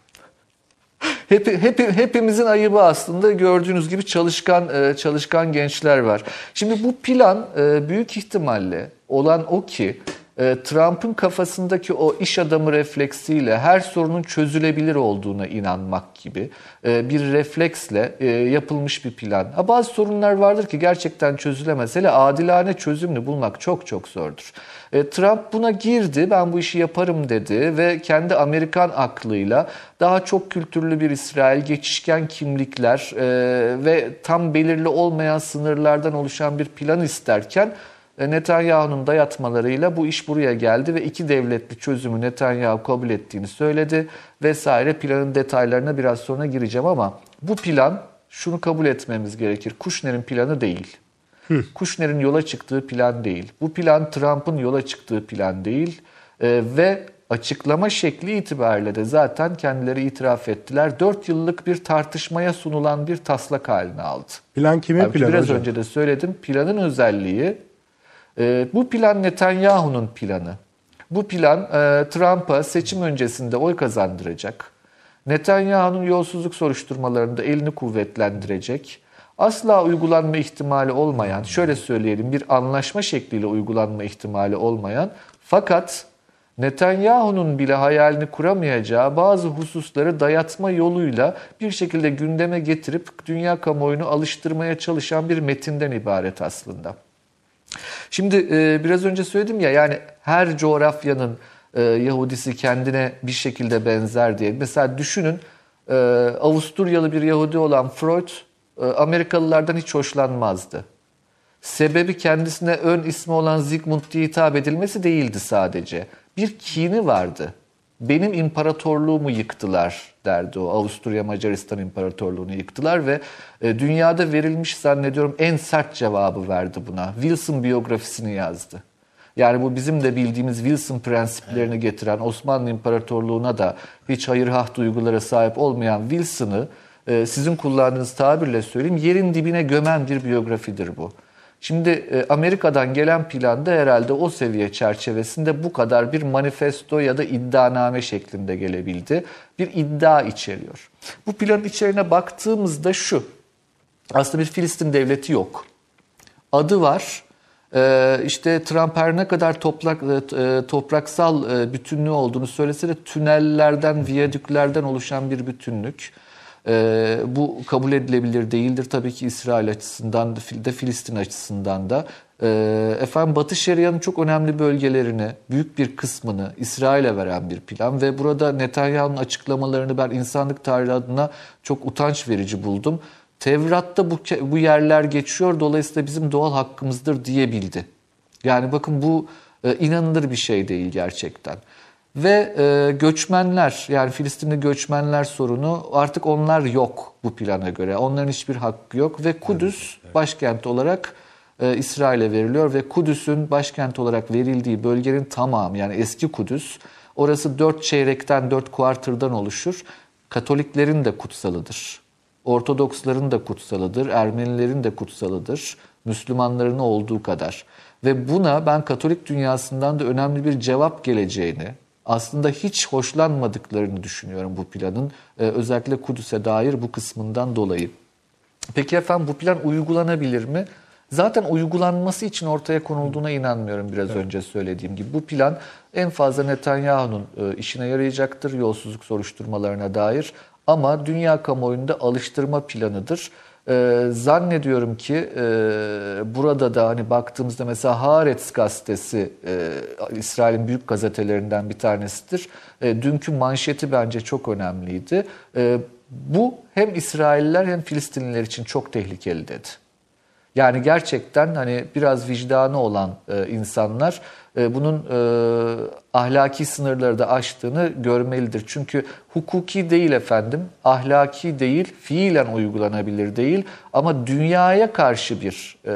Hep, hep, hepimizin ayıbı aslında gördüğünüz gibi çalışkan e, çalışkan gençler var. Şimdi bu plan e, büyük ihtimalle olan o ki Trump'ın kafasındaki o iş adamı refleksiyle her sorunun çözülebilir olduğuna inanmak gibi e, bir refleksle e, yapılmış bir plan. Ha, bazı sorunlar vardır ki gerçekten çözülemez. Hele adilane çözümünü bulmak çok çok zordur. Trump buna girdi, ben bu işi yaparım dedi ve kendi Amerikan aklıyla daha çok kültürlü bir İsrail, geçişken kimlikler ve tam belirli olmayan sınırlardan oluşan bir plan isterken Netanyahu'nun dayatmalarıyla bu iş buraya geldi ve iki devletli çözümü Netanyahu kabul ettiğini söyledi vesaire. Planın detaylarına biraz sonra gireceğim ama bu plan şunu kabul etmemiz gerekir. Kushner'in planı değil. Hı. Kushner'in yola çıktığı plan değil. Bu plan Trump'ın yola çıktığı plan değil. Ee, ve açıklama şekli itibariyle de zaten kendileri itiraf ettiler. Dört yıllık bir tartışmaya sunulan bir taslak haline aldı. Plan kimin Halbuki planı Biraz hocam? önce de söyledim. Planın özelliği e, bu plan Netanyahu'nun planı. Bu plan e, Trump'a seçim öncesinde oy kazandıracak. Netanyahu'nun yolsuzluk soruşturmalarında elini kuvvetlendirecek. Asla uygulanma ihtimali olmayan, şöyle söyleyelim bir anlaşma şekliyle uygulanma ihtimali olmayan fakat Netanyahu'nun bile hayalini kuramayacağı bazı hususları dayatma yoluyla bir şekilde gündeme getirip dünya kamuoyunu alıştırmaya çalışan bir metinden ibaret aslında. Şimdi e, biraz önce söyledim ya yani her coğrafyanın e, Yahudisi kendine bir şekilde benzer diye. Mesela düşünün e, Avusturyalı bir Yahudi olan Freud Amerikalılardan hiç hoşlanmazdı. Sebebi kendisine ön ismi olan Zygmunt diye hitap edilmesi değildi sadece. Bir kini vardı benim imparatorluğumu yıktılar derdi o. Avusturya Macaristan İmparatorluğunu yıktılar ve e, dünyada verilmiş zannediyorum en sert cevabı verdi buna. Wilson biyografisini yazdı. Yani bu bizim de bildiğimiz Wilson prensiplerini getiren Osmanlı İmparatorluğu'na da hiç hayırhah duygulara sahip olmayan Wilson'ı e, sizin kullandığınız tabirle söyleyeyim yerin dibine gömen bir biyografidir bu. Şimdi e, Amerika'dan gelen planda herhalde o seviye çerçevesinde bu kadar bir manifesto ya da iddianame şeklinde gelebildi. Bir iddia içeriyor. Bu planın içeriğine baktığımızda şu. aslında bir Filistin devleti yok. Adı var. Ee, işte Trump her ne kadar toprak, e, topraksal e, bütünlüğü olduğunu söylese de tünellerden, viyadüklerden oluşan bir bütünlük. Ee, bu kabul edilebilir değildir tabii ki İsrail açısından da Filistin açısından da. Ee, efendim Batı Şeria'nın çok önemli bölgelerini, büyük bir kısmını İsrail'e veren bir plan ve burada Netanyahu'nun açıklamalarını ben insanlık tarihi adına çok utanç verici buldum. Tevrat'ta bu, bu yerler geçiyor dolayısıyla bizim doğal hakkımızdır diyebildi. Yani bakın bu e, inanılır bir şey değil gerçekten. Ve e, göçmenler yani Filistinli göçmenler sorunu artık onlar yok bu plana göre. Onların hiçbir hakkı yok ve Kudüs evet, evet. başkent olarak e, İsrail'e veriliyor ve Kudüs'ün başkent olarak verildiği bölgenin tamamı yani eski Kudüs orası dört çeyrekten dört kuartırdan oluşur. Katoliklerin de kutsalıdır. Ortodoksların da kutsalıdır, Ermenilerin de kutsalıdır, Müslümanların olduğu kadar. Ve buna ben Katolik dünyasından da önemli bir cevap geleceğini, aslında hiç hoşlanmadıklarını düşünüyorum bu planın. Ee, özellikle Kudüs'e dair bu kısmından dolayı. Peki efendim bu plan uygulanabilir mi? Zaten uygulanması için ortaya konulduğuna inanmıyorum biraz evet. önce söylediğim gibi. Bu plan en fazla Netanyahu'nun e, işine yarayacaktır yolsuzluk soruşturmalarına dair. Ama dünya kamuoyunda alıştırma planıdır. Ee, zannediyorum ki e, burada da hani baktığımızda mesela Haaretz gazetesi e, İsrail'in büyük gazetelerinden bir tanesidir. E, dünkü manşeti bence çok önemliydi. E, bu hem İsrailler hem Filistinliler için çok tehlikeli dedi. Yani gerçekten hani biraz vicdanı olan e, insanlar e, bunun e, ahlaki sınırları da aştığını görmelidir. Çünkü hukuki değil efendim, ahlaki değil, fiilen uygulanabilir değil ama dünyaya karşı bir, e,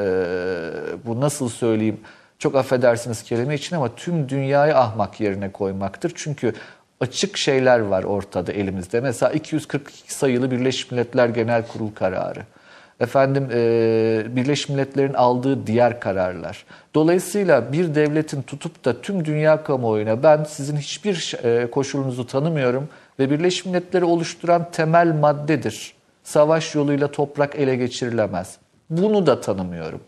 bu nasıl söyleyeyim, çok affedersiniz kelime için ama tüm dünyayı ahmak yerine koymaktır. Çünkü açık şeyler var ortada elimizde. Mesela 242 sayılı Birleşmiş Milletler Genel Kurul kararı efendim e, Birleşmiş Milletler'in aldığı diğer kararlar. Dolayısıyla bir devletin tutup da tüm dünya kamuoyuna ben sizin hiçbir e, koşulunuzu tanımıyorum ve Birleşmiş Milletler'i oluşturan temel maddedir. Savaş yoluyla toprak ele geçirilemez. Bunu da tanımıyorum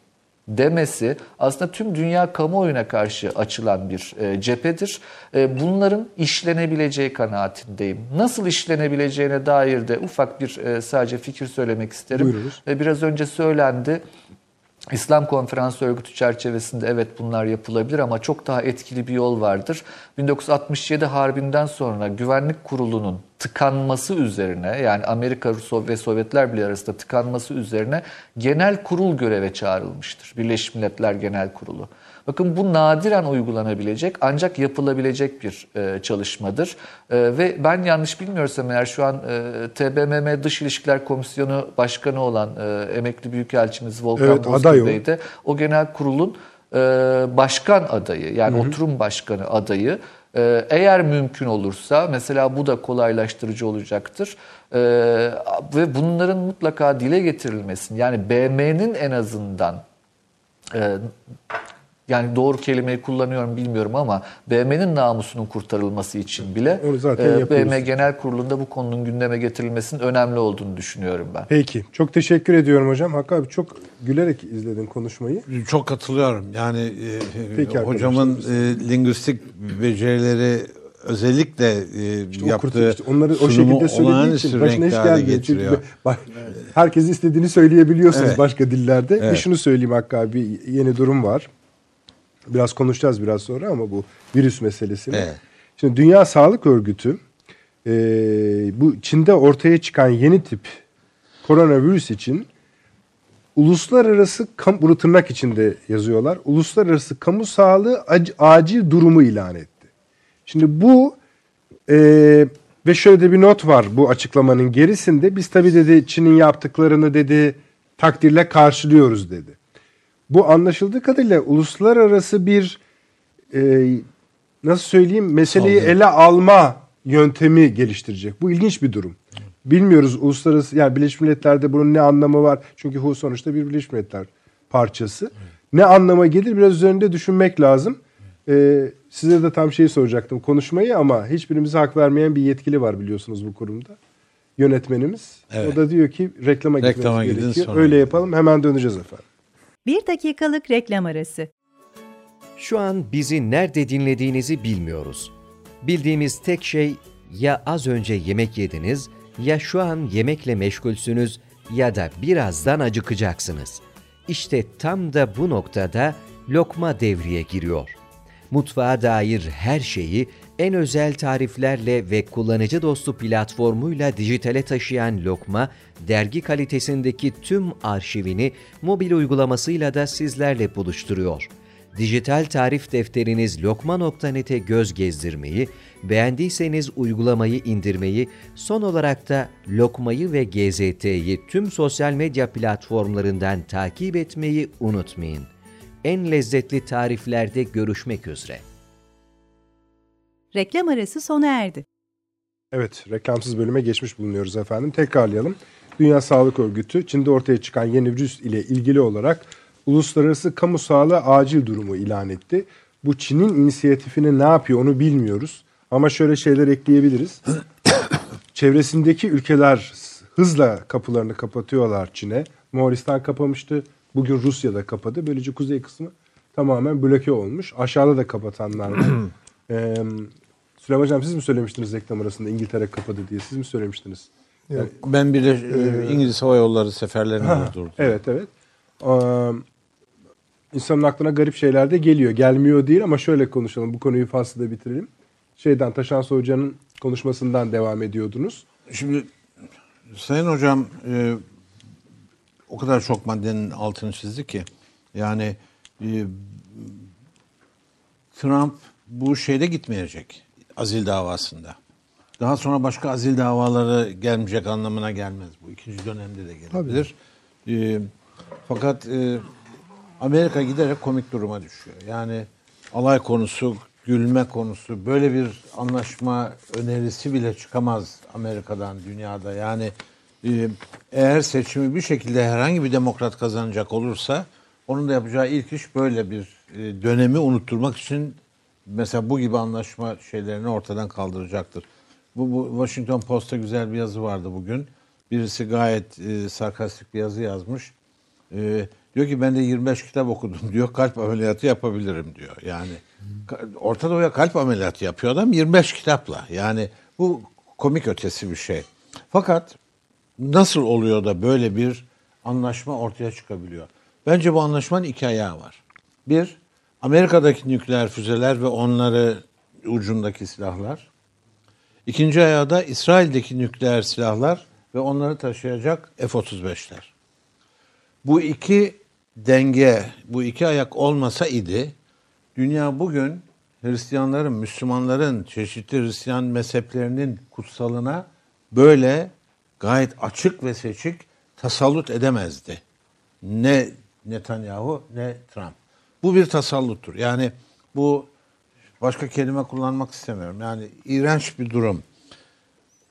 demesi aslında tüm dünya kamuoyuna karşı açılan bir e, cephedir. E, bunların işlenebileceği kanaatindeyim. Nasıl işlenebileceğine dair de ufak bir e, sadece fikir söylemek isterim. Buyurunuz. E, biraz önce söylendi. İslam Konferansı Örgütü çerçevesinde evet bunlar yapılabilir ama çok daha etkili bir yol vardır. 1967 Harbi'nden sonra Güvenlik Kurulu'nun tıkanması üzerine yani Amerika ve Sovyetler Birliği arasında tıkanması üzerine genel kurul göreve çağrılmıştır. Birleşmiş Milletler Genel Kurulu. Bakın bu nadiren uygulanabilecek ancak yapılabilecek bir e, çalışmadır. E, ve ben yanlış bilmiyorsam eğer şu an e, TBMM Dış İlişkiler Komisyonu Başkanı olan e, emekli büyükelçimiz Volkan evet, Bey de o genel kurulun e, başkan adayı yani hı hı. oturum başkanı adayı. E, eğer mümkün olursa mesela bu da kolaylaştırıcı olacaktır. Ee, ve bunların mutlaka dile getirilmesini yani BM'nin en azından e, yani doğru kelimeyi kullanıyorum bilmiyorum ama BM'nin namusunun kurtarılması için bile e, BM Genel Kurulu'nda bu konunun gündeme getirilmesinin önemli olduğunu düşünüyorum ben. Peki. Çok teşekkür ediyorum hocam. Hakkı abi çok gülerek izledin konuşmayı. Çok katılıyorum. Yani e, Peki hocamın e, lingüistik becerileri özellikle e, işte yaptığı işte onları o şekilde söylediği için başına hiç gelmiyor. Çünkü herkes istediğini söyleyebiliyorsunuz evet. başka dillerde. Evet. Bir şunu söyleyeyim Hakkı abi yeni durum var. Biraz konuşacağız biraz sonra ama bu virüs meselesini. Evet. Şimdi Dünya Sağlık Örgütü e, bu Çin'de ortaya çıkan yeni tip koronavirüs için uluslararası kam bunu tırnak içinde yazıyorlar. Uluslararası kamu sağlığı acil durumu ilan etti. Şimdi bu e, ve şöyle de bir not var bu açıklamanın gerisinde. Biz tabii dedi Çin'in yaptıklarını dedi takdirle karşılıyoruz dedi. Bu anlaşıldığı kadarıyla uluslararası bir e, nasıl söyleyeyim meseleyi Sağ ele alma yöntemi geliştirecek. Bu ilginç bir durum. Bilmiyoruz uluslararası yani Birleşmiş Milletler'de bunun ne anlamı var? Çünkü HU sonuçta bir Birleşmiş Milletler parçası. Evet. Ne anlama gelir biraz üzerinde düşünmek lazım. Ee, size de tam şeyi soracaktım konuşmayı ama hiçbirimize hak vermeyen bir yetkili var biliyorsunuz bu kurumda. yönetmenimiz. Evet. O da diyor ki reklama, Reklama gitmemiz gerekiyor. Öyle yapalım hemen döneceğiz efendim. Bir dakikalık reklam arası. Şu an bizi nerede dinlediğinizi bilmiyoruz. Bildiğimiz tek şey ya az önce yemek yediniz, ya şu an yemekle meşgulsünüz ya da birazdan acıkacaksınız. İşte tam da bu noktada lokma devreye giriyor. Mutfağa dair her şeyi en özel tariflerle ve kullanıcı dostu platformuyla dijitale taşıyan Lokma, dergi kalitesindeki tüm arşivini mobil uygulamasıyla da sizlerle buluşturuyor. Dijital tarif defteriniz lokma.net'e göz gezdirmeyi, beğendiyseniz uygulamayı indirmeyi, son olarak da Lokmayı ve GZT'yi tüm sosyal medya platformlarından takip etmeyi unutmayın. En lezzetli tariflerde görüşmek üzere. Reklam arası sona erdi. Evet, reklamsız bölüme geçmiş bulunuyoruz efendim. Tekrarlayalım. Dünya Sağlık Örgütü, Çin'de ortaya çıkan yeni virüs ile ilgili olarak uluslararası kamu sağlığı acil durumu ilan etti. Bu Çin'in inisiyatifini ne yapıyor onu bilmiyoruz. Ama şöyle şeyler ekleyebiliriz. Çevresindeki ülkeler hızla kapılarını kapatıyorlar Çin'e. Moğolistan kapamıştı. Bugün Rusya da kapadı. Böylece kuzey kısmı tamamen bloke olmuş. Aşağıda da kapatanlar var. Ee, Süleyman Hocam siz mi söylemiştiniz reklam arasında İngiltere kapadı diye? Siz mi söylemiştiniz? Yok. Ben bir de e, İngiliz Hava Yolları seferlerini durdurdum. Evet evet. Ee, insanın aklına garip şeyler de geliyor. Gelmiyor değil ama şöyle konuşalım. Bu konuyu faslı da bitirelim. Şeyden Taşan Hoca'nın konuşmasından devam ediyordunuz. Şimdi Sayın Hocam e, o kadar çok maddenin altını çizdi ki yani e, Trump bu şeyde gitmeyecek azil davasında. Daha sonra başka azil davaları gelmeyecek anlamına gelmez. Bu ikinci dönemde de gelebilir. E, fakat e, Amerika giderek komik duruma düşüyor. Yani alay konusu, gülme konusu böyle bir anlaşma önerisi bile çıkamaz Amerika'dan dünyada. Yani e, eğer seçimi bir şekilde herhangi bir demokrat kazanacak olursa onun da yapacağı ilk iş böyle bir e, dönemi unutturmak için mesela bu gibi anlaşma şeylerini ortadan kaldıracaktır. Bu, bu Washington Post'ta güzel bir yazı vardı bugün. Birisi gayet e, sarkastik bir yazı yazmış. E, diyor ki ben de 25 kitap okudum diyor. Kalp ameliyatı yapabilirim diyor. Yani Orta Doğu'ya kalp ameliyatı yapıyor adam 25 kitapla. Yani bu komik ötesi bir şey. Fakat nasıl oluyor da böyle bir anlaşma ortaya çıkabiliyor? Bence bu anlaşmanın iki ayağı var. Bir, Amerika'daki nükleer füzeler ve onları ucundaki silahlar. İkinci ayağı da İsrail'deki nükleer silahlar ve onları taşıyacak F-35'ler. Bu iki denge, bu iki ayak olmasa idi, dünya bugün Hristiyanların, Müslümanların, çeşitli Hristiyan mezheplerinin kutsalına böyle gayet açık ve seçik tasallut edemezdi. Ne Netanyahu ne Trump. Bu bir tasalluttur. Yani bu başka kelime kullanmak istemiyorum. Yani iğrenç bir durum.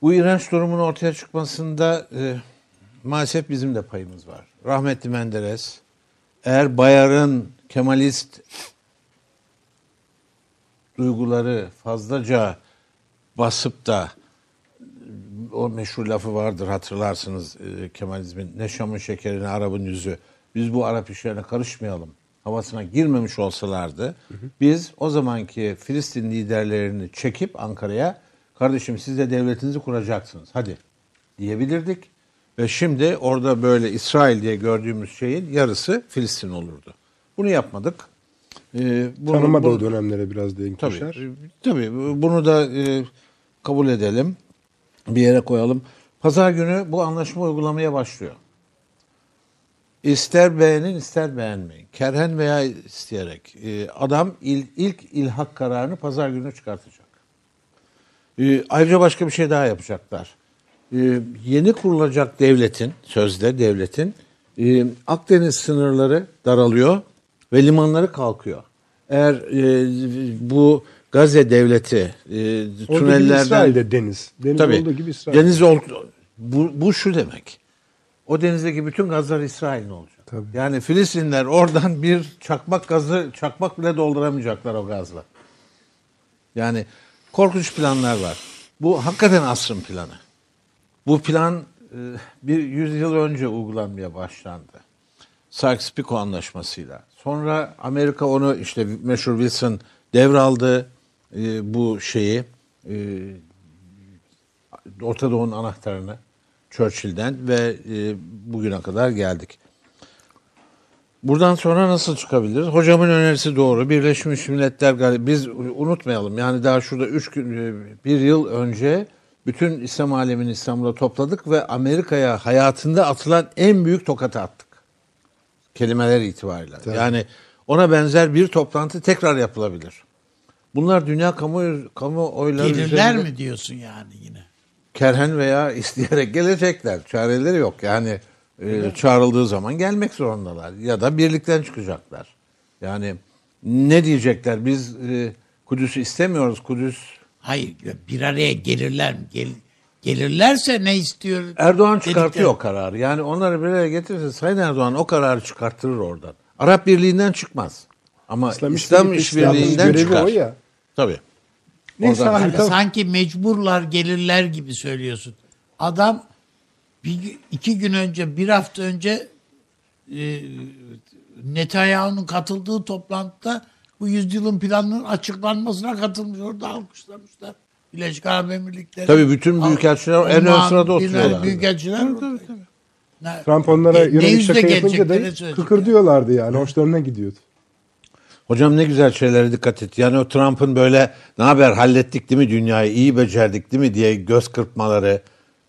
Bu iğrenç durumun ortaya çıkmasında e, maalesef bizim de payımız var. Rahmetli Menderes, eğer Bayar'ın Kemalist duyguları fazlaca basıp da o meşhur lafı vardır hatırlarsınız e, Kemalizmin ne Şam'ın şekeri ne Arap'ın yüzü. Biz bu Arap işlerine karışmayalım. Havasına girmemiş olsalardı biz o zamanki Filistin liderlerini çekip Ankara'ya kardeşim siz de devletinizi kuracaksınız hadi diyebilirdik. Ve şimdi orada böyle İsrail diye gördüğümüz şeyin yarısı Filistin olurdu. Bunu yapmadık. Ee, bunu- Tanımadı bunu- o dönemlere biraz denk Tabii, düşer. e, tabii bunu da e, kabul edelim. Bir yere koyalım. Pazar günü bu anlaşma uygulamaya başlıyor. İster beğenin ister beğenmeyin. Kerhen veya isteyerek. E, adam il- ilk ilhak kararını pazar günü çıkartacak. E, ayrıca başka bir şey daha yapacaklar. E, yeni kurulacak devletin, sözde devletin e, Akdeniz sınırları daralıyor ve limanları kalkıyor. Eğer e, bu Gazze devleti e, Olduğu gibi tünellerden İsrail'de deniz. Deniz Tabii. olduğu gibi İsrail. Deniz ol, bu, bu şu demek. O denizdeki bütün gazlar İsrail'in olacak. Tabii. Yani Filistinler oradan bir çakmak gazı, çakmak bile dolduramayacaklar o gazla. Yani korkunç planlar var. Bu hakikaten asrın planı. Bu plan e, bir yüzyıl önce uygulanmaya başlandı. Sykes-Picot anlaşmasıyla. Sonra Amerika onu işte meşhur Wilson devraldı e, bu şeyi e, Orta Doğu'nun anahtarını Churchill'den ve e, bugüne kadar geldik. Buradan sonra nasıl çıkabiliriz? Hocamın önerisi doğru. Birleşmiş Milletler biz unutmayalım. Yani daha şurada üç gün, e, bir yıl önce bütün İslam alemini İstanbul'a topladık ve Amerika'ya hayatında atılan en büyük tokatı attık. Kelimeler itibariyle. Yani ona benzer bir toplantı tekrar yapılabilir. Bunlar dünya kamu kamuoyları Gelirler üzerinde- mi diyorsun yani yine? Kerhen veya isteyerek gelecekler. Çareleri yok. Yani e, çağrıldığı zaman gelmek zorundalar. Ya da birlikten çıkacaklar. Yani ne diyecekler? Biz e, Kudüs'ü istemiyoruz. Kudüs Hayır bir araya gelirler mi? Gel, gelirlerse ne istiyor? Erdoğan çıkartıyor o kararı. Yani onları bir araya getirirse Sayın Erdoğan o kararı çıkarttırır oradan. Arap Birliği'nden çıkmaz. Ama İslam İslam, İşbirliği- İşbirliği'nden çıkar. o ya. Tabii. Neyse Oradan- abi, Yani tamam. sanki mecburlar gelirler gibi söylüyorsun. Adam bir, iki gün önce, bir hafta önce e, Netanyahu'nun katıldığı toplantıda bu yüzyılın planının açıklanmasına katılmış. Orada alkışlamışlar. Birleşik Arap Emirlikleri. Tabii bütün büyükelçiler en ön Ondan sırada bilmem oturuyorlar. Büyükelçiler Ne- Trump onlara ne- ne yönelik şaka yapınca da söyleyecek kıkır diyorlardı yani. Hoşlarına gidiyordu. Hocam ne güzel şeylere dikkat et. Yani o Trump'ın böyle ne haber hallettik değil mi dünyayı iyi becerdik değil mi diye göz kırpmaları,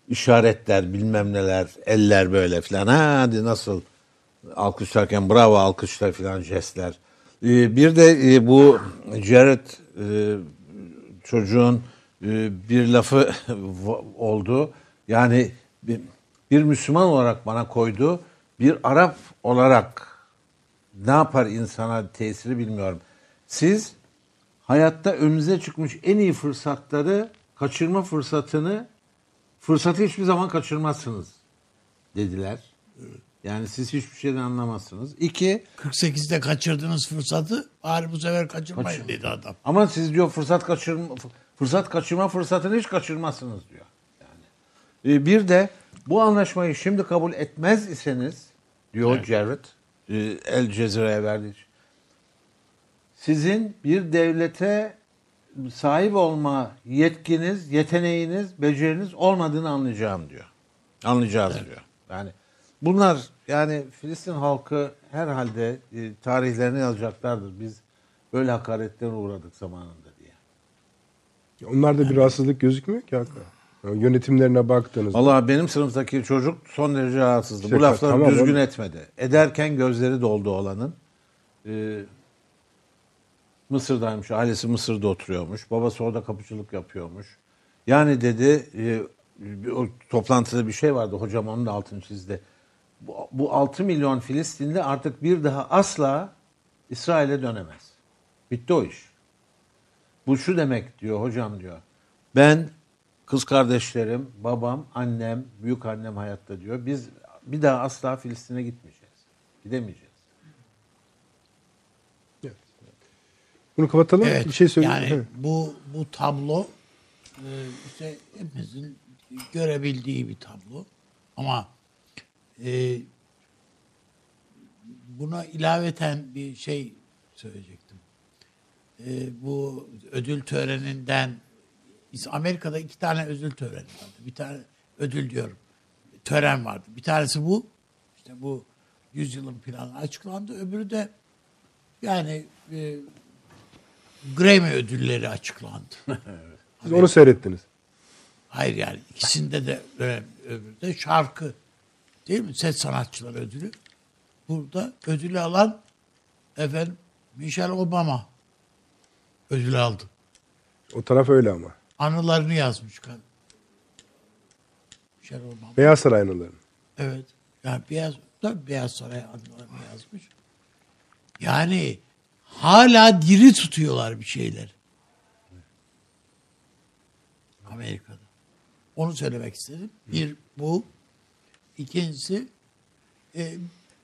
işaretler bilmem neler, eller böyle filan. Ha hadi nasıl alkışlarken bravo alkışlar filan jestler. Ee, bir de e, bu Jared e, çocuğun e, bir lafı oldu. Yani bir, bir Müslüman olarak bana koydu. Bir Arap olarak ne yapar insana tesiri bilmiyorum. Siz hayatta önünüze çıkmış en iyi fırsatları kaçırma fırsatını fırsatı hiçbir zaman kaçırmazsınız dediler. Yani siz hiçbir şeyden anlamazsınız. İki, 48'de kaçırdığınız fırsatı bari bu sefer kaçırmayın Kaçır- dedi adam. ama siz diyor fırsat kaçırma fırsat kaçırma fırsatını hiç kaçırmazsınız diyor. Yani Ee, bir de bu anlaşmayı şimdi kabul etmez iseniz diyor Jared e, El Cezire'ye verdiği için, sizin bir devlete sahip olma yetkiniz, yeteneğiniz, beceriniz olmadığını anlayacağım diyor. Anlayacağız diyor. Yani bunlar yani Filistin halkı herhalde e, tarihlerine yazacaklardır. Biz böyle hakaretlere uğradık zamanında diye. Onlarda bir rahatsızlık gözükmüyor ki hakikaten. Yani Yönetimlerine baktığınızda. Vallahi benim sınıftaki çocuk son derece rahatsızdı. İşte Bu lafları tamam, düzgün onu- etmedi. Ederken gözleri doldu olanın. Ee, Mısır'daymış. Ailesi Mısır'da oturuyormuş. Babası orada kapıcılık yapıyormuş. Yani dedi e, o toplantıda bir şey vardı. Hocam onun da altını çizdi. Bu, bu 6 milyon Filistinli artık bir daha asla İsrail'e dönemez. Bitti o iş. Bu şu demek diyor hocam diyor. Ben kız kardeşlerim, babam, annem, büyük annem hayatta diyor. Biz bir daha asla Filistin'e gitmeyeceğiz. Gidemeyeceğiz. Bunu kapatalım. Evet. Bir şey söyleyeyim. Yani Evet. bu bu tablo e, işte hepimizin görebildiği bir tablo. Ama e, buna ilaveten bir şey söyleyecektim. E, bu ödül töreninden Amerika'da iki tane ödül töreni vardı. Bir tane ödül diyorum. Tören vardı. Bir tanesi bu. İşte bu yüzyılın planı açıklandı. Öbürü de yani e, Grammy ödülleri açıklandı. Siz onu seyrettiniz. Hayır yani ikisinde de öbürü de şarkı değil mi? Ses sanatçıları ödülü. Burada ödülü alan efendim Michelle Obama ödülü aldı. O taraf öyle ama. Anılarını yazmış kadın. Michelle Obama. Beyaz Saray anıları. Evet. Yani Beyaz, tabii Beyaz Saray anılarını yazmış. Yani hala diri tutuyorlar bir şeyler. Amerika'da. Onu söylemek istedim. Bir bu. İkincisi e,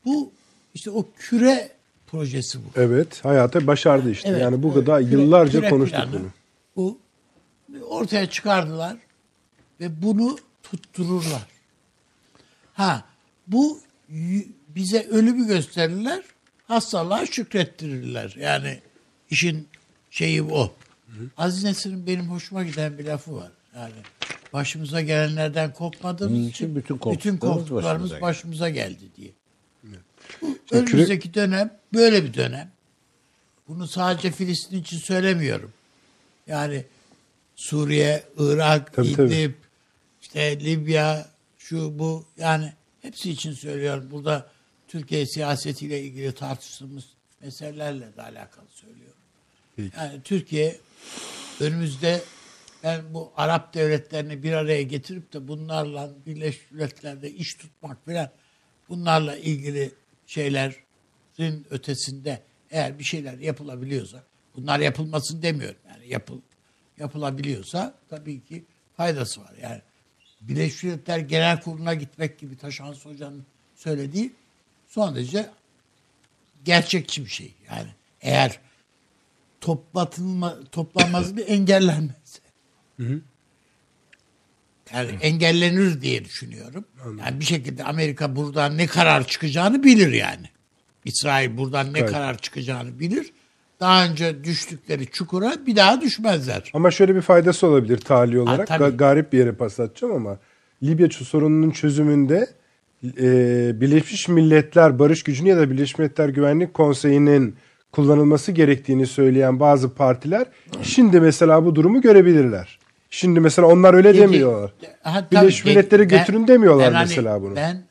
bu işte o küre projesi bu. Evet. Hayata başardı işte. Evet, yani bu evet. kadar Küre- yıllarca küre konuştuk planı. bunu. Bu ortaya çıkardılar ve bunu tuttururlar. Ha bu bize ölümü gösterirler, hastalığa şükrettirirler. Yani işin şeyi o. Aziz Nesin'in benim hoşuma giden bir lafı var. Yani başımıza gelenlerden korkmadığımız Bunun için bütün bütün korktuklarımız başımıza başımıza, geldi diye. Bu Şimdi önümüzdeki dönem böyle bir dönem. Bunu sadece Filistin için söylemiyorum. Yani Suriye, Irak, Tabii, İdlib, tabii. işte Libya, şu bu yani hepsi için söylüyorum. Burada Türkiye siyasetiyle ilgili tartıştığımız meselelerle de alakalı söylüyorum. Yani Türkiye önümüzde ben bu Arap devletlerini bir araya getirip de bunlarla Birleşmiş Milletler'de iş tutmak filan bunlarla ilgili şeylerin ötesinde eğer bir şeyler yapılabiliyorsa bunlar yapılmasın demiyorum yani yapıl yapılabiliyorsa tabii ki faydası var. Yani Birleşmiş Milletler Genel Kurulu'na gitmek gibi Taşan Hoca'nın söylediği son derece gerçekçi bir şey. Yani eğer toplatılma, toplanması bir engellenmezse. Yani engellenir diye düşünüyorum. Yani bir şekilde Amerika buradan ne karar çıkacağını bilir yani. İsrail buradan ne Evet. karar çıkacağını bilir. Daha önce düştükleri çukura bir daha düşmezler. Ama şöyle bir faydası olabilir tali olarak. tabii. Ga- garip bir yere pas atacağım ama Libya sorununun çözümünde e, Birleşmiş Milletler Barış Gücü'nü ya da Birleşmiş Milletler Güvenlik Konseyi'nin kullanılması gerektiğini söyleyen bazı partiler şimdi mesela bu durumu görebilirler. Şimdi mesela onlar öyle Dedi- demiyorlar. Ha, Birleşmiş tabii, Milletler'e götürün demiyorlar ben hani- mesela bunu. Ben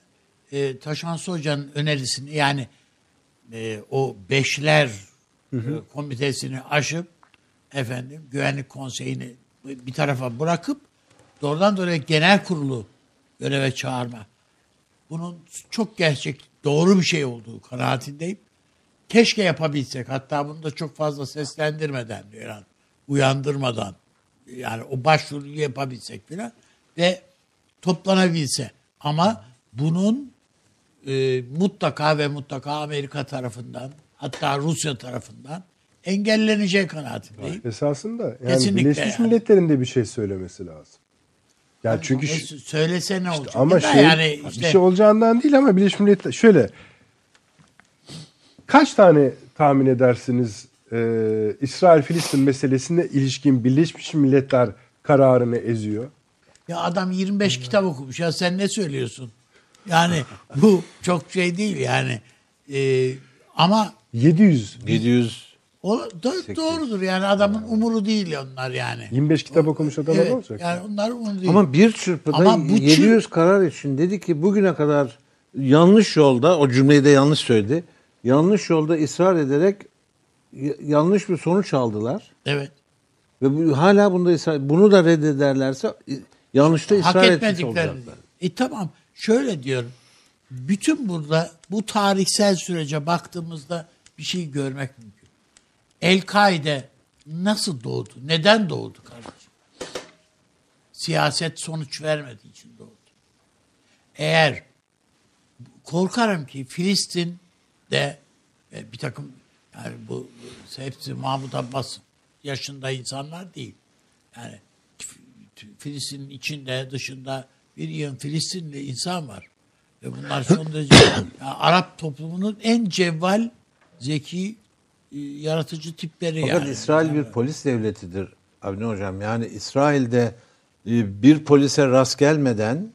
e, Taşansı Hoca'nın önerisini yani e, o beşler e, komitesini aşıp efendim güvenlik konseyini bir tarafa bırakıp doğrudan doğruya genel kurulu göreve çağırma. Bunun çok gerçek doğru bir şey olduğu kanaatindeyim. Keşke yapabilsek. Hatta bunu da çok fazla seslendirmeden yani uyandırmadan yani o başvuruyu yapabilsek filan ve toplanabilse. Ama bunun e, mutlaka ve mutlaka Amerika tarafından hatta Rusya tarafından engelleneceği kanaatindeyim. Esasında yani Kesinlikle Birleşmiş yani. Milletler'in de bir şey söylemesi lazım. Yani çünkü E, şu- söylese ne olacak? ama da şey yani bir işte şey olacağından değil ama Birleşmiş Milletler şöyle kaç tane tahmin edersiniz e, İsrail-Filistin meselesine ilişkin Birleşmiş Milletler kararını eziyor? ya adam 25 kitap okumuş ya sen ne söylüyorsun? Yani bu çok şey değil yani. E, ama 700 700 o da doğrudur yani adamın umuru değil onlar yani. 25 kitap okumuş adam Evet, olacak? yani onlar umuru değil. Ama bir çırpıda Ama bu çır- 700 karar için dedi ki bugüne kadar yanlış yolda o cümleyi de yanlış söyledi. Yanlış yolda ısrar ederek yanlış bir sonuç aldılar. evet. Ve bu, hala bunda ısrar, bunu da reddederlerse yanlışta ısrar hak etmiş olacaklar. E tamam şöyle diyorum. Bütün burada bu tarihsel sürece baktığımızda bir şey görmek mümkün. El-Kaide nasıl doğdu? Neden doğdu kardeşim? Siyaset sonuç vermediği için doğdu. Eğer korkarım ki Filistin'de e, bir takım yani bu hepsi Mahmut Abbas yaşında insanlar değil. Yani Filistin'in içinde dışında bir yığın Filistinli insan var. Ve bunlar son derece yani Arap toplumunun en cevval, zeki, e, yaratıcı tipleri Fakat yani. İsrail bir polis devletidir Avni Hocam. Yani İsrail'de e, bir polise rast gelmeden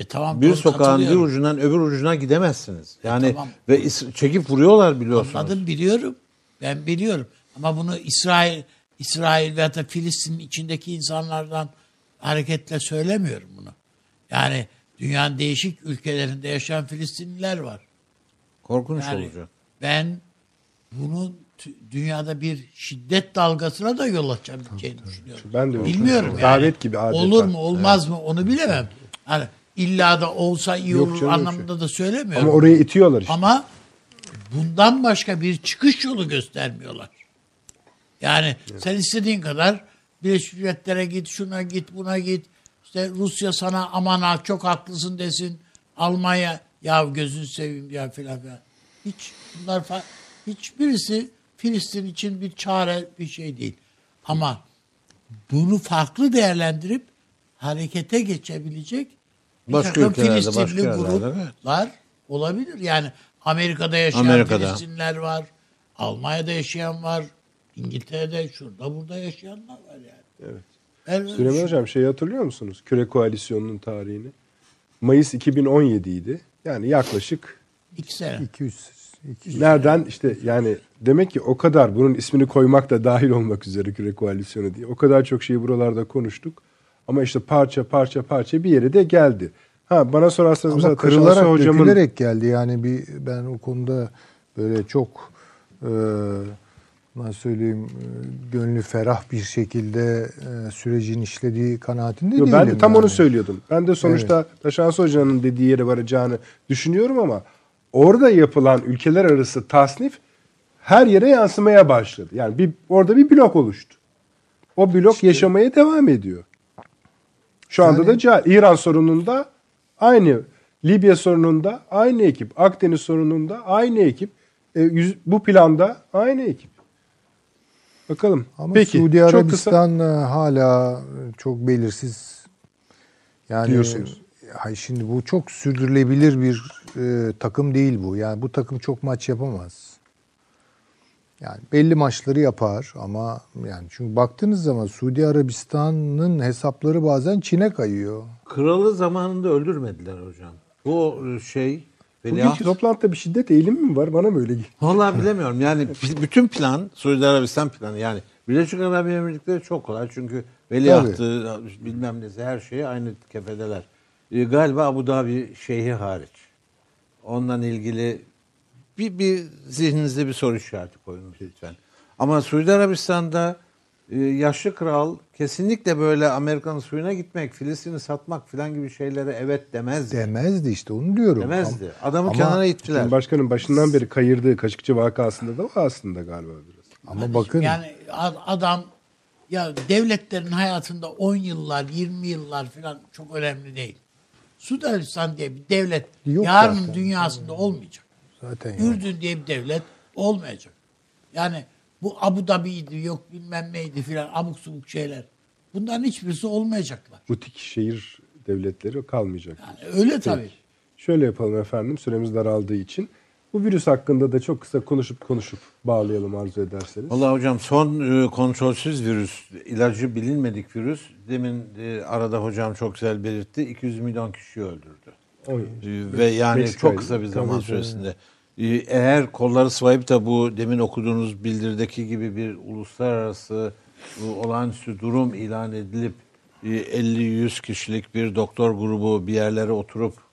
E tamam, bir sokağın bir ucundan öbür ucuna gidemezsiniz. Yani tamam. ve çekip vuruyorlar biliyorsunuz. Anladım biliyorum. Ben biliyorum. Ama bunu İsrail İsrail veya da Filistin'in içindeki insanlardan hareketle söylemiyorum bunu. Yani dünyanın değişik ülkelerinde yaşayan Filistinliler var. Korkunç Yani olacak. Ben bunun dünyada bir şiddet dalgasına da yol açabileceğini düşünüyorum. Ben de Bilmiyorum yani. Davet gibi adeta. Olur mu olmaz mı onu bilemem. Hani illa da olsa iyi Yok olur canım, anlamında da söylemiyorum. Ama oraya itiyorlar işte. Ama bundan başka bir çıkış yolu göstermiyorlar. Yani sen istediğin kadar Birleşmiş Milletler'e git, şuna git, buna git. İşte Rusya sana aman ha çok haklısın desin. Almanya ya gözünü seveyim ya filan filan. Hiç bunlar fa- hiçbirisi Filistin için bir çare bir şey değil. Ama bunu farklı değerlendirip harekete geçebilecek bir Başka takım ülkelerde, Filistinli başka gruplar olabilir. Yani Amerika'da yaşayan Amerika'da. Filistinler var. Almanya'da yaşayan var. İngiltere'de şurada burada yaşayanlar var yani. Evet. Öyle Süleyman. Hocam şey hatırlıyor musunuz? Küre Koalisyonu'nun tarihini. Mayıs 2017 idi. Yani yaklaşık İki sene. 200 200 nereden işte yani demek ki o kadar bunun ismini koymak da dahil olmak üzere Küre Koalisyonu diye. O kadar çok şeyi buralarda konuştuk. Ama işte parça parça parça bir yere de geldi. Ha bana sorarsanız Ama mesela kırılarak, hocamın dökülerek geldi. Yani bir ben o konuda böyle çok e, nasıl söyleyeyim e, gönlü ferah bir şekilde e, sürecin işlediği kanaatinde Yo, değilim. ben de tam yani. onu söylüyordum. Ben de sonuçta Taşansı Hoca'nın dediği yere varacağını düşünüyorum ama orada yapılan ülkeler arası tasnif her yere yansımaya başladı. Yani bir orada bir blok oluştu. O blok yaşamaya devam ediyor. Şu anda da cahil. İran sorununda aynı, Libya sorununda aynı ekip, Akdeniz sorununda aynı ekip, E, yüz- bu planda aynı ekip. Bakalım. Ama Peki, Suudi çok kısa- Arabistan e, hala çok belirsiz. Yani Diyorsunuz. Hay şimdi bu çok sürdürülebilir bir e, takım değil bu. Yani bu takım çok maç yapamaz. Yani belli maçları yapar ama yani çünkü baktığınız zaman Suudi Arabistan'ın hesapları bazen Çin'e kayıyor. Kralı zamanında öldürmediler hocam. Bu şey veliaht Bugünkü toplantıda bir şiddet eğilimi mi var? Bana mı öyle geliyor? Vallahi bilemiyorum. Yani bütün plan Suudi Arabistan planı yani Birleşik Arap Emirlikleri çok kolay çünkü veliahtı bilmem nesi her şeyi aynı kefedeler. E, galiba Abu Dhabi şeyhi hariç. Ondan ilgili bir, bir zihninizde bir soru işareti koyun lütfen. Ama Suudi Arabistan'da e, yaşlı kral kesinlikle böyle Amerika'nın suyuna gitmek, Filistin'i satmak falan gibi şeylere evet demezdi. Demezdi işte onu diyorum. demezdi. Adamı Ama- kenara ittiler. Cumhurbaşkanının başından beri kayırdığı Kaşıkçı vakasında da o aslında galiba biraz. Ama bakın Yani ad- adam ya devletlerin hayatında 10 yıllar, 20 yıllar falan çok önemli değil. Suudi Arabistan diye bir devlet Yok yarın zaten. dünyasında olmayacak. zaten yok. Ürdün diye bir devlet olmayacak. Yani bu Abu Dhabi'ydi yok bilmem neydi filan abuk subuk şeyler. Bunların hiçbirisi olmayacaklar. Butik şehir devletleri kalmayacak. Yani öyle tabii. Şöyle yapalım efendim süremiz daraldığı için. Bu virüs hakkında da çok kısa konuşup konuşup bağlayalım arzu ederseniz. Vallahi hocam son e, kontrolsüz virüs, ilacı bilinmedik virüs. Demin e, arada hocam çok güzel belirtti. 200 milyon kişi öldürdü. Oy. E, ve yani Meksika'ydı. çok kısa bir zaman Tabii, süresinde. E, eğer kolları sıvayıp da bu demin okuduğunuz bildirdeki gibi bir uluslararası olağanüstü durum ilan edilip e, 50-100 kişilik bir doktor grubu bir yerlere oturup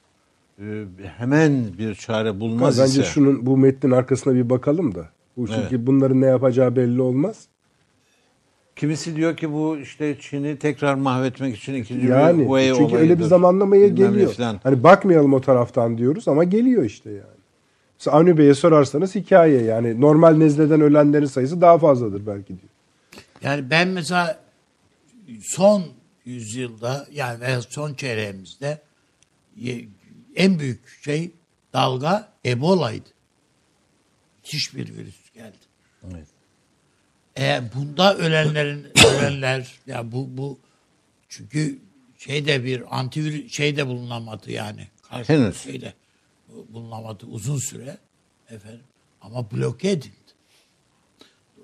hemen bir çare bulmaz Bence ise şunun bu metnin arkasına bir bakalım da. Bu çünkü bunların ne yapacağı belli olmaz. Kimisi diyor ki bu işte Çin'i tekrar mahvetmek için ikinci Yani bir Huawei çünkü öyle bir zamanlamaya Bilmem geliyor. falan. Hani bakmayalım o taraftan diyoruz ama geliyor işte yani. Mesela Avni Bey'e sorarsanız hikaye yani normal nezleden ölenlerin sayısı daha fazladır belki diyor. Yani ben mesela son yüzyılda yani son çeyreğimizde en büyük şey dalga Ebola'ydı. Müthiş bir virüs geldi. Evet. Eğer bunda ölenlerin ölenler ya bu bu çünkü şeyde bir antivirüs şeyde bulunamadı yani. Karşı Henüz. Şeyde bulunamadı uzun süre efendim ama bloke edildi.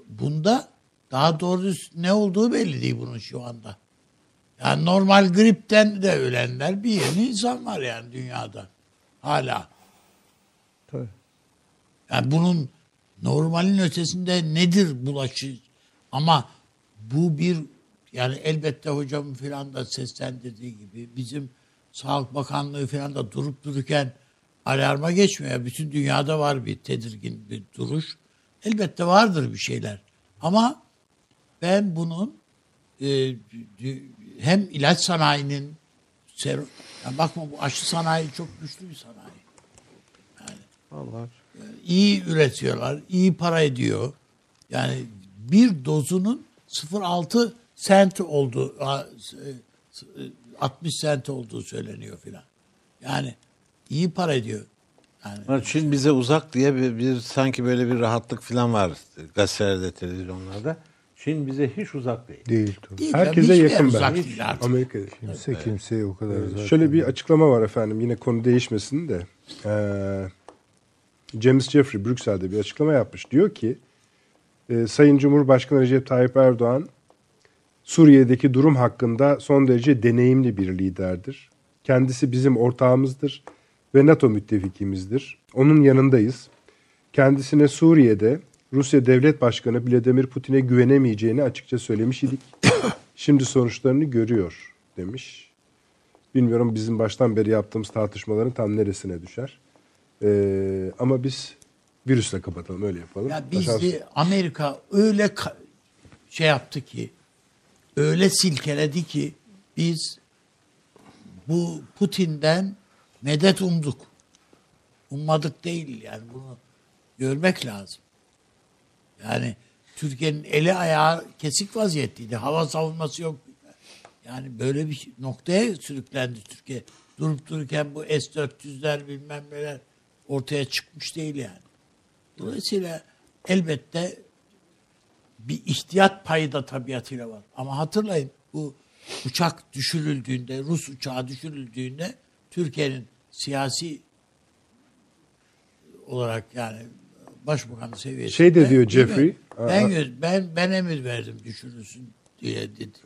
Bunda daha doğrusu ne olduğu belli değil bunun şu anda. Yani normal gripten de ölenler bir yeni insan var yani dünyada. Hala. Tabii. Yani bunun normalin ötesinde nedir bulaşı? Ama bu bir yani elbette hocamın filan da seslendirdiği gibi bizim Sağlık Bakanlığı filan da durup dururken alarma geçmiyor. Bütün dünyada var bir tedirgin bir duruş. Elbette vardır bir şeyler. Ama ben bunun e, hem ilaç sanayinin serum, yani bakma bu aşı sanayi çok güçlü bir sanayi. Vallahi. iyi üretiyorlar, iyi para ediyor. Yani bir dozunun 0.6 sent olduğu, a- e, 60 sent olduğu söyleniyor filan. Yani iyi para ediyor. Yani Çin bize uzak diye bir, bir sanki böyle bir rahatlık falan var gazetelerde, televizyonlarda. Çin bize hiç uzak değil. Değil tabii. Değil, Herkese yakın ben. uzak değil artık. Amerika'da. Kimse kimseye o kadar zaten. Şöyle bir açıklama var efendim. Yine konu değişmesin de. Ee, James Jeffrey Brüksel'de bir açıklama yapmış. Diyor ki e, Sayın Cumhurbaşkanı Recep Tayyip Erdoğan Suriye'deki durum hakkında son derece deneyimli bir liderdir. Kendisi bizim ortağımızdır ve NATO müttefikimizdir. Onun yanındayız. Kendisine Suriye'de Rusya Devlet Başkanı Vladimir Putin'e güvenemeyeceğini açıkça söylemiş idik. Şimdi sonuçlarını görüyor demiş. Bilmiyorum bizim baştan beri yaptığımız tartışmaların tam neresine düşer. Ee, ama biz virüsle kapatalım öyle yapalım. Ya Başar- bizi Amerika öyle ka- şey yaptı ki öyle silkeledi ki biz bu Putin'den medet umduk. Ummadık değil yani bunu görmek lazım. Yani Türkiye'nin eli ayağı kesik vaziyetteydi. Hava savunması yok. Yani böyle bir şey- noktaya sürüklendi Türkiye. Durup dururken bu S-400'ler bilmem neler ortaya çıkmış değil yani. Dolayısıyla elbette bir ihtiyat payı da tabiatıyla var. Ama hatırlayın bu uçak düşürüldüğünde, Rus uçağı düşürüldüğünde Türkiye'nin siyasi olarak yani başbakan seviyesinde Şey de diyor? Jeffrey, Ben, ben ben emir verdim düşürülsün diye dedi.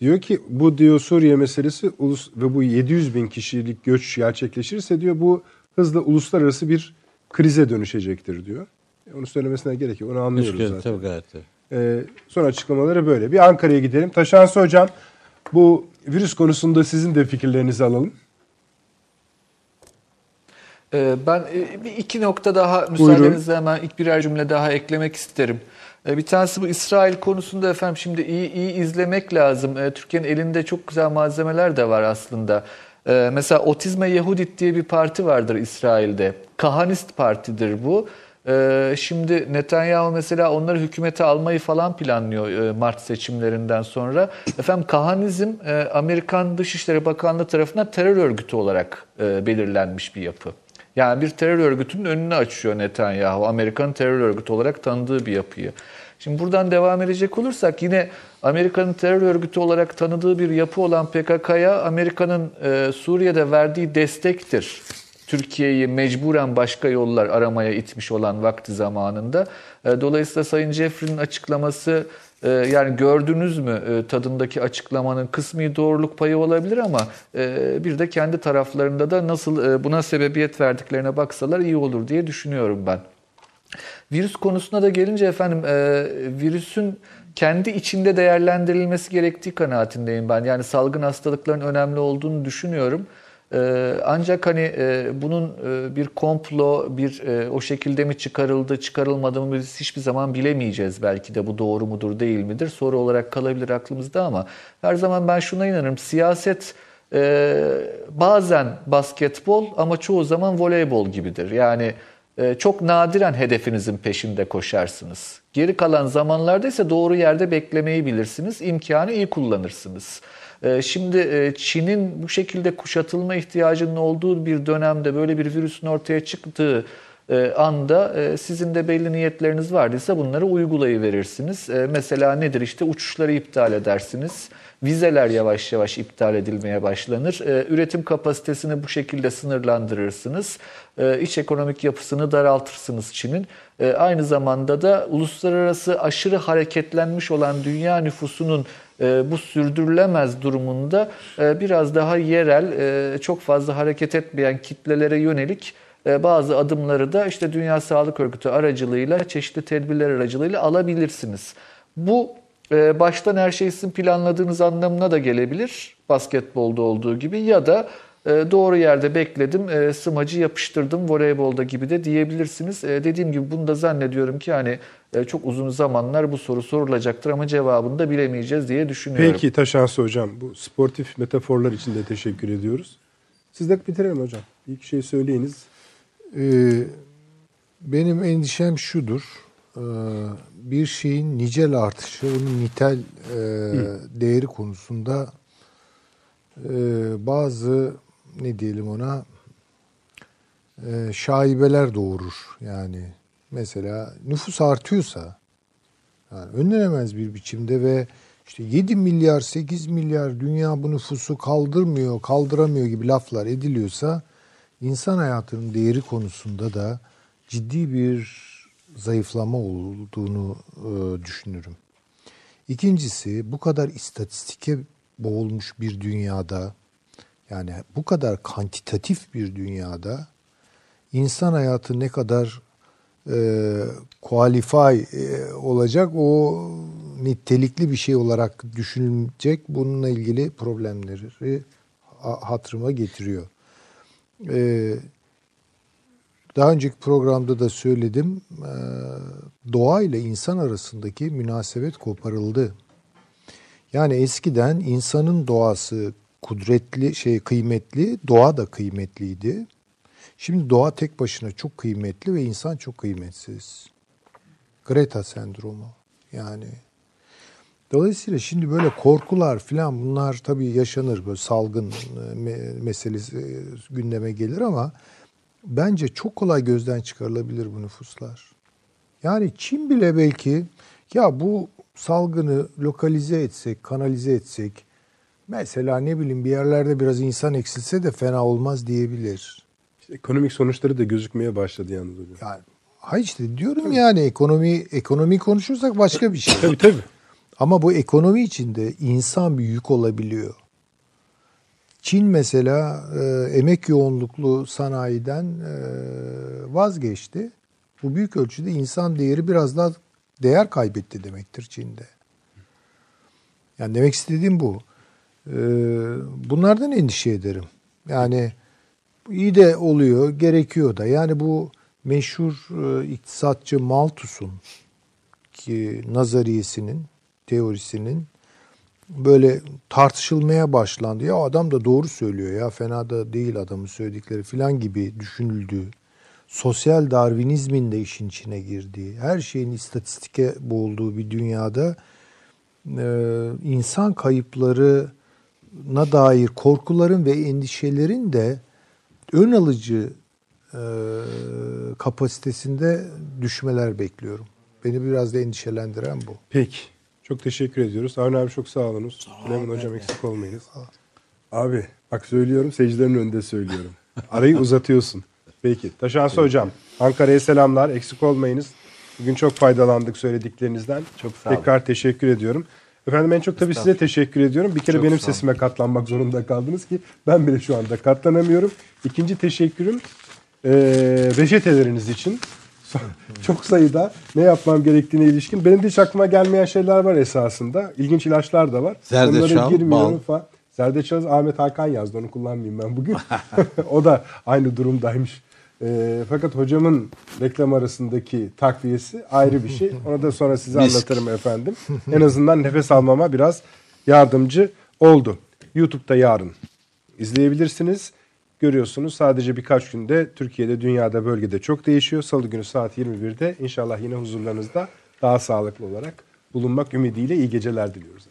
Diyor ki bu diyor Suriye meselesi ulus ve bu 700 bin kişilik göç gerçekleşirse diyor bu hızla uluslararası bir krize dönüşecektir diyor. E, Onu söylemesine gerek yok. Onu anlıyoruz Keşke, zaten. tabii gayet tabii. Ee, son açıklamaları böyle. Bir Ankara'ya gidelim. Taşansı Hocam bu virüs konusunda sizin de fikirlerinizi alalım. Ee, Ben e, bir iki nokta daha müsaadenizle hemen ilk birer cümle daha eklemek isterim. Ee, Bir tanesi bu İsrail konusunda efendim şimdi iyi iyi izlemek lazım. Ee, Türkiye'nin elinde çok güzel malzemeler de var aslında. Mesela Otizme Yehudit diye bir parti vardır İsrail'de. Kahanist partidir bu. Şimdi Netanyahu mesela onları hükümete almayı falan planlıyor e, Mart seçimlerinden sonra. Efendim Kahanizm e, Amerikan Dışişleri Bakanlığı tarafından terör örgütü olarak belirlenmiş bir yapı. Yani bir terör örgütünün önünü açıyor Netanyahu. Amerika'nın terör örgütü olarak tanıdığı bir yapıyı. Şimdi buradan devam edecek olursak yine Amerika'nın terör örgütü olarak tanıdığı bir yapı olan PKK'ya Amerika'nın e, Suriye'de verdiği destektir. Türkiye'yi mecburen başka yollar aramaya itmiş olan vakti zamanında. E, Dolayısıyla Sayın Jeffrey'nin açıklaması e, yani gördünüz mü e, tadındaki açıklamanın kısmi doğruluk payı olabilir ama e, bir de kendi taraflarında da nasıl e, buna sebebiyet verdiklerine baksalar iyi olur diye düşünüyorum ben. Virüs konusuna da gelince efendim virüsün kendi içinde değerlendirilmesi gerektiği kanaatindeyim ben. Yani salgın hastalıkların önemli olduğunu düşünüyorum. E, ancak hani e, bunun e, bir komplo, bir e, o şekilde mi çıkarıldı, çıkarılmadı mı biz hiçbir zaman bilemeyeceğiz belki de bu doğru mudur, değil midir. Soru olarak kalabilir aklımızda ama her zaman ben şuna inanırım. Siyaset bazen basketbol ama çoğu zaman voleybol gibidir. Yani çok nadiren hedefinizin peşinde koşarsınız. Geri kalan zamanlarda ise doğru yerde beklemeyi bilirsiniz, imkanı iyi kullanırsınız. E, Şimdi e, Çin'in bu şekilde kuşatılma ihtiyacının olduğu bir dönemde böyle bir virüsün ortaya çıktığı e, anda e, sizin de belli niyetleriniz vardıysa bunları uygulayıverirsiniz. Mesela nedir işte uçuşları iptal edersiniz. Vizeler yavaş yavaş iptal edilmeye başlanır. Üretim kapasitesini bu şekilde sınırlandırırsınız. İç ekonomik yapısını daraltırsınız Çin'in. Aynı zamanda da uluslararası aşırı hareketlenmiş olan dünya nüfusunun bu sürdürülemez durumunda e, biraz daha yerel, e, çok fazla hareket etmeyen kitlelere yönelik e, bazı adımları da işte Dünya Sağlık Örgütü aracılığıyla, çeşitli tedbirler aracılığıyla alabilirsiniz. Bu e, baştan her şeyi sizin planladığınız anlamına da gelebilir. Basketbolda olduğu gibi ya da e, doğru yerde bekledim, e, smacı yapıştırdım voleybolda gibi de diyebilirsiniz. E, dediğim gibi bunu da zannediyorum ki hani e, çok uzun zamanlar bu soru sorulacaktır ama cevabını da bilemeyeceğiz diye düşünüyorum. Peki Taşansı Hocam bu sportif metaforlar için de teşekkür ediyoruz. Siz de bitirelim hocam. Bir iki şey söyleyiniz. Ee, benim endişem şudur. Ee, bir şeyin nicel artışı, onun nitel e, değeri konusunda e, bazı ne diyelim ona e, şaibeler doğurur. Yani mesela nüfus artıyorsa Yani önlenemez bir biçimde ve işte 7 milyar 8 milyar dünya bu nüfusu kaldırmıyor, kaldıramıyor gibi laflar ediliyorsa insan hayatının değeri konusunda da ciddi bir zayıflama olduğunu e, düşünürüm. İkincisi bu kadar istatistike boğulmuş bir dünyada yani bu kadar kantitatif bir dünyada insan hayatı ne kadar e, qualify e, olacak o nitelikli bir şey olarak düşünülecek bununla ilgili problemleri hatırıma getiriyor. E, daha önceki programda da söyledim e, doğa ile insan arasındaki münasebet koparıldı. Yani eskiden insanın doğası kudretli şey kıymetli, doğa da kıymetliydi. Şimdi doğa tek başına çok kıymetli ve insan çok kıymetsiz. Greta sendromu yani. Dolayısıyla şimdi böyle korkular falan bunlar tabii yaşanır böyle salgın e, meselesi e, gündeme gelir ama bence çok kolay gözden çıkarılabilir bu nüfuslar. Yani Çin bile belki ya bu salgını lokalize etsek, kanalize etsek mesela ne bileyim bir yerlerde biraz insan eksilse de fena olmaz diyebilir. İşte ekonomik sonuçları da gözükmeye başladı yalnız hocam. Yani hayır işte diyorum tabii. yani ekonomi ekonomi konuşursak başka bir şey. tabii tabii. Ama bu ekonomi içinde insan bir yük olabiliyor. Çin mesela e, emek yoğunluklu sanayiden e, vazgeçti. Bu büyük ölçüde insan değeri biraz daha değer kaybetti demektir Çin'de. Yani demek istediğim bu. E, bunlardan endişe ederim. Yani iyi de oluyor, gerekiyor da. Yani bu meşhur e, iktisatçı Malthus'un ki nazariyesinin, teorisinin böyle tartışılmaya başlandı. Ya adam da doğru söylüyor ya fena da değil adamın söyledikleri filan gibi düşünüldü. Sosyal Darwinizmin de işin içine girdiği, her şeyin istatistike boğulduğu bir dünyada e, insan kayıplarına dair korkuların ve endişelerin de ön alıcı e, kapasitesinde düşmeler bekliyorum. Beni biraz da endişelendiren bu. Peki. Çok teşekkür ediyoruz. Avni abi çok sağ olunuz. Süleyman Hocam eksik olmayınız. Abi bak söylüyorum seyircilerin önünde söylüyorum. Arayı uzatıyorsun. Peki. Taşansı Hocam Ankara'ya selamlar. Eksik olmayınız. Bugün çok faydalandık söylediklerinizden. Çok sağ olun. Tekrar teşekkür ediyorum. Efendim en çok tabii size teşekkür ediyorum. Bir kere çok benim sesime katlanmak zorunda kaldınız ki ben bile şu anda katlanamıyorum. İkinci teşekkürüm e, reçeteleriniz için. çok sayıda ne yapmam gerektiğine ilişkin. Benim de hiç aklıma gelmeyen şeyler var esasında. İlginç ilaçlar da var. Zerdeçal, girmiyorum falan. Zerdeçal Ahmet Hakan yazdı. Onu kullanmayayım ben bugün. o da aynı durumdaymış. E, fakat hocamın reklam arasındaki takviyesi ayrı bir şey. Onu da sonra size anlatırım efendim. En azından nefes almama biraz yardımcı oldu. YouTube'da yarın izleyebilirsiniz. Görüyorsunuz sadece birkaç günde Türkiye'de, dünyada, bölgede çok değişiyor. Salı günü saat 21'de inşallah yine huzurlarınızda daha sağlıklı olarak bulunmak ümidiyle iyi geceler diliyoruz.